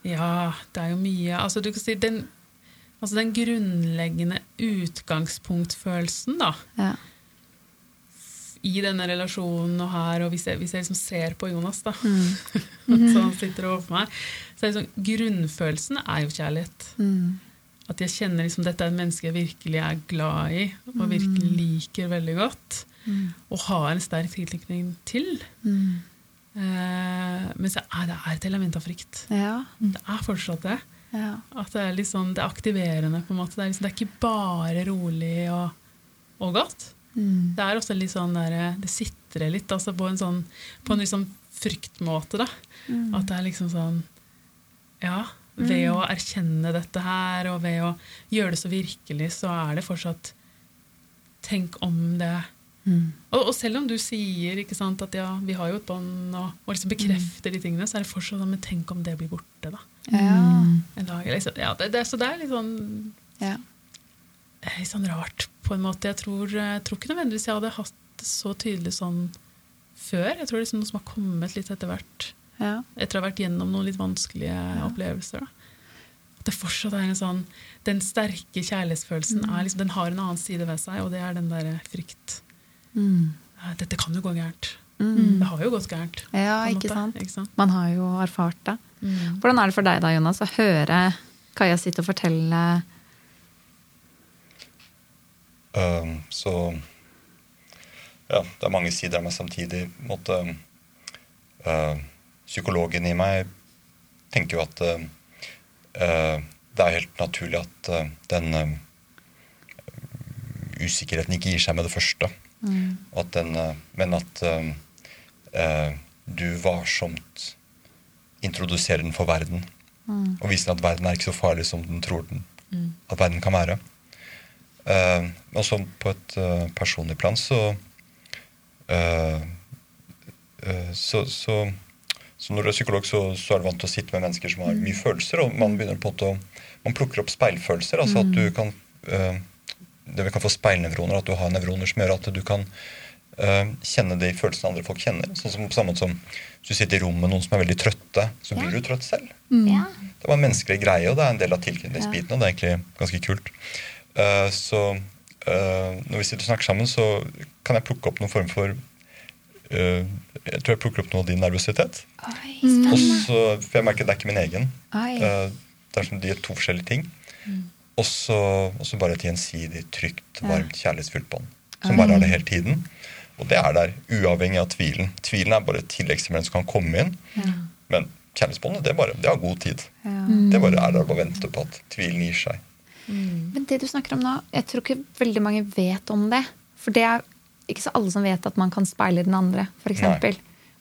Speaker 5: Ja, det er jo mye. Altså du kan si den, altså den grunnleggende utgangspunktfølelsen da,
Speaker 1: Ja.
Speaker 5: i denne relasjonen og her, og hvis jeg, hvis jeg liksom ser på Jonas, da,
Speaker 1: Mm. (laughs)
Speaker 5: så han sitter overfor meg, så er sånn, grunnfølelsen er jo kjærlighet.
Speaker 1: Mm.
Speaker 5: At jeg kjenner liksom dette er et menneske jeg virkelig er glad i, og virkelig liker veldig godt, og ha en sterk tilknytning til.
Speaker 1: Mm.
Speaker 5: Eh, men så er det er et element av frykt.
Speaker 1: Ja.
Speaker 5: Det er fortsatt det.
Speaker 1: ja.
Speaker 5: At det er, litt sånn, det er aktiverende. på en måte. Det er, liksom, det er ikke bare rolig og, og godt.
Speaker 1: Mm.
Speaker 5: Det er også litt sånn der, det sitrer litt altså på en sånn på en liksom fryktmåte. da.
Speaker 1: Mm.
Speaker 5: At det er liksom sånn Ja, ved å erkjenne dette her, og ved å gjøre det så virkelig, så er det fortsatt Tenk om det
Speaker 1: Mm.
Speaker 5: og, og selv om du sier ikke sant, at ja, vi har jo et bånd, og, og liksom bekrefter de tingene, så er det fortsatt sånn Men tenk om det blir borte, da.
Speaker 1: Ja.
Speaker 5: En dag, liksom. ja, det, det, så det er litt sånn
Speaker 1: Ja.
Speaker 5: litt sånn rart, på en måte. Jeg tror, jeg tror ikke nødvendigvis jeg hadde hatt det så tydelig sånn før. Jeg tror det er liksom noe som har kommet litt etter hvert.
Speaker 1: Ja.
Speaker 5: Etter å ha vært gjennom noen litt vanskelige opplevelser. Da. Det fortsatt er en sånn Den sterke kjærlighetsfølelsen er liksom, den har en annen side ved seg, og det er den derre frykt.
Speaker 1: Mm.
Speaker 5: Dette kan jo gå gærent.
Speaker 1: Mm.
Speaker 5: Det har jo gått gærent.
Speaker 1: ja, ikke sant?
Speaker 5: Ikke sant?
Speaker 1: Man har jo erfart det.
Speaker 5: Mm.
Speaker 1: Hvordan er det for deg da, Jonas, å høre Kaja sitte og fortelle
Speaker 4: uh, så ja, det er mange sider av meg samtidig. Måtte, uh, psykologen i meg tenker jo at uh, uh, det er helt naturlig at uh, den uh, usikkerheten ikke gir seg med det første.
Speaker 1: Mm.
Speaker 4: At den, uh, men at uh, uh, du varsomt introduserer den for verden.
Speaker 1: Mm.
Speaker 4: Og viser at verden er ikke så farlig som den tror den, at verden kan være. Eh, og så på et uh, personlig plan så uh, uh, så, så, så når du er psykolog, så, så er du vant til å sitte med mennesker som har mye følelser, og man begynner på å man plukker opp speilfølelser. altså at du kan uh, Det vi kan få speilnevroner, at du har nevroner som gjør at du kan uh, kjenne de følelsene andre folk kjenner. Sånn som på samme måte som Hvis du sitter i rom med noen som er veldig trøtte, så blir du trøtt selv.
Speaker 1: Ja.
Speaker 4: Det var en menneskelig greie, og det er en del av tilknytningsbiten. Og det er egentlig ganske kult. Uh, så uh, når vi sitter og snakker sammen, så kan jeg plukke opp noen form for eh, Jeg tror jeg plukker opp noe av din nervøsitet. Også, for jeg merker det er ikke min egen.
Speaker 1: Oi.
Speaker 4: Det er som de er to forskjellige ting. Så og så bare et gjensidig trygt, varmt, kjærlighetsfullt bånd. Som bare er det hele tiden. Og det er der, uavhengig av tvilen. Tvilen er bare et tilleggselement som kan komme inn. Men kjærlighetsbåndet, det, bare, det har god tid.
Speaker 1: Ja.
Speaker 4: Det bare er der å bare venter på at tvilen gir seg.
Speaker 1: Men det du snakker om nå, jeg tror ikke veldig mange vet om det. For det er ikke så alle som vet at man kan speile den andre, f.eks.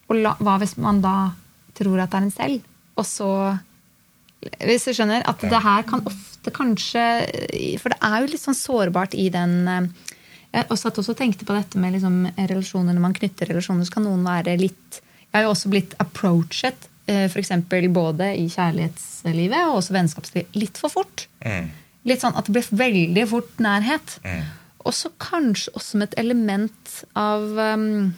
Speaker 1: Og la, hva hvis man da tror at det er en selv, og så Hvis du skjønner at det her kan ofte kanskje For det er jo litt sånn sårbart i den eh, Jeg også at også tenkte på dette med liksom relasjoner. Når man knytter relasjoner, så kan noen være litt Jeg har jo også blitt approachet, eh, for eksempel både i kjærlighetslivet og også vennskapslivet, litt for fort.
Speaker 4: Mm.
Speaker 1: Litt sånn at det ble veldig fort nærhet.
Speaker 4: Mm.
Speaker 1: Og så kanskje også med et element av um,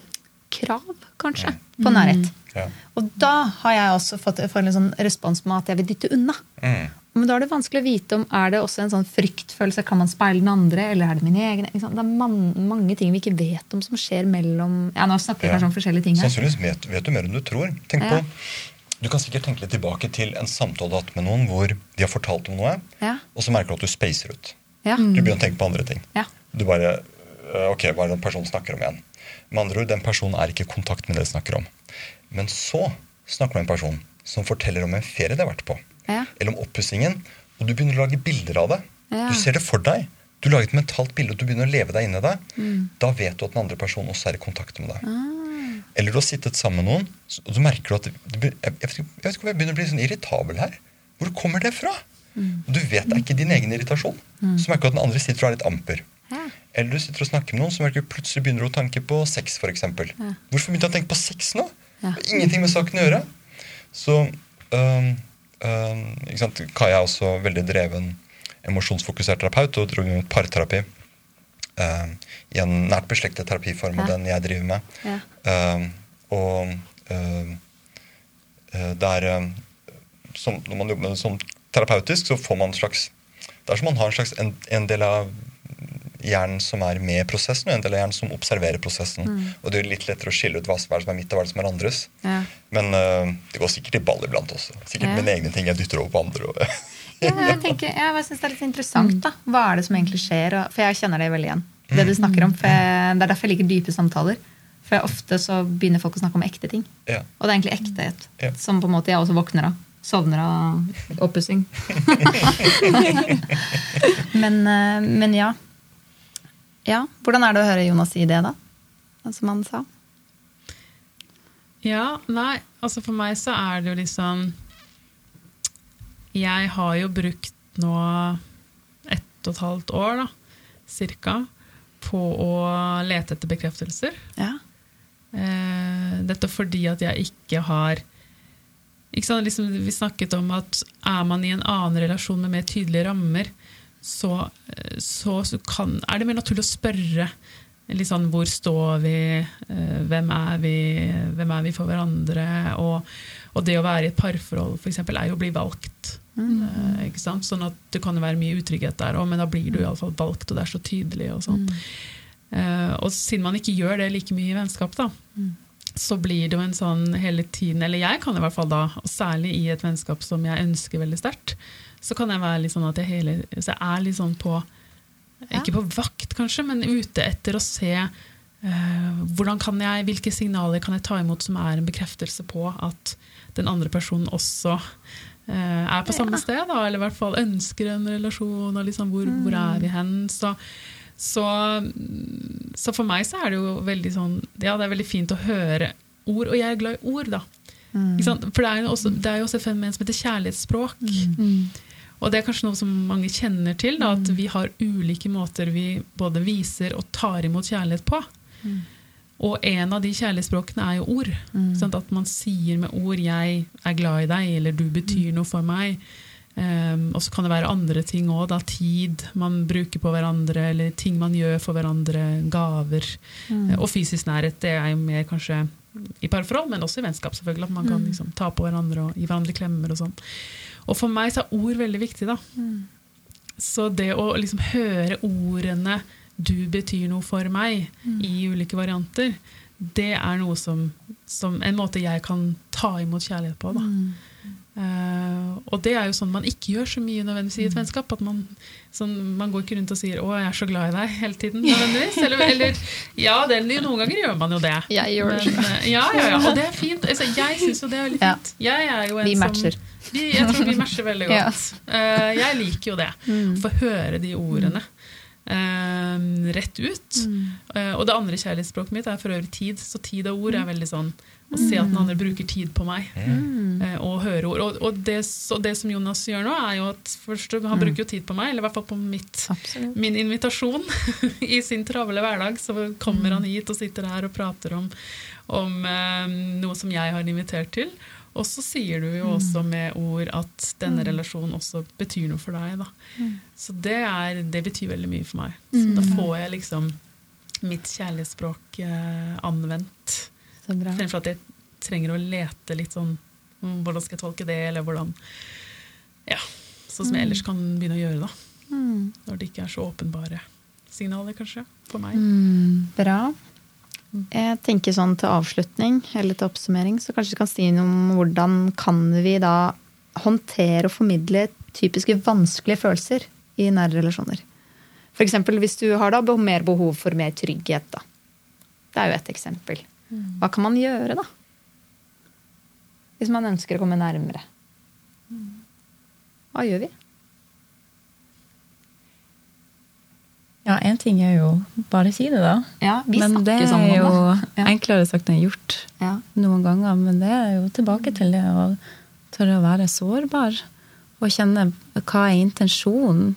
Speaker 1: krav, kanskje, på nærhet.
Speaker 4: Ja.
Speaker 1: Og da har jeg også fått en sånn respons med at jeg vil dytte unna.
Speaker 4: Mm.
Speaker 1: Men da er det vanskelig å vite om er det også en sånn fryktfølelse. Kan man speile den andre, eller er det mine egne? Det er man, mange ting vi ikke vet om som skjer mellom Ja, nå snakker vi
Speaker 4: Ja.
Speaker 1: kanskje om forskjellige ting her.
Speaker 4: Sannsynligvis vet, vet du mer enn du tror. Tenk
Speaker 1: Ja.
Speaker 4: på, Du kan sikkert tenke litt tilbake til en samtale du har hatt med noen hvor de har fortalt om noe,
Speaker 1: Ja.
Speaker 4: og så merker du at du spacer ut.
Speaker 1: Ja.
Speaker 4: Du begynner å tenke på andre ting.
Speaker 1: Ja.
Speaker 4: Du bare øh, Ok, hva er det den personen snakker om igjen? Med andre ord, den personen er ikke i kontakt med det de snakker om. Men så snakker du med en person som forteller om en ferie de har vært på.
Speaker 1: Ja.
Speaker 4: Eller om oppussingen, og du begynner å lage bilder av det.
Speaker 1: Ja.
Speaker 4: Du ser det for deg. Du lager et mentalt bilde, og du begynner å leve deg inn i det.
Speaker 1: Mm.
Speaker 4: Da vet du at den andre personen også er i kontakt med deg.
Speaker 1: Ah.
Speaker 4: Eller du har sittet sammen med noen, og så merker du at du, jeg, vet ikke, jeg om jeg begynner å bli sånn irritabel her. Hvor kommer det fra? Du vet det er ikke din egen irritasjon. Så merker du at den andre sitter og er litt amper.
Speaker 1: Ja.
Speaker 4: Eller du sitter og snakker med noen som plutselig begynner å tanke på sex. For eksempel. Hvorfor begynte jeg å tenke på sex nå?
Speaker 1: Ja.
Speaker 4: Ingenting med saken å gjøre. Så ikke sant? Kaja er også veldig dreven emosjonsfokusert terapeut og driver med parterapi. øhm, I en nært beslektet terapiform med
Speaker 1: Ja.
Speaker 4: den jeg driver med.
Speaker 1: Ja.
Speaker 4: Øhm, og øh, det er som, Når man jobber med det som terapeutisk, så får man en slags Det er som man har en slags en, en del av hjernen som er med i prosessen, og en del av hjernen som observerer prosessen. Og det er litt lettere å skille ut hva som er, som er mitt, og hva som er andres.
Speaker 1: Ja.
Speaker 4: Men uh, det går sikkert i ball iblant også. Sikkert
Speaker 1: Ja.
Speaker 4: mine egne ting jeg dytter over på andre. Og, (laughs)
Speaker 1: Ja, jeg tenker, jeg synes det er litt interessant. da. Hva er det som egentlig skjer? Og, for jeg kjenner det veldig igjen. Det du snakker om. For jeg, det er derfor jeg liker dype samtaler. For ofte så begynner folk å snakke om ekte ting.
Speaker 4: ja.
Speaker 1: Og det er egentlig ektehet.
Speaker 4: Ja.
Speaker 1: Som på en måte jeg også våkner av. Sovner av oppussing. (laughs) (laughs) men, eh, men ja. Ja, Hvordan er det å høre Jonas si det, da? Som han sa.
Speaker 5: Ja, nei, altså for meg så er det jo liksom Jeg har jo brukt nå ett og et halvt år, da, cirka, på å lete etter bekreftelser.
Speaker 1: Ja.
Speaker 5: Eh, dette fordi at jeg ikke har ikke sant, liksom, Vi snakket om at er man i en annen relasjon med mer tydelige rammer, så, eh, så, så kan, er det mer naturlig å spørre litt sånn hvor står vi, eh, hvem er vi, hvem er vi for hverandre? Og, og det å være i et parforhold for eksempel, er jo å bli valgt. Mm. ikke sant? Sånn at Det kan være mye utrygghet der òg, men da blir du iallfall valgt, og det er så tydelig. og sånn. Mm. og siden man ikke gjør det like mye i vennskap, da, så blir det jo en sånn hele tiden Eller jeg kan i hvert fall da, og særlig i et vennskap som jeg ønsker veldig sterkt, så kan jeg være litt sånn at jeg, hele, så jeg er litt sånn på Ikke på vakt, kanskje, men ute etter å se uh, hvordan kan jeg, hvilke signaler kan jeg ta imot som er en bekreftelse på at den andre personen også uh, er på samme sted, da, eller i hvert fall ønsker en relasjon, og liksom hvor, hvor er vi hen? Så, så, så for meg så er det jo veldig sånn Ja, det er veldig fint å høre ord, og jeg er glad i ord, da. Sant? For det er, jo også, det er jo også et fenomen som heter kjærlighetsspråk. Og det er kanskje noe som mange kjenner til, da, at vi har ulike måter vi både viser og tar imot kjærlighet på. Og en av de kjærlighetsspråkene er jo ord. Sant? At man sier med ord 'jeg er glad i deg', eller 'du betyr noe for meg'. Um, og så kan det være andre ting òg. Tid man bruker på hverandre, eller ting man gjør for hverandre. Gaver. Mm. Og fysisk nærhet det er jo mer kanskje i parforhold, men også i vennskap. selvfølgelig, At man kan liksom, ta på hverandre og gi hverandre klemmer. Og sånn. Og for meg så er ord veldig viktig. da. Så det å liksom høre ordene 'du betyr noe for meg' i ulike varianter, det er noe som, som en måte jeg kan ta imot kjærlighet på. da. Eh, og det er jo sånn man ikke gjør så mye nødvendigvis i et vennskap. at Man, sånn, man går ikke rundt og sier 'å, jeg er så glad i deg' hele tiden. nødvendigvis. Eller, eller ja, det, noen ganger gjør man jo det.
Speaker 1: Jeg gjør det.
Speaker 5: Men, eh, ja, ja, ja, og det er fint. Altså, jeg syns jo det er veldig
Speaker 1: Ja.
Speaker 5: fint. Jeg er jo en
Speaker 1: Vi matcher.
Speaker 5: Som, vi, jeg tror vi matcher veldig godt. Eh, jeg liker jo det.
Speaker 1: Mm.
Speaker 5: Få høre de ordene. Uh, rett ut.
Speaker 1: Mm.
Speaker 5: Og det andre kjærlighetsspråket mitt er for øvrig tid. Så tid og ord
Speaker 1: Mm.
Speaker 5: er veldig sånn å se at den andre bruker tid på meg. mm. og høre ord. Og, og, det, så det som Jonas gjør nå, er jo at først, han bruker jo tid på meg, eller i hvert fall på mitt min invitasjon (laughs) i sin travle hverdag. Så kommer han hit og sitter her og prater om, om eh, noe som jeg har invitert til. Og så sier du jo også med ord at denne relasjonen også betyr noe for deg. Da. Så det, er, det betyr veldig mye for meg. Så da får jeg liksom mitt kjærlighetsspråk eh, anvendt. Fremfor at jeg trenger å lete litt sånn mm, Hvordan skal jeg tolke det, eller hvordan Ja. Sånn som jeg ellers kan begynne å gjøre, da.
Speaker 1: Mm.
Speaker 5: Når det ikke er så åpenbare signaler, kanskje, for meg.
Speaker 1: Bra. Jeg tenker sånn til avslutning, eller til oppsummering, så kanskje du kan si noe om hvordan kan vi da håndtere og formidle typiske vanskelige følelser i nære relasjoner. Eksempel hvis du har da mer behov for mer trygghet, da. Det er jo et eksempel. Hva kan man gjøre, da? Hvis man ønsker å komme nærmere. Hva gjør vi?
Speaker 2: Ja, én ting er jo bare si det, da.
Speaker 1: Ja, vi
Speaker 2: men det
Speaker 1: snakker sånn
Speaker 2: er jo.
Speaker 1: Ja.
Speaker 2: enklere sagt enn gjort
Speaker 1: Ja.
Speaker 2: noen ganger. Men det er jo tilbake til det å tørre å være sårbar. Og kjenne hva er intensjonen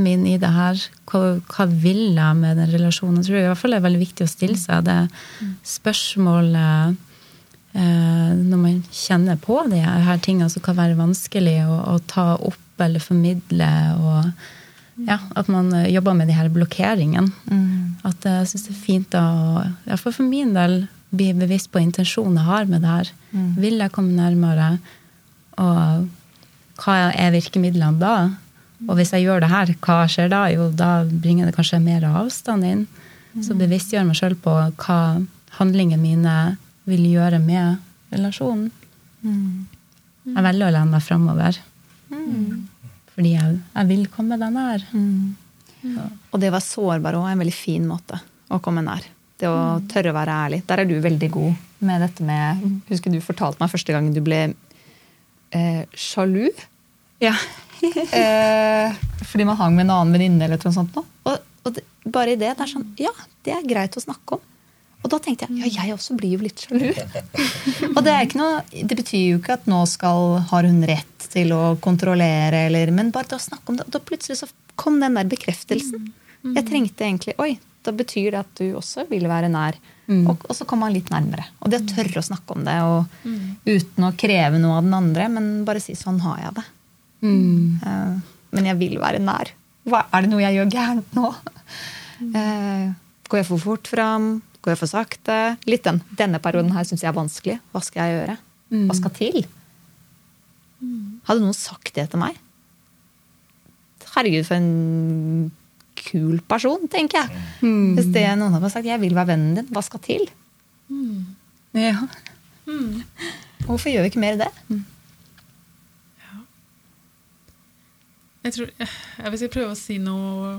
Speaker 2: min i det her? Hva, hva vil jeg med den relasjonen? Jeg tror i hvert fall det er veldig viktig å stille seg det spørsmålet eh, når man kjenner på de her tingene som kan være vanskelig å, å ta opp eller formidle. og ja, At man eh, jobber med de her blokkeringene. At eh, jeg syns det er fint å, i hvert fall for min del, bli bevisst på intensjonen jeg har med det her. Vil jeg komme nærmere? Og hva er virkemidlene da? Og hvis jeg gjør det her, hva skjer da? Jo, da bringer det kanskje mer avstand inn. Så bevisstgjør meg sjøl på hva handlingene mine vil gjøre med relasjonen. Jeg velger å lene meg framover. Fordi jeg, jeg vil komme deg nær.
Speaker 1: Og det å være sårbar òg er en veldig fin måte å komme nær. Det å tørre å være ærlig. Der er du veldig god med dette med Husker du fortalte meg første gang du ble eh, sjalu?
Speaker 2: Ja. (laughs)
Speaker 1: eh, fordi man hang med en annen venninne eller noe sånt. nå. Og, og det, bare i det, det er sånn Ja, det er greit å snakke om. Og da tenkte jeg ja, jeg også blir jo litt sjalu. (laughs) og det, er ikke noe, det betyr jo ikke at nå skal, har hun rett til å kontrollere, eller, men bare til å snakke om det. Og da plutselig så kom den der bekreftelsen. Jeg trengte egentlig Oi, da betyr det at du også vil være nær. Og, og så kom han litt nærmere. Og det å tørre å snakke om det og, uten å kreve noe av den andre, men bare si sånn har jeg det. Eh, men jeg vil være nær. Hva, er det noe jeg gjør gærent nå? Eh, går jeg for fort fram? Går jeg for sakte? Litt den. Denne perioden her syns jeg er vanskelig. Hva skal jeg gjøre? Hva skal til? Hadde noen sagt det til meg? Herregud, for en kul person, tenker jeg. Hvis det noen hadde sagt 'jeg vil være vennen din', hva skal til?
Speaker 2: ja.
Speaker 1: Hvorfor gjør vi ikke mer i det?
Speaker 5: Jeg tror, jeg, Hvis jeg prøver å si noe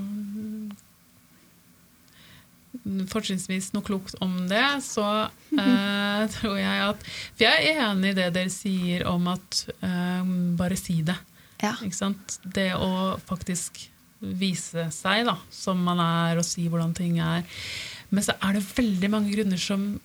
Speaker 5: fortrinnsvis noe klokt om det, så (laughs) eh, tror jeg at For jeg er enig i det dere sier om at eh, bare si det.
Speaker 1: Ja.
Speaker 5: Ikke sant? Det å faktisk vise seg da, som man er, og si hvordan ting er. Men så er det veldig mange grunner som,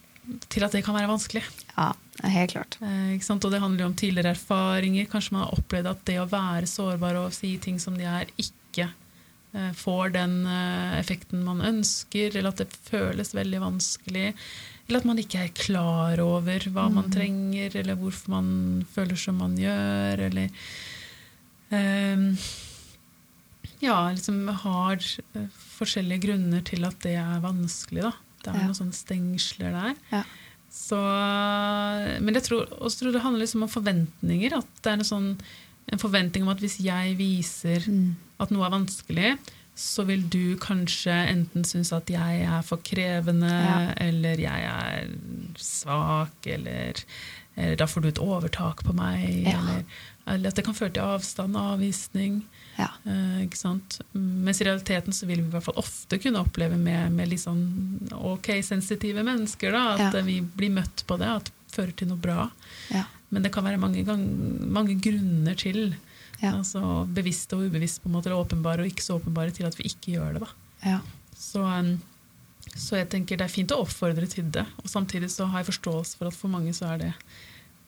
Speaker 5: til at det kan være vanskelig.
Speaker 1: Ja, helt klart.
Speaker 5: Eh? Og det handler jo om tidligere erfaringer. Kanskje man har opplevd at det å være sårbar og si ting som de er, ikke eh, får den eh, effekten man ønsker, eller at det føles veldig vanskelig. Eller at man ikke er klar over hva man trenger, eller hvorfor man føler som man gjør, eller ehm, Ja, liksom har eh, forskjellige grunner til at det er vanskelig, da. Det er
Speaker 1: Ja.
Speaker 5: noen sånne stengsler der.
Speaker 1: Ja.
Speaker 5: Så, men jeg tror, også tror det handler liksom om forventninger. At det er en, sånn, en forventning om at hvis jeg viser at noe er vanskelig, så vil du kanskje enten synes at jeg er for krevende,
Speaker 1: Ja.
Speaker 5: eller jeg er svak, eller, eller da får du et overtak på meg.
Speaker 1: Ja.
Speaker 5: Eller, eller at det kan føre til avstand og avvisning.
Speaker 1: Ja.
Speaker 5: Eh? Mens i realiteten så vil vi i hvert fall ofte kunne oppleve med, med litt sånn ok, sensitive mennesker da, at
Speaker 1: Ja.
Speaker 5: eh, vi blir møtt på det, at det fører til noe bra.
Speaker 1: Ja.
Speaker 5: Men det kan være mange, gang, mange grunner til,
Speaker 1: Ja.
Speaker 5: altså bevisste og ubevisste, på en måte, eller åpenbare og ikke så åpenbare, til at vi ikke gjør det. da.
Speaker 1: Ja.
Speaker 5: Så, um, så jeg tenker det er fint å oppfordre til det, og samtidig så har jeg forståelse for at for mange så er det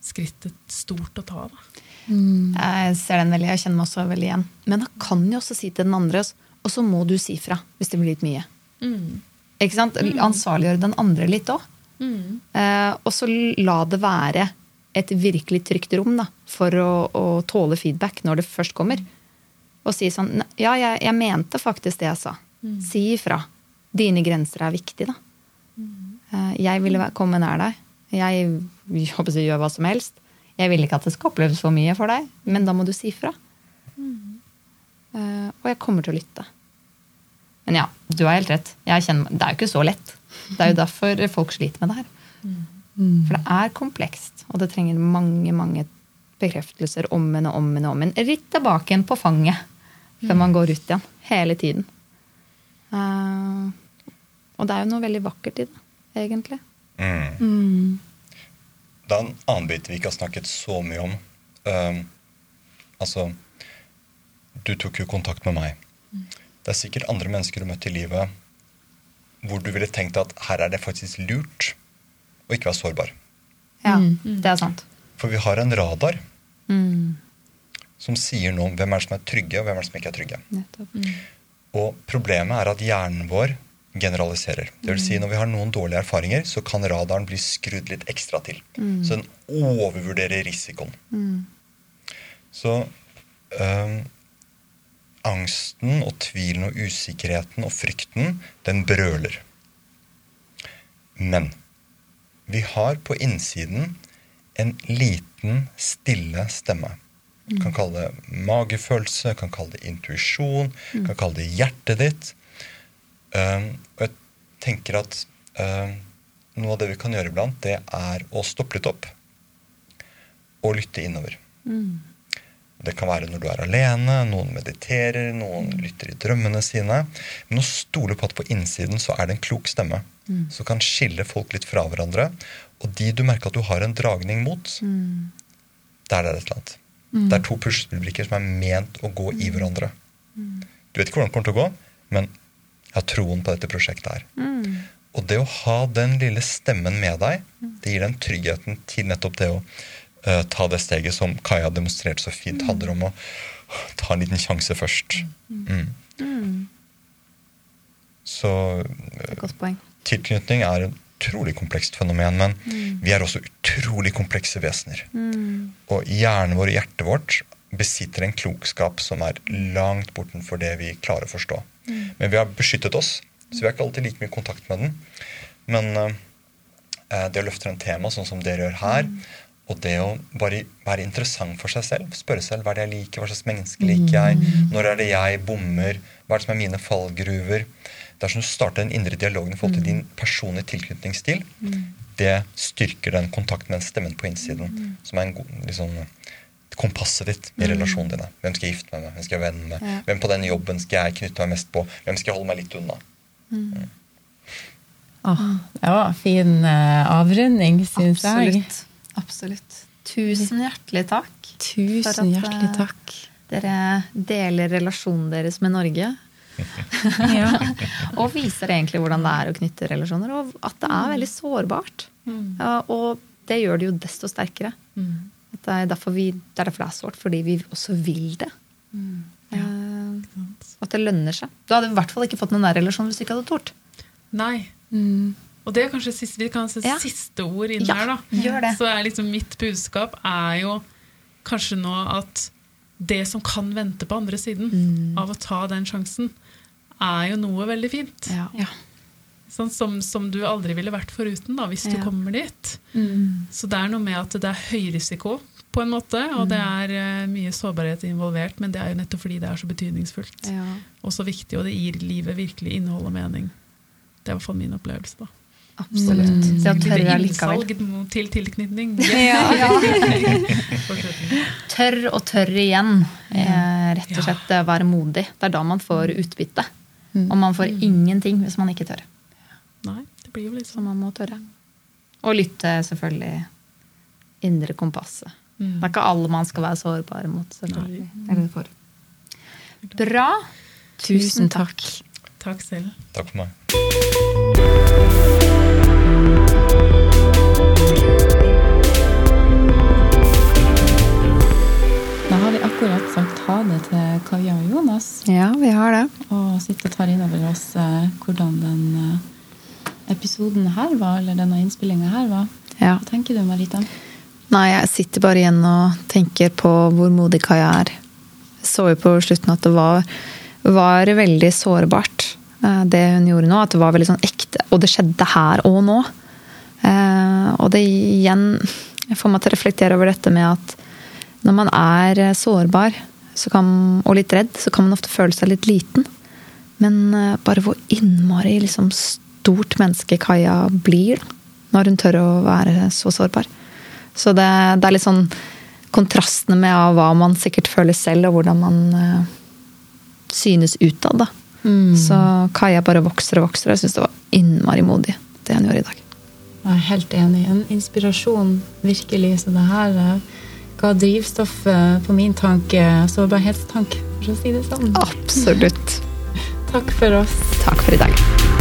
Speaker 5: skrittet stort å ta. da.
Speaker 1: Jeg ser den veldig, jeg kjenner meg også veldig igjen. Men da kan jo også si til den andre, og så må du si fra hvis det blir litt mye.
Speaker 5: Mm.
Speaker 1: Ikke sant? Ansvarliggjøre den andre litt òg.
Speaker 5: Mm.
Speaker 1: Eh, og så la det være et virkelig trygt rom da, for å, å tåle feedback når det først kommer. Og si sånn Ja, jeg, jeg mente faktisk det jeg sa. Si ifra. Dine grenser er viktige, da. Eh, jeg ville komme nær deg. Jeg, jeg håper jeg gjør hva som helst. Jeg vil ikke at det skal oppleves for mye for deg, men da må du si fra. Eh, og jeg kommer til å lytte. Men ja, du har helt rett. Jeg kjenner, det er jo ikke så lett. Det er jo derfor folk sliter med det her. For det er komplekst, og det trenger mange mange bekreftelser om igjen og om igjen. og om en. Ritt tilbake igjen på fanget før man går ut igjen. Hele tiden. Uh, og det er jo noe veldig vakkert i det, egentlig.
Speaker 4: Mm. Det er en annen bit vi ikke har snakket så mye om. Um, altså, du tok jo kontakt med meg. Det er sikkert andre mennesker du har møtt i livet hvor du ville tenkt at her er det faktisk lurt å ikke være sårbar.
Speaker 1: Ja, det er sant.
Speaker 4: For vi har en radar
Speaker 1: Mm,
Speaker 4: som sier noe om hvem er det som er trygge, og hvem er det som ikke er trygge.
Speaker 1: nettopp.
Speaker 4: Og problemet er at hjernen vår generaliserer. Det vil si Når vi har noen dårlige erfaringer, så kan radaren bli skrudd litt ekstra til. Så den overvurderer risikoen. Så øh, angsten og tvilen og usikkerheten og frykten, den brøler. Men vi har på innsiden en liten, stille stemme. Kan kalle det magefølelse, kan kalle det intuisjon, kan kalle det hjertet ditt. Um, og jeg tenker at um, noe av det vi kan gjøre iblant, det er å stoppe litt opp og lytte innover. Det kan være når du er alene, noen mediterer, noen lytter i drømmene sine. Men å stole på at på innsiden så er det en klok stemme som kan skille folk litt fra hverandre. Og de du merker at du har en dragning mot, der er det et eller annet. Det er to puslespillbrikker som er ment å gå i hverandre. Du vet ikke hvordan det kommer til å gå, men jeg har troen på dette prosjektet her. Og det å ha den lille stemmen med deg, det gir den tryggheten til nettopp det å uh, ta det steget som Kaja demonstrerte så fint, handler om å ta en liten sjanse først. Mm. Så
Speaker 1: er et godt poeng.
Speaker 4: tilknytning er et utrolig komplekst fenomen, men vi er også utrolig komplekse vesener. Og hjernen vår og hjertet vårt besitter en klokskap som er langt bortenfor det vi klarer å forstå. Men vi har beskyttet oss, så vi har ikke alltid like mye kontakt med den. Men eh, det å løfte en tema sånn som dere gjør her, og det å bare være interessant for seg selv, spørre selv hva er det jeg liker, hva slags menneske liker jeg, når er det jeg bommer, hva er det som er mine fallgruver. Det er som du starter den indre dialogen i forhold til din personlige tilknytningsstil. Det styrker den kontakten med stemmen på innsiden, som er en god, liksom, kompasset ditt i relasjonen dine. Hvem skal jeg gifte meg med? Hvem skal jeg venne med? Hvem på den jobben skal jeg knytte meg mest på? Hvem skal jeg holde meg litt unna?
Speaker 2: Åh, det var fin eh, avrunding, syns jeg.
Speaker 1: Absolutt. Absolutt. Tusen hjertelig takk. for
Speaker 2: Tusen
Speaker 1: at,
Speaker 2: hjertelig
Speaker 1: eh,
Speaker 2: takk.
Speaker 1: Dere deler relasjonen deres med Norge. (laughs)
Speaker 2: Ja. (laughs)
Speaker 1: Og viser egentlig hvordan det er å knytte relasjoner, og at det er veldig sårbart. Ja, og det gjør det jo desto sterkere. At det, er derfor vi, det er derfor det er sårt, fordi vi også vil det. Eh, at det lønner seg. Du hadde i hvert fall ikke fått noen nær relasjon hvis du ikke hadde tort.
Speaker 5: Nei. Og det er kanskje siste, vi kan se
Speaker 1: Ja.
Speaker 5: siste ord inn
Speaker 1: Ja,
Speaker 5: her, da.
Speaker 1: gjør det.
Speaker 5: Så er liksom mitt budskap er jo kanskje nå at det som kan vente på andre siden
Speaker 1: Mm.
Speaker 5: av å ta den sjansen, er jo noe veldig fint.
Speaker 1: Ja. Ja.
Speaker 5: Sånn som, som du aldri ville vært foruten da, hvis du
Speaker 1: Ja.
Speaker 5: kommer dit.
Speaker 1: Mm.
Speaker 5: Så det er noe med at det er høy risiko på en måte, og det
Speaker 1: Mm.
Speaker 5: er uh, mye sårbarhet involvert, men det er jo nettopp fordi det er så betydningsfullt.
Speaker 1: Ja.
Speaker 5: Og så viktig, og det gir livet virkelig innhold og mening. Det er i hvert fall min opplevelse. da.
Speaker 1: Absolutt. Det å tørre
Speaker 5: Lite innsalg til tilknytning. (laughs) ja, (laughs)
Speaker 1: Tørr og tørr igjen. Eh, rett og slett være modig. Det er da man får utbytte. Og man får ingenting hvis man ikke tør.
Speaker 5: Nei, det blir jo litt
Speaker 1: Så
Speaker 5: sånn.
Speaker 1: man må tørre. Og lytte selvfølgelig indre kompasset.
Speaker 5: Mm.
Speaker 1: Det er ikke alle man skal være sårbare mot. selvfølgelig. Eller for. Bra. Tusen takk.
Speaker 5: Takk selv.
Speaker 4: Takk for meg.
Speaker 2: Da har vi akkurat sagt ha det til Kaja og Jonas.
Speaker 1: Ja, vi har det.
Speaker 2: Og sitter og tar inn over oss eh, hvordan den eh, episoden her var, eller denne innspillinga her var.
Speaker 1: Ja.
Speaker 2: Hva tenker du, Marita?
Speaker 1: Nei, jeg sitter bare igjen og tenker på hvor modig Kaja er. Jeg så jo på slutten at det var, var veldig sårbart, eh, det hun gjorde nå. At det var veldig sånn ekte. Og det skjedde her og nå. Eh, og det igjen får meg til å reflektere over dette med at når man er eh, sårbar så kan, og litt redd, så kan man ofte føle seg litt liten. Men bare hvor innmari liksom, stort menneske Kaja blir da, når hun tør å være så sårbar. Så det, det er litt sånn kontrastene med av hva man sikkert føler selv, og hvordan man uh, synes utad. da. Så Kaja bare vokser og vokser. og Jeg syns det var innmari modig, det hun gjorde i dag.
Speaker 2: Jeg er helt enig. En inspirasjon, virkelig. Så det her eh, ga drivstoff eh, på min tanke, sårbarhetstank, for å si det sånn.
Speaker 1: Absolutt.
Speaker 2: Takk for oss.
Speaker 1: Takk for i dag.